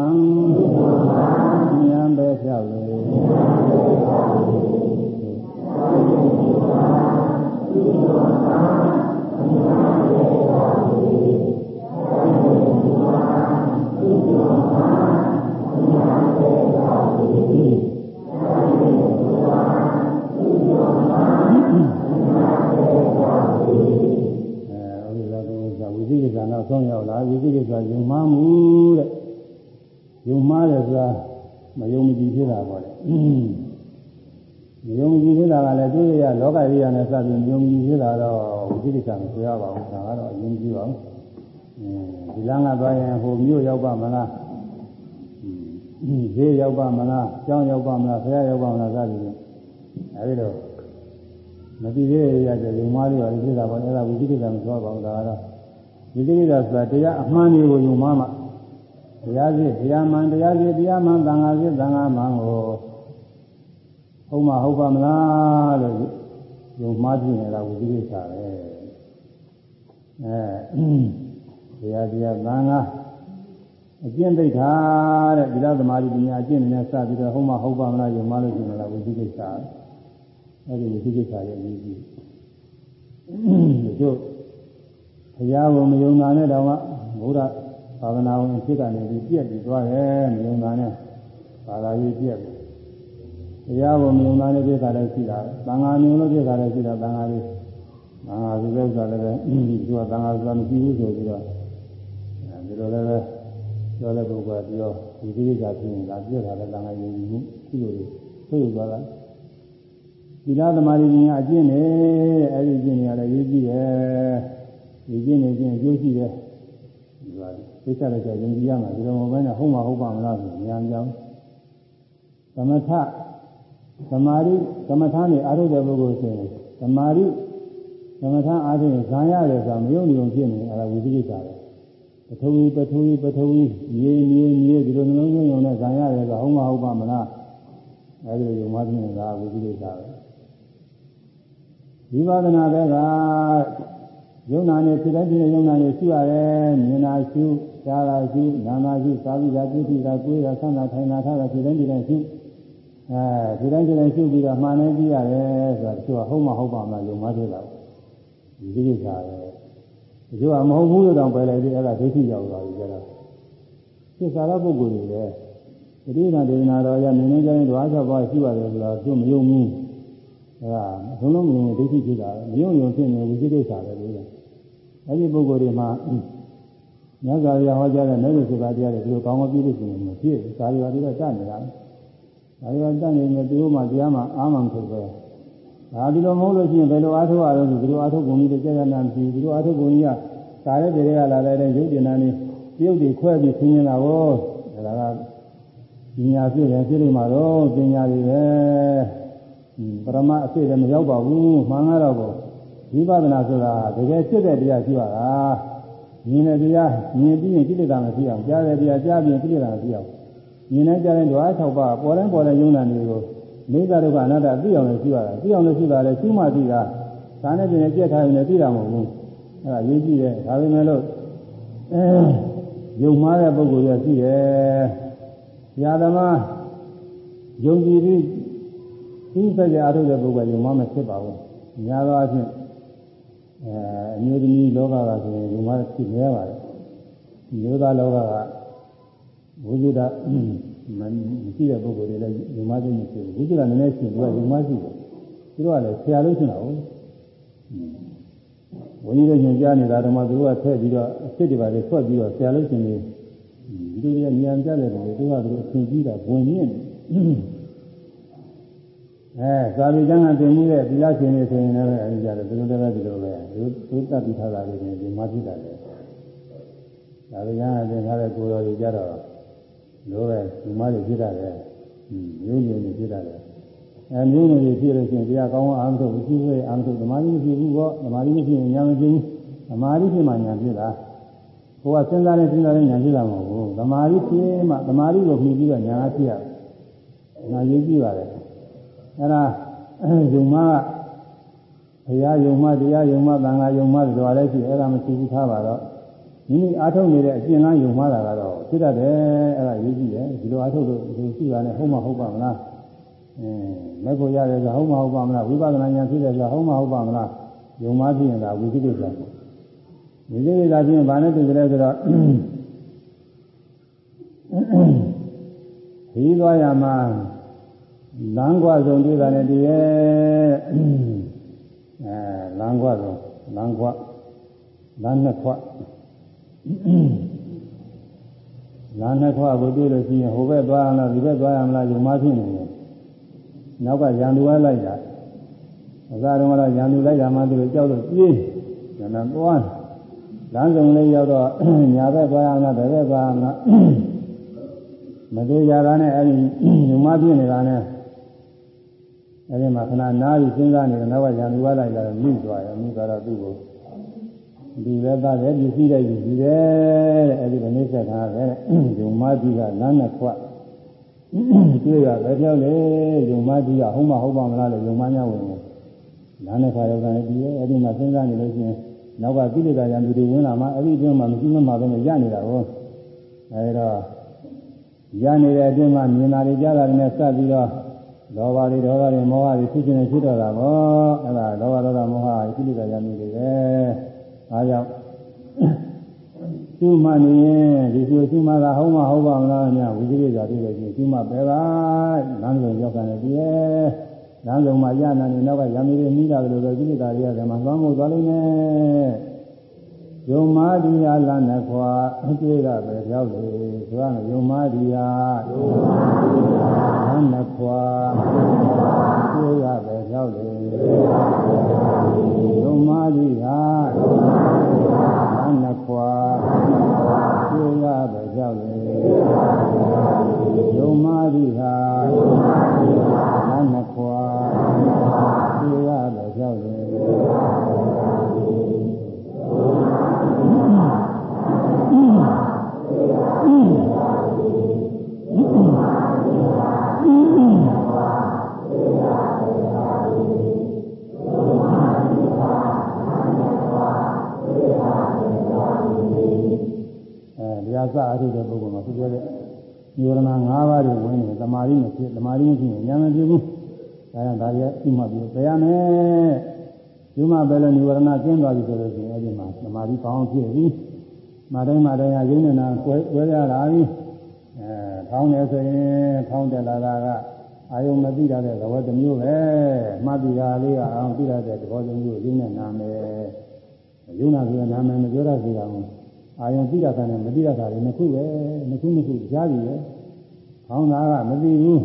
ယုံမှမှုတဲ့ယုံမှားတယ်ဆိုတာမယုံမကြည်ဖြစ်တာပေါ့လေမ ယုံကြည်ဖြစ်တာကလည်းသူရလောကကြီးရနဲ့စပြီးမယုံကြည်ဖြစ်တာတော့ဝိသိကိစ္စမဆိုရပါဘူးဒါကတော့အရင်ကြည့်ပါဦးဒီလမ်းကသွားရင်ဟိုမြို့ရောက်ပါမလားဈေးရောက်ပါမလားကျောင်းရောက်ပါမလားဆရာရောက်ပါမလားစသည်ဖြင့်အဲဒီတော့မတည်သေးရတဲ့ယုံမှားလေးပါလေဖြစ်တာပေါ့အဲ့ဒါဝိသိကိစ္စမဆိုရပါဘူးဒါကတော့ဝိသိကိစ္စဆိုတာတရားအမှန်တွေကိုယုံမှားမှာတရားစီတရားမှန်တရားစီတရားမှန်သံဃာစီသံဃာမှန်ကို ဟုတ်မဟုတ်ပါမလားလို့ယုံမှားကြည့်နေတာဝိသိကိစ္စပဲအဲတရားတရားသံဃာအကျင့်သိတာတဲ့ဒီလိုသမာဓိပညာအကျင့်နဲ့စပြီးတော့ဟုတ်မဟုတ်ပါမလားယုံမှားလို့ရှိရင်လည်းဝိသိကိစ္စအဲဒီဝိသိကိစ္စရဲ့အရေးကြီးတို့ဘုရားကိုမယုံတာနဲ့တောင်မှဘုရားသာသနာဝင်ဖြစ်ကနေပြီးပြက်ပြီးသွားတယ်မယုံတာနဲ့ဘာသာရေးပြက်ပြီး တရားကိုမယုံတာနဲ့ပြက်တာလည်းရှိတာသံဃာမြုံလို့ပြက်တာလည်းရှိတာသံဃာလေးသံဃာစုတဲ့ဥစ္စာလည်းပဲသူကသံဃာဆိုတာမရှိဘူးဆိုပြီးတော့ဒီလိုလည်းပဲပြောတဲ့ပုဂ္ဂိုလ်ကပြောဒီကိစ္စဖြစ်ရင်ဒါပြက်တာလည်းသံဃာယုံကြည်မှုရှိလို့ဆိုရသွားတာဒီလားသမာဓိဉာဏ်အကျင့်နဲ့အဲ့ဒီအကျင့်တွေကလည်းရေးကြည့်တယ်ဒီကျင့်နေခြင်းအကျိုးရှိတယ်ဒီပါသိစ္စာလည်းကြောင့်ယုံကြည်ရမှာဒီလိုမဟုတ်ဘဲနဲ့ဟုတ်မှာဟုတ်ပါမလားဆိုဉာဏ်ကြောင့်သမထ သမာဓိသမထနဲ့အာရုံတဲ့ပုဂ္ဂိုလ်ဆိုရင်သမာဓိသမထအားဖြင့်ဇာရတယ်ဆိုတာမယုံကြည်ုံဖြစ်နေအဲ့ဒါဝိသိကိစ္စပဲပထဝီပထဝီပထဝီမြေမြေမြေဒီလိုနှလုံးသွင်းုံနဲ့ဇာရတယ်ဆိုတာဟုတ်မှာဟုတ်ပါမလားအဲဒီလိုယုံမှဖြစ်နေတာဝိသိကိစ္စပဲဝိပဿနာတဲ့ကယုံနာနဲ့ဖြစ်တဲ့ဖြစ်တဲ့ယုံနာနဲ့ရှိရတယ်မြင်တာရှိကြားတာရှိနားတာရှိသာဝိတာပြည့်စုံတာကိုယ်တာဆန္ဒထိုင်တာထားတာဖြစ်တဲ့ဖြစ်တဲ့ရှိ အဲဖြစ်တဲ့ဖြစ်တဲ့ရှိပြီးတော့မှန်နေကြည့်ရတယ်ဆိုတာသူကဟုတ်မှဟုတ်ပါမလားယုံမှဖြစ်တာဒီကိစ္စပဲဒီကမဟုတ်ဘူးလို့တောင်ပယ်လိုက်ပြီးအဲ့ဒါဒိဋ္ဌိရောက်သွားပြီကျတော့သစ္စာရပုဂ္ဂိုလ်တွေလည်းတတိယဒေသနာတော်ရမြင်နေကြရင်ဓဝါ၆ပါးရှိပါတယ်ဆိုတော့သူမယုံဘူးအဲဒါအလုံးလုံးမြင်ဒိဋ္ဌိဖြစ်တာမယုံယုံဖြစ်နေဝိသိကိစ္စပဲလို့အဲ့ဒီပုဂ္ဂိုလ်တွေမှာမြတ်စွာဘုရားဟောကြားတဲ့မဲ့လို့ဆိုတာတရားတွေဒီလိုကောင်းကောင်းပြီးလို့ရှိရင်မဖြစ်ဘူး။ဒါတွေပါပြီးတော့တတ်နေတာ။ ဒါတွေကတတ်နေရင်သူတို့မှတရားမှအာမှန်ဆိုပဲ။ဒါဒီလိုမဟုတ်လို့ရှိရင်ဘယ်လိုအားထုတ်ရအောင်ဆိုဒီလိုအားထုတ်ပုံကြီးတွေကြာကြာနာပြီးဒီလိုအားထုတ်ပုံကြီးကကာရဲတွေကလာတဲ့ရုပ်တင်နာနေပြုတ်တွေခွဲပြီးဆင်းနေတာကိုဒါကပညာပြည့်တယ်ပြည့်နေမှာတော့ပညာတွေပဲ။ပရမအစစ်လည်းမရောက်ပါဘူး။မှန်ကတော့ဝိပဿနာဆိုတာတကယ်ဖြစ်တဲ့တရားရှိရတာမြင်တဲ့တရားမြင်ပြီးရင်ကိလေသာမဖြစ်အောင်ကြားတဲ့တရားကြားပြီးရင်ကိလေသာမဖြစ်အောင် မြင်တဲ့ကြားတဲ့ဓဝါ၆ပါးပေါ်တိုင်းပေါ်တိုင်းယုံနာတွေကိုမိစ္ဆာဒုက္ခအနတ္တသိအောင်လည်းရှိရတာသိအောင်လည်းရှိတာလည်းရှိမှသိတာဒါနဲ့ပြင်ကြက်ထားရင်လည်းသိတာမဟုတ်ဘူးအဲဒါရေးကြည့်တယ်ဒါပေမဲ့လို့အဲယုံမှားတဲ့ပုဂ္ဂိုလ်ရရှိတယ်။ညာသမားယုံကြည်ပြီးသိစကြအားထုတ်တဲ့ပုဂ္ဂိုလ်ယုံမှားမဖြစ်ပါဘူး။ညာသောအချင်းအဲအမျိုးသမီးလောကကဆိုရင်ဒီမှာဖြစ်နေရပါတယ်မျိုးသားလောကက ဝိဇ္ဇာမရှိတဲ့ပုဂ္ဂိုလ်တွေလည်းဒီမှာသိနေရှိဘူးဝိဇ္ဇာနည်းနည်းရှိသူကဒီမှာရှိတယ်သူတို့ကလည်းဆရာလို့ရှိတာဟုတ်ဝိနည်းတို့ညွှန်ကြားနေတာတော့မှသူတို့ကထည့်ပြီးတော့အစ်စ်တွေပါလေဆွတ်ပြီးတော့ဆရာလို့ရှိနေဒီလိုကြီးဉာဏ်ကြတယ်လေသူကသူတို့အရှင်ကြီးတာဝင်မြင့်အဲသာဝေကျမ်းကသင်မှုတဲ့သီလရှင်တွေဆိုရင်လည်းအဲဒီကြတယ်သူတို့လည်းဒီလိုပဲသူသူတတ်ပြီးထားတာတွေဒီမှာဖြစ်တာလေသာဝေကျမ်းကသင်ထားတဲ့ကိုယ်တော်တွေကြတော့ လိုပဲဒီမှာတွေဖြစ်တာလေမျိုးမျိုးတွေဖြစ်တာလေအဲမျိုးမျိုးတွေဖြစ်လို့ရှိရင်တရားကောင်းအောင်အားထုတ်မရှိသေးအားထုတ်သမာဓိမရှိဘူးပေါ့သမာဓိမရှိရင်ဉာဏ်မဖြစ်ဘူးသမာဓိဖြစ်မှဉာဏ်ဖြစ်တာဟိုကစဉ်းစားနေစဉ်းစားနေဉာဏ်ဖြစ်တာမဟုတ်ဘူးသမာဓိဖြစ်မှသမာဓိကိုမြည်ပြီးတော့ဉာဏ်ဖြစ်ရတယ်။နာရေးကြည့်ပါလေအဲ့ဒါယုံမကဘုရားယုံမတရားယုံမသံဃာယုံမဆိုတာလည်းရှိအဲ့ဒါမရှိဘူးထားပါတော့ မိမိအားထုတ်နေတဲ့အကျင့်လန်းယုံမတာကတော့ဖြစ်တတ်တယ်အဲ့ဒါရေးကြည့်တယ်ဒီလိုအားထုတ်လို့ဒီရှိတာနဲ့ဟုတ်မဟုတ်ပါမလားအင်းမဲ့ကိုရတယ်ဆိုဟုတ်မဟုတ်ပါမလားဝိပဿနာဉာဏ်ဖြစ်တယ်ဆိုဟုတ်မဟုတ်ပါမလားယုံမဖြစ်ရင်ဒါဝိသိကိစ္စဝိသိကိစ္စဖြစ်ရင်ဘာနဲ့တူကြလဲဆိုတော့ဒီသွားရမှာလမ်းကွာဆုံးတွေ့တာနဲ့တည်းရဲ့အဲလမ်းကွာဆုံးလမ်းကွာလမ်းနှစ်ခွ လမ်းနှစ်ခွကိုတွေ့လို့ရှိရင်ဟိုဘက်သွားရမလားဒီဘက်သွားရမလားယုံမဖြစ်နေတယ်နောက်ကရန်သူကလိုက်တာအစားတုန်းကတော့ရန်သူလိုက်တာမှသူကြောက်လို့ပြေးညနေသွားလမ်းစုံလေးရောက်တော့ညာဘက်သွားရမလားဘယ်ဘက်သွားရမလားမသေးကြတာနဲ့အဲဒီယုံမဖြစ်နေတာနဲ့အဲဒီမှာခဏနားပြီးစဉ်းစားနေတယ်နောက်ကရန်သူကလိုက်လာတော့မိသွားတယ်မိသွားတော့သူ့ကို ဒီလည်းသားတယ်ဒီရှိတဲ့ဒီရှိတယ်တဲ့အဲဒီကနိစ္စခါပဲယုံမကြီးကလမ်းနဲ့ခွတ်တွေ့ရပဲပြောလေယုံမကြီးကဟုတ်မဟုတ်ပါမလားလေယုံမများဝင်တယ်လမ်းနဲ့ခွတ်ရောက်တယ်ဒီရဲ့အဲဒီမှာစဉ်းစားနေလို့ရှိရင်နောက်ကကိလေသာရံသူတွေဝင်လာမှအဲဒီအတွင်းမှာမရှိမှမပဲရနေတာဟောအဲဒီတော့ရနေတဲ့အတွင်းမှာမြင်တာတွေကြားတာတွေနဲ့စပ်ပြီးတော့လောဘတွေဒေါသတွေမောဟတွေဖြစ်ခြင်းနဲ့ဖြစ်တော့တာပေါ့အဲ့ဒါလောဘဒေါသမောဟကိလေသာရမှုတွေပဲ အားကြောင့်သူ့မှနေရင်ဒီလိုသူ့မှသာဟုတ်မှဟုတ်ပါမလားညာဝိသေကြတွေ့လို့ရှိရင်သူ့မှပဲပါလမ်းလုံးရောက်တယ်တည်းလမ်းလုံးမှာရနာနေနောက်ကရံမီတွေမိတာလို့ပဲကိလေသာတွေရတယ်မှာသွားမှုသွားလိမ့်မယ် ယုံမာဒီယာလနဲ့ခွာအတွေ့ကပဲရောက်လေဆိုရမယ်ယုံမာဒီယာယုံမာဒီယာလနဲ့ခွာအတွေ့ကပဲရောက်လေယုံမာဒီယာလနဲ့ခွာအတွေ့ကပဲရောက်လေယုံမာဒီယာလနဲ့ခွာအတွေ့ကပဲရောက် စအထုတဲ့ပုဂ္ဂိုလ်မှာသူပြောတဲ့ညောရဏ၅ပါးတွေဝင်နေတမာရီမဖြစ်တမာရီမဖြစ်ရင်ဉာဏ်မဖြစ်ဘူးဒါကြောင့်ဒါကြီးဥမှပြီးပြရမယ်ဒီမှာပဲလေညောရဏကျင်းသွားပြီဆိုလို့ရှိရင်အဲဒီမှာတမာရီပေါင်းဖြစ်ပြီမတိုင်းမတိုင်းကရင်းနေတာကွဲကွဲရတာပြီအဲထောင်းတယ်ဆိုရင်ထောင်းတယ်လာတာကအာယုံမသိရတဲ့သဘောတစ်မျိုးပဲမှတ်ပြီးတာလေးကအောင်သိရတဲ့သဘောတစ်မျိုးရင်းနဲ့နာမယ်ယုံနာဆိုရင်နာမယ်မပြောရစီတာဘူး အာယုံသိတာကနဲ့မသိတာကလည်းနှစ်ခုပဲနှစ်ခုနှစ်ခုကြားပြီပဲခေါင်းသားကမသိဘူး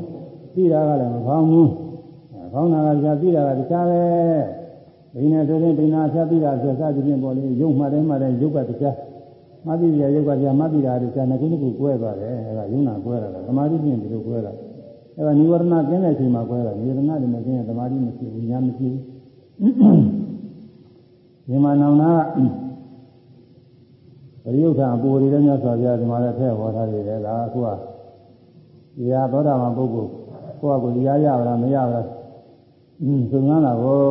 သိတာကလည်းမခေါင်းဘူးခေါင်းသားကကြားသိတာကတခြားပဲဘိနေဆိုရင်ဘိနာဖြတ်ပြီးတာဆိုစသဖြင့်ပေါ်လေရုပ်မှတယ်မှတယ်ရုပ်ကတခြားမသိရရုပ်ကတရားမသိတာတခြားနှစ်ခုနှစ်ခုကွဲသွားတယ်အဲဒါယုံနာကွဲတာသမာဓိဖြင့်ဒီလိုကွဲတာအဲဒါនិဝရဏကျင်းတဲ့အချိန်မှာကွဲတာនិဝရဏတွေမကျင်းရင်သမာဓိမရှိဘူးဉာဏ်မရှိဘူးဒီမှာနောင်နာက ပရိယုထအပူတွေလည်းမြတ်စွာဘုရားဒီမှာလည်းထည့်ဟောထားတယ်လေဒါအခုကဒီဟာသောတာပန်ပုဂ္ဂိုလ်ကိုယ့်အကူရရရလားမရလားအင်းသုံးကားတာကို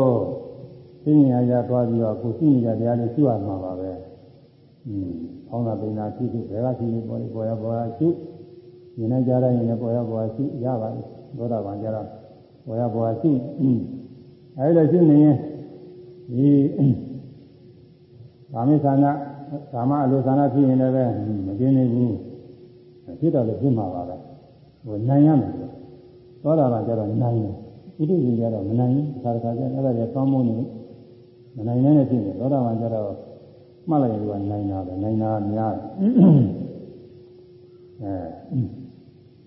သိဉာဏ်ရသွားပြီးတော့ကိုသိဉာဏ်တရားလေးရှုရမှာပါပဲအင်းအောင်းတာပင်နာရှိရှိဘယ်ကရှိနေပေါ်နေပေါ်ရပေါ်ရရှုဉာဏ်နဲ့ကြားရရင်လည်းပေါ်ရပေါ်ရရှုရပါလိမ့်သောတာပန်ကြတော့ပေါ်ရပေါ်ရရှုအင်းအဲဒီလိုရှုနေရင်ဒီကာမိသနာ ကာမအလိုသနာဖြစ်ရင်လည်းမกินနိုင်ဘူးဖြစ်တော့လည်းဖြစ်မှာပါပဲဟိုနိုင်ရမယ်သောတာပန်ကျတော့နိုင်တယ်ဥဒိစီကျတော့မနိုင်ဘူးခါတခါကျအဲ့ဒါကြီးကောင်းမွန်နေမနိုင်နိုင်နဲ့ဖြစ်နေသောတာပန်ကျတော့မှတ်လိုက်ရင်ကနိုင်တာပဲနိုင်တာများအဲ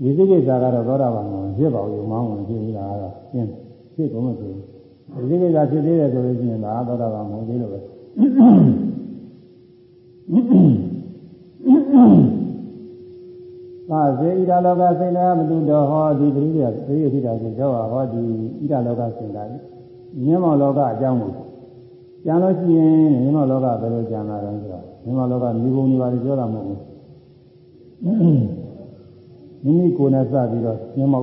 ဝိသိကိစ္စကတော့သောတာပန်ကဖြစ်ပါဘူးမောင်းဝင်ဖြစ်ပြီးတာကတော့ရှင်းဖြစ်ကုန်မှဆိုဝိသိကိစ္စဖြစ်သေးတယ်ဆိုလို့ရှိရင်ဒါသောတာပန်မဟုတ်သေးလို့ပဲ သာစေဣဒလောကစိတ်နာမတုတော်ဟောဒီပရိယပရိယတိတာကိုကြောက်ဟောဒီဣဒလောကစိတ်နာမြင်မောလောကအကြောင်းကိုကြံလို့ရှိရင်မြင်မောလောကဘယ်လိုကြံလာတယ်ဆိုတော့မြင်မောလောကမြေပုံတွေပါလေပြောတာမဟုတ်ဘူးမိမိကိုယ်နဲ့စပြီးတော့မြင်မော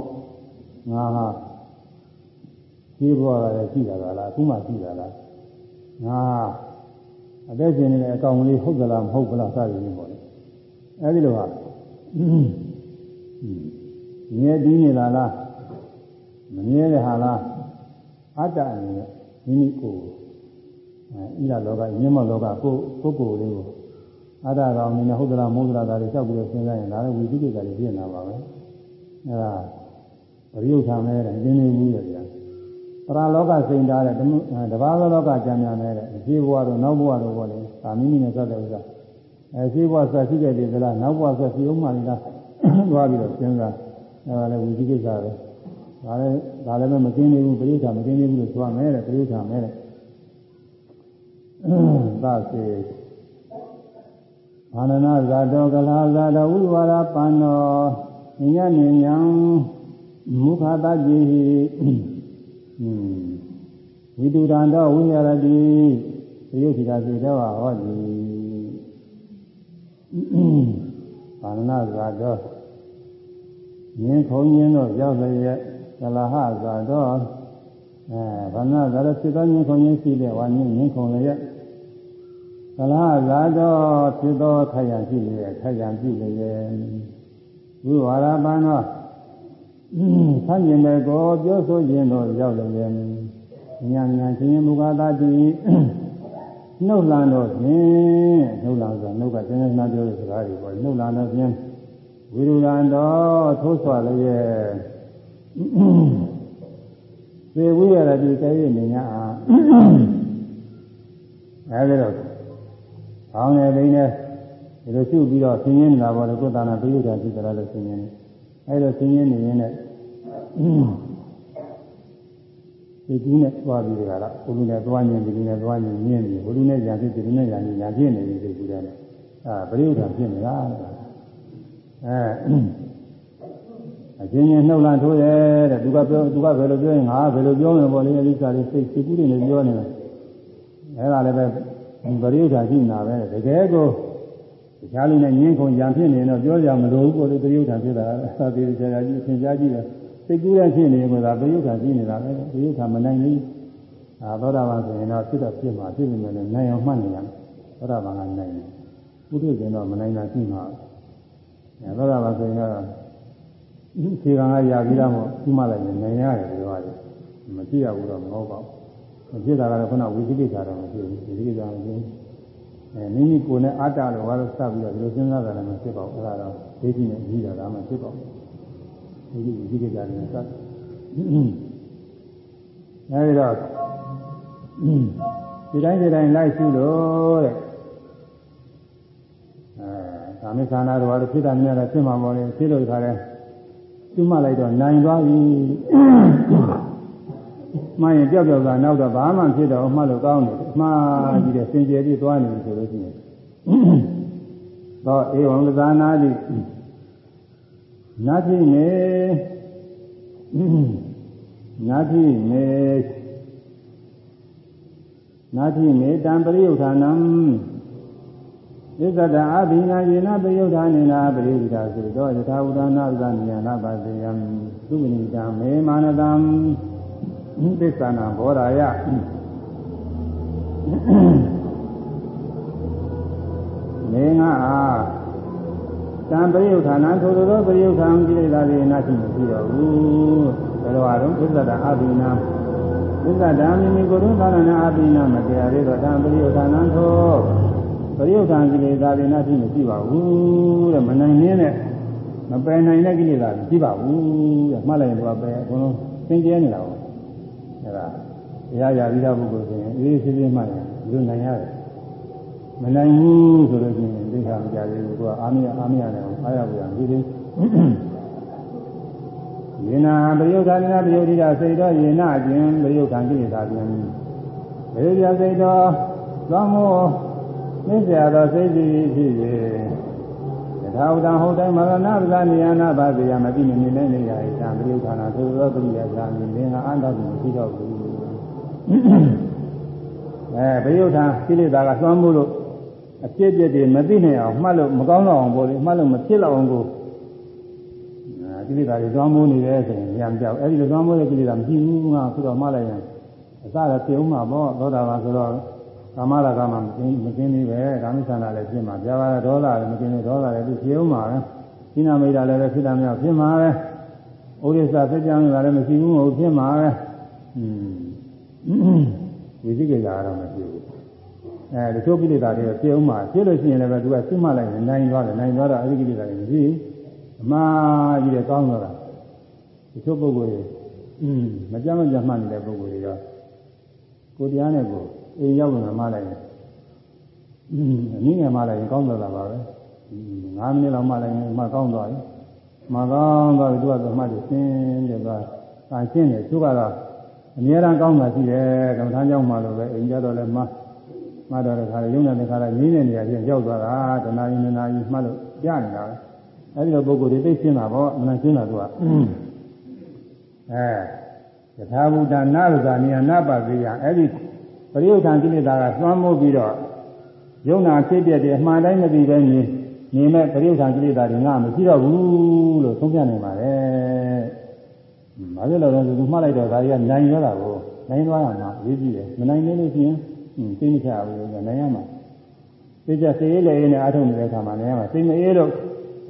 ငါဟာရှိဘွားကလည်းရှိတာလားအခုမှရှိတာလားငါ အသက်ရှင်နေတဲ့အကောင်လေးဟုတ်သလားမဟုတ်ဘူးလားစသည်ဖြင့်ပေါ့လေအဲဒီလိုဟာမြဲတည်နေလားလားမမြဲတဲ့ဟာလားအတ္တအနေနဲ့မိမိကိုယ်အဲဣဒလောကညမလောကကိုပုဂ္ဂိုလ်လေးကိုအတ္တကောင်အနေနဲ့ဟုတ်သလားမဟုတ်သလားဒါတွေလျှောက်ပြီးတော့စဉ်းစားရင်ဒါလည်းဝိသိကိစ္စတွေဖြစ်နေတာပါပဲအဲဒါပရိယုထာမဲတဲ့ရင်းနေဘူးရဲ့ဗျာ ပရလောကစိန်ထားတဲ့တဘာသောလောကကြံများနေတဲ့ဒီဘဝတို့နောက်ဘဝတို့ပေါ့လေဒါမိမိနဲ့စတဲ့ဥစ္စာအဲရှိဘဝဆက်ရှိခဲ့တယ်သလားနောက်ဘဝဆက်ရှိအောင်မှလားသွားပြီးတော့စဉ်းစားအဲဒါလည်းဝိသိကိစ္စပဲဒါလည်းဒါလည်းမကင်းနေဘူးပရိသတ်မကင်းနေဘူးလို့ဆိုရမယ်တဲ့ပရိသတ်မယ်တဲ့သာစေဘာနနာဇာတောကလာဇာတဝိဝါရပန္နောညဉ့်ညဉ့်ညံမုခတတိ ဝိတုဒန္တောဝိရတိသယုခိတာစေတောဟောတိဘာနနာဇာတောမြင်ခုံရင်းတို့ရောက်လျက်ကလဟဇာတောအဲဘာနနာဇာတောဖြစ်သောမြင်ခုံရင်းရှိတဲ့ဝါမြင်မြင်ခုံလျက်ကလဟဇာတောဖြစ်သောခရံရှိလျက်ခရံပြုလျက်ဝိဝါရပန်သော ဆန်းကျင်တဲ့ကိုပြောဆိုခြင်းတို့ရောက်လျက်ညံညံချင်းမူကားတာတိနှုတ်လန်တော့ဖြင့်နှုတ်လန်ဆိုနှုတ်ကတင်းတင်းနာပြောတဲ့စကားတွေပေါ့နှုတ်လန်တော့ဖြင့်ဝိရုလန်တော်ထိုးဆွလည်းရဲ့သေဝိရတိတည်းနေညာအဲဒီတော့ကောင်းတယ်ဘိနေဒီလိုရှုပြီးတော့ဆင်းရဲနေတာပေါ့လေကိုယ်တဏ္ဍာပိယုဒ္ဓရှိသလားလို့ဆင်းရဲနေ အဲဒါဆင်းရဲနေရင်လည်းဒီကူးနဲ့သွားပြီးကြတာဘုလူနဲ့သွားညင်ဒီကူးနဲ့သွားညင်မြင်ပြီဘုလူနဲ့ညာဖြစ်ဒီကူးနဲ့ညာညာဖြစ်နေပြီဒီကူးတယ်အာပရိယုဒ္ဓဖြစ်နေတာအဲအချင်းချင်းနှုတ်လန့်ထိုးတယ်တဲ့သူကပြောသူကဘယ်လိုပြောရင်ငါဘယ်လိုပြောမယ်ပေါ့လေအလိစာလေးစိတ်စိတ်ကူးတွေနဲ့ပြောနေတယ်အဲဒါလည်းပဲပရိယုဒ္ဓရှိနေတာပဲတကယ်ကို တခြားလူနဲ့ညင်းခုန်ရံဖြစ်နေတော့ပြောကြမလို့ဘူးကိုယ်ပရိယုဒ္ဓဖြစ်တာသာသေးသေးချာချာကြီးအရှင်ကြားကြည့်တယ်စိတ်ကူးရဖြစ်နေကသာပရိယုဒ္ဓရှိနေတာပဲပရိယုဒ္ဓမနိုင်ဘူးအာသောတာပန်ဆိုရင်တော့ဖြစ်တော့ဖြစ်မှာဖြစ်နေမယ်လည်းနိုင်အောင်မှတ်နေရတယ်သောတာပန်ကနိုင်တယ်ပုထုဇဉ်တော့မနိုင်တာရှိမှာအဲသောတာပန်ဆိုရင်တော့ခြေကံကရာပြီးတော့မှမှတ်လိုက်ရင်နိုင်ရတယ်ဒီလိုပါလေမကြည့်ရဘူးတော့မဟုတ်ပါဘူးမဖြစ်တာကတော့ခုနဝိသိကိစ္စတော့မဖြစ်ဘူးဝိသိကိစ္စမဖြစ်ဘူး အဲမိမိကိုယ်နဲ့အတ္တလို့ဘာလို့စပြီးတော့ဒီလိုစဉ်းစားတာလည်းမဖြစ်ပါဘူးအဲ့ဒါတော့ဒိဋ္ဌိနဲ့ကြီးတာဒါမှဖြစ်ပါဘူးဒီဒီကိစ္စတွေနဲ့စအဲဒီတော့ဒီတိုင်းဒီတိုင်းလိုက်ရှိလို့တဲ့အဲကာမိခန္ဓာတော်လည်းဖြစ်တာများတယ်ဖြစ်မှာမဟုတ်ဘူးဖြစ်လို့ခါတယ်ကျွမလိုက်တော့နိုင်သွားပြီ မှန်ရင်ကြောက်ကြောက်ကနောက်တော့ဘာမှဖြစ်တော့မှလို့ကောင်းတယ်မှားကြည့်တယ်စင်ကြယ်ပြီးသွားနေပြီဆိုလို့ရှိရင်တော့ဧဝံသဇာနာတိနာတိနေနာတိနေနာတိနေတံပရိယုဌာနံဣဇဒအာဘိနာယေနပရိယုဌာနေနာပရိယုဌာဆိုတော့ယထာဝုဒနာဥဒနိယနာပါတိယံသုဝိနိတံမေမာနတံ သစ္စာနာဘောဓာယနေငါအားတံပရိယုဌာနထိုသောပရိယုဌာန်ကိလေသာတွေနာရှိမရှိတော့ဘူးဘယ်လိုအားလုံးသစ္စာတအာဘိနာသစ္စာဓာမိမိကိုယ်တော်သာရဏအာဘိနာမတရားသေးတော့တံပရိယုဌာနထိုရိယုတ်တံကိလေသာတွေနဲ့ဖြစ်မရှိပါဘူးတဲ့မနိုင်င်းနဲ့မပယ်နိုင်တဲ့ကိလေသာတွေရှိပါဘူးတဲ့မှတ်လိုက်ရင်တော့ပယ်အကုန်လုံးသင်ကျဲနေတာပေါ့အဲဒါတ ရားရပြီးသားပုဂ္ဂိုလ်ဆိုရင်အေးဆေးဆေးမှတ်ရင်ဒီလိုနိုင်ရတယ်မနိုင်ဘူးဆိုလို့ရှိရင်သိခါမကြသေးဘူးသူကအာမရအာမရနဲ့အားရပူရဒီလိုယေနာပရိယုဒ္ဓနာပရိယုဒ္ဓိတာစိတ်တော်ယေနာအကျင်ပရိယုဒ္ဓံကိလေသာပြန်ပရိယုဒ္ဓစိတ်တော်သောမောသိစရာသောစိတ်စီဖြစ်၍ယထာဝတံဟုတ်တိုင်းမရဏပဇာနိယနာပါစေယမတိနေနေနေရ၏သံပရိယုဒ္ဓနာသို့သောပရိယသာမြင်လင်ကအန္တကိုမရှိတော့ဘူး အဲပရိယုဒ္ဓကိလေသာကသွမ်းမှုလို့အဖြစ်အပျက်တွေမသိနိုင်အောင်မှတ်လို့မကောင်းတော့အောင်ပေါ့လေမှတ်လို့မဖြစ်တော့အောင်ကိုကိလေသာတွေသွမ်းမိုးနေတယ်ဆိုရင်ဉာဏ်ပြောက်အဲဒီလိုသွမ်းမိုးတဲ့ကိလေသာမရှိဘူးငါဆိုတော့မှတ်လိုက်ရင်အစတော့ပြုံးမှာပေါ့သောတာပန်ဆိုတော့ကာမရာဂမှမကင်းမကင်းသေးပဲကာမိသန္တာလည်းဖြစ်မှာပြာပါဒေါသလည်းမကင်းသေးဒေါသလည်းသူပြုံးမှာပဲစိနာမိတ်တာလည်းပဲဖြစ်တာမျိုးဖြစ်မှာပဲဥရိစ္ဆာဖြစ်ကြံတာလည်းမရှိဘူးမဟုတ်ဖြစ်မှာပဲอืม ဝိသိကိတာကတော့မရှိဘူးအဲဒီချိုးကိလေသာတွေပြုံးမှာဖြစ်လို့ရှိရင်လည်းပဲသူကစိတ်မှလိုက်ရင်နိုင်သွားတယ်နိုင်သွားတော့အဲဒီကိလေသာတွေမရှိဘူးအမှားကြီးတဲ့ကောင်းတော့တာဒီချို့ပုဂ္ဂိုလ်တွေอืมမကြမ်းမကြမ်းမှနေတဲ့ပုဂ္ဂိုလ်တွေရောကိုတရားနဲ့ကိုအိမ်ရောက်လာမှလိုက်ရင်อืมအနည်းငယ်မှလိုက်ရင်ကောင်းတော့တာပါပဲ9မိနစ်လောက်မှလိုက်ရင်မှကောင်းသွားပြီမှကောင်းသွားပြီသူကတော့မှတ်တယ်ရှင်းတယ်သွားအဲရှင်းတယ်သူကတော့ အများအားကောင်းတာရှိတယ်ကမ္မထာကြောင့်မှလို့ပဲအိမ်ကြတော့လည်းမှမှတော့တဲ့ခါရုံတဲ့ခါလည်းငင်းတဲ့နေရာချင်းရောက်သွားတာတနာရီနာရီမှလို့ကြားနေတာပဲအဲဒီလိုပုဂ္ဂိုလ်တွေသိရှင်းတာပေါ့မနရှင်းတာသူကအဲယထာဘုဒ္ဓနာရဇာနိယနာပါတိယအဲဒီပရိယုထံကိလေသာကသွမ်းမိုးပြီးတော့ယုံနာဖြစ်ပြတဲ့အမှန်တိုင်းမသိပဲနေနေမဲ့ပရိယုထံကိလေသာတွေငါမရှိတော့ဘူးလို့သုံးပြနိုင်ပါတယ်။ ဘာလို့လဲဆိုသူမှတ်လိုက်တော့ဒါကြီးကနိုင်ရတာကိုနိုင်သွားရမှာအရေးကြီးတယ်။မနိုင်နေလို့ရှိရင်သိမချဘူးလို့နိုင်ရမှာ။သိကြစေးလေနဲ့အားထုတ်နေတဲ့အခါမှာနိုင်ရမှာသိမအေးလို့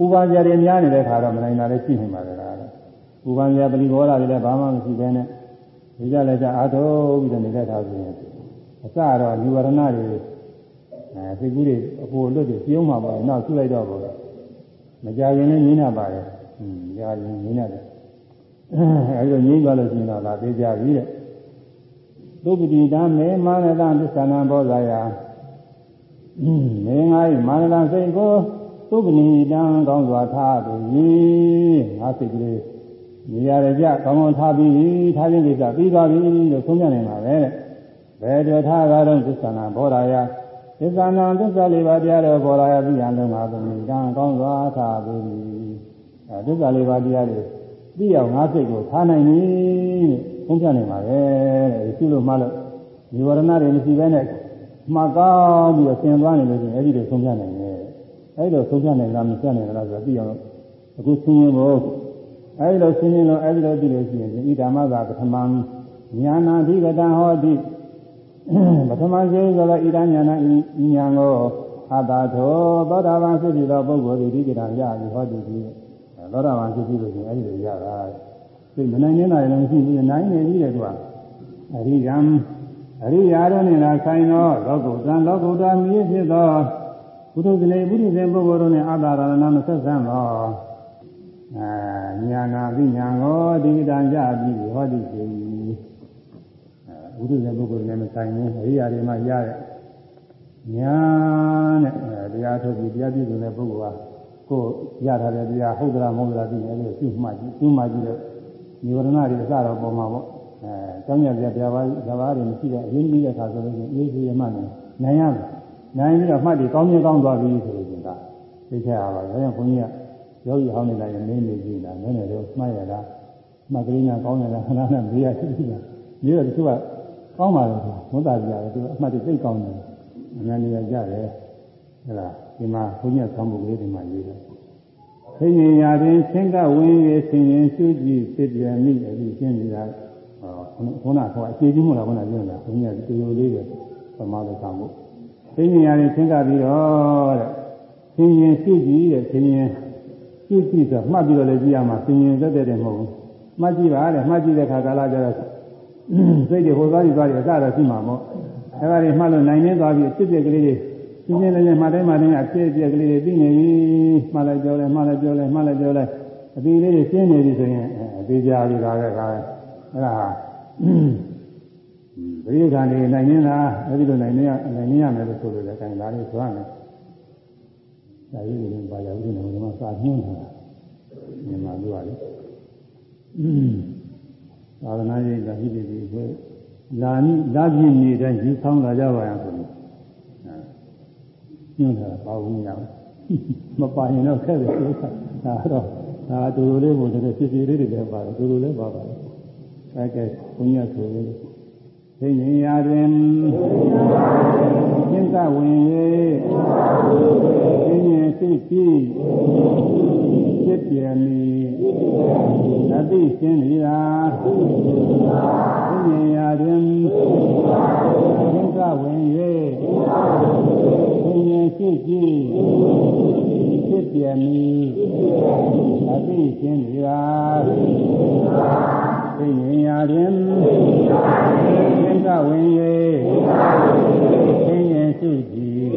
ဥပါဇာတွေများနေတဲ့အခါတော့မနိုင်တာလည်းရှိနေပါလေလား။ဥပါဇာပရိဘောဓတွေလည်းဘာမှမရှိဘဲနဲ့ဒီကြလည်းကြအားထုတ်ပြီးတော့နေတဲ့အခါဆိုရင်အစတော့လူဝရဏတွေအဲသိကူးတွေအပေါ်လွတ်တွေပြုံးမှာပါနောက်ဆုလိုက်တော့ပေါ့မကြရင်လည်းငင်းနေပါတယ်อืมကြာရင်ငင်းနေတယ် အဲဒီတော့ငင်းသွားလို့ရှိရင်တော့ဒါသေးကြပြီတဲ့သုပတိတံမေမာနတံသစ္ဆာနံဘောဇာယမေငါ၏မာနတံစိတ်ကိုသုပတိတံကောင်းစွာထားသည်ငါစိတ်ကလေးနေရာကြကောင်းကောင်းထားပြီးထားခြင်းကိစ္စပြီးသွားပြီလို့ဆုံးဖြတ်နိုင်ပါပဲတဲ့ဘယ်တော်ထားတာတော့သစ္စာနာဘောရာယသစ္စာနာသစ္စာလေးပါးတရားတော်ဘောရာယပြီးရန်လုံးပါသမီးကံကောင်းစွာထားပြီအဲသစ္စာလေးပါးတရားတွေ ပြီးအောင်ငါစိတ်ကိုထားနိုင်ပြီဆုံးဖြတ်နိုင်ပါပဲတဲ့ဒီလိုမှလို့ဒီဝရဏတွေမရှိဘဲနဲ့မှကောင်းပြီးတော့သင်သွားနေလို့ရှိရင်အဲ့ဒီလိုဆုံးဖြတ်နိုင်တယ်အဲ့ဒီလိုဆုံးဖြတ်နိုင်လားမဖြတ်နိုင်လားဆိုတော့ပြီးအောင်အခုသင်ရင်ကိုအဲ့ဒီလိုသင်ရင်လို့အဲ့ဒီလိုပြီးလို့ရှိရင်ဤဓမ္မသာပထမညာနာဓိကတံဟောတိပထမဆုံးဆိုတော့ဣဒညာနာဤညာကိုအာတာထောသောတာပန်ဖြစ်ပြီးသောပုဂ္ဂိုလ်ဒီဒီကရရပြီဟောတိဒီ သောတာပန်ဖြစ်ပြီးလို့ရှိရင်အဲ့ဒီလိုရတာသိမနိုင်နေတာလည်းမရှိဘူးနိုင်နေပြီတဲ့ကွာအရိယံအရိယာတို့နဲ့လာဆိုင်သောလောကုတ္တံလောကုတ္တမြည်ဖြစ်သောဘုဒ္ဓဇလေဘုဒ္ဓဇင်ပုဂ္ဂိုလ်တို့နဲ့အာတာရဏမဆက်ဆံသောအာညာနာပိညာကိုဒီကရရပြီဟောတိရှိဘုဒ္ဓရဲ့ပုဂ္ဂိုလ်နဲ့မဆိုင်ဘူးအရိယာတွေမှာရတဲ့ညာနဲ့တရားထုတ်ပြီးတရားပြည့်စုံတဲ့ပုဂ္ဂိုလ်က ကိုရထားတဲ့တရားဟုတ်သလားမဟုတ်သလားသိတယ်လို့သိမှကြည့်သိမှကြည့်လို့និဝရဏတွေအစတော့ပေါ်မှာပေါ့အဲကျောင်းရပြပြပါးဇဘာတွေမရှိတဲ့အရင်းကြီးတဲ့ခါဆိုလို့ရှိရင်အေးကြီးရမှနိုင်နိုင်ရမယ်နိုင်ပြီးတော့မှတ်ပြီးကောင်းမြင်ကောင်းသွားပြီဆိုလို့ရှိရင်ဒါသိချရပါဘူးဒါကြောင့်ဘုန်းကြီးကယောဂီဟောင်းနေလိုက်ရင်မင်းနေကြည့်တာနည်းနည်းတော့မှတ်ရတာမှတ်ကလေးနဲ့ကောင်းရတာခဏနဲ့မေးရရှိတာမြေတော့တချို့ကကောင်းပါလေဝတ်တာကြတယ်သူအမှတ်တွေသိကောင်းတယ်အမှန်တရားကြတယ် ဟဲ့လားဒီမှာဘုန်းကြီးဆောင်းဖို့ကလေးတွေမှာရေးတယ်ဆင်းရင်ရာတွင်ဆင်းကဝင်၍ဆင်းရင်ရှုကြည့်ဖြစ်ပြန်မိအပြီးရှင်းနေတာဟောခုနကအခြေကြီးမို့လားခုနပြောတာဘုန်းကြီးကတူတူလေးပဲသမားလို့ဆောင်းဖို့ဆင်းရင်ရာတွင်ဆင်းကပြီးတော့တဲ့ဆင်းရင်ရှုကြည့်တဲ့ဆင်းရင်ရှုကြည့်ဆိုမှတ်ပြီးတော့လည်းကြည့်ရမှာဆင်းရင်သက်သက်တယ်မဟုတ်ဘူးမှတ်ကြည့်ပါတဲ့မှတ်ကြည့်တဲ့ခါကာလကျတော့စိတ်တွေဟိုသွားပြီးသွားပြီးအစတော့ရှိမှာပေါ့အဲဒါတွေမှတ်လို့နိုင်နေသွားပြီးအစ်စ်ပြက်ကလေးတွေ ရှင်းရှင်းလေးမှတိုင်းမှတိုင်းအဖြစ်အပျက်ကလေးတွေသိနေပြီမှလည်းပြောလဲမှလည်းပြောလဲမှလည်းပြောလဲအပြီးလေးတွေရှင်းနေပြီဆိုရင်အသေးကြပြီဒါပဲဒါပဲအဲ့ဒါပရိက္ခဏတွေနိုင်နေတာအဲ့ဒီလိုနိုင်နေရနိုင်နေရမယ်လို့ဆိုလို့လည်းအဲဒါလေးဆိုရမယ်ဒါကြီးတွေပါရဘူးနေမှာစာညွှန်းတာမြန်မာလူကလေသာသနာ့ရေးကဟိတိဒီကိုလာနိလာပြည့်နေတိုင်းယူဆောင်လာကြပါရဆိုလို့ ညွှန်းတာပါဘူးညာမပါရင်တော့ခက်တယ်ဆိုတာဒါတော့ဒါတူတူလေးကိုတကယ်ဖြစ်ဖြစ်လေးတွေလည်းပါတယ်တူတူလေးပါပါတယ်အဲကဲဘုညာဆိုရင်သိဉ္ဇာတွင်သင်္ကဝင်၍သိဉ္ဇာစိတ်ပြီးဖြစ်ပြမည်အသိရှင်းသည်သာသိဉ္ဇာတွင် သင်္ကဝင်၍သိဉ္ဇာစိတ်ပြီးဖြစ်ပြမည်အသိရှင်းသည်သာသိဉ္ဇာတွင်သင်္ကဝင်၍သိဉ္ဇာစိတ်ပြီး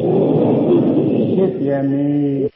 ဖြစ်ပြမည်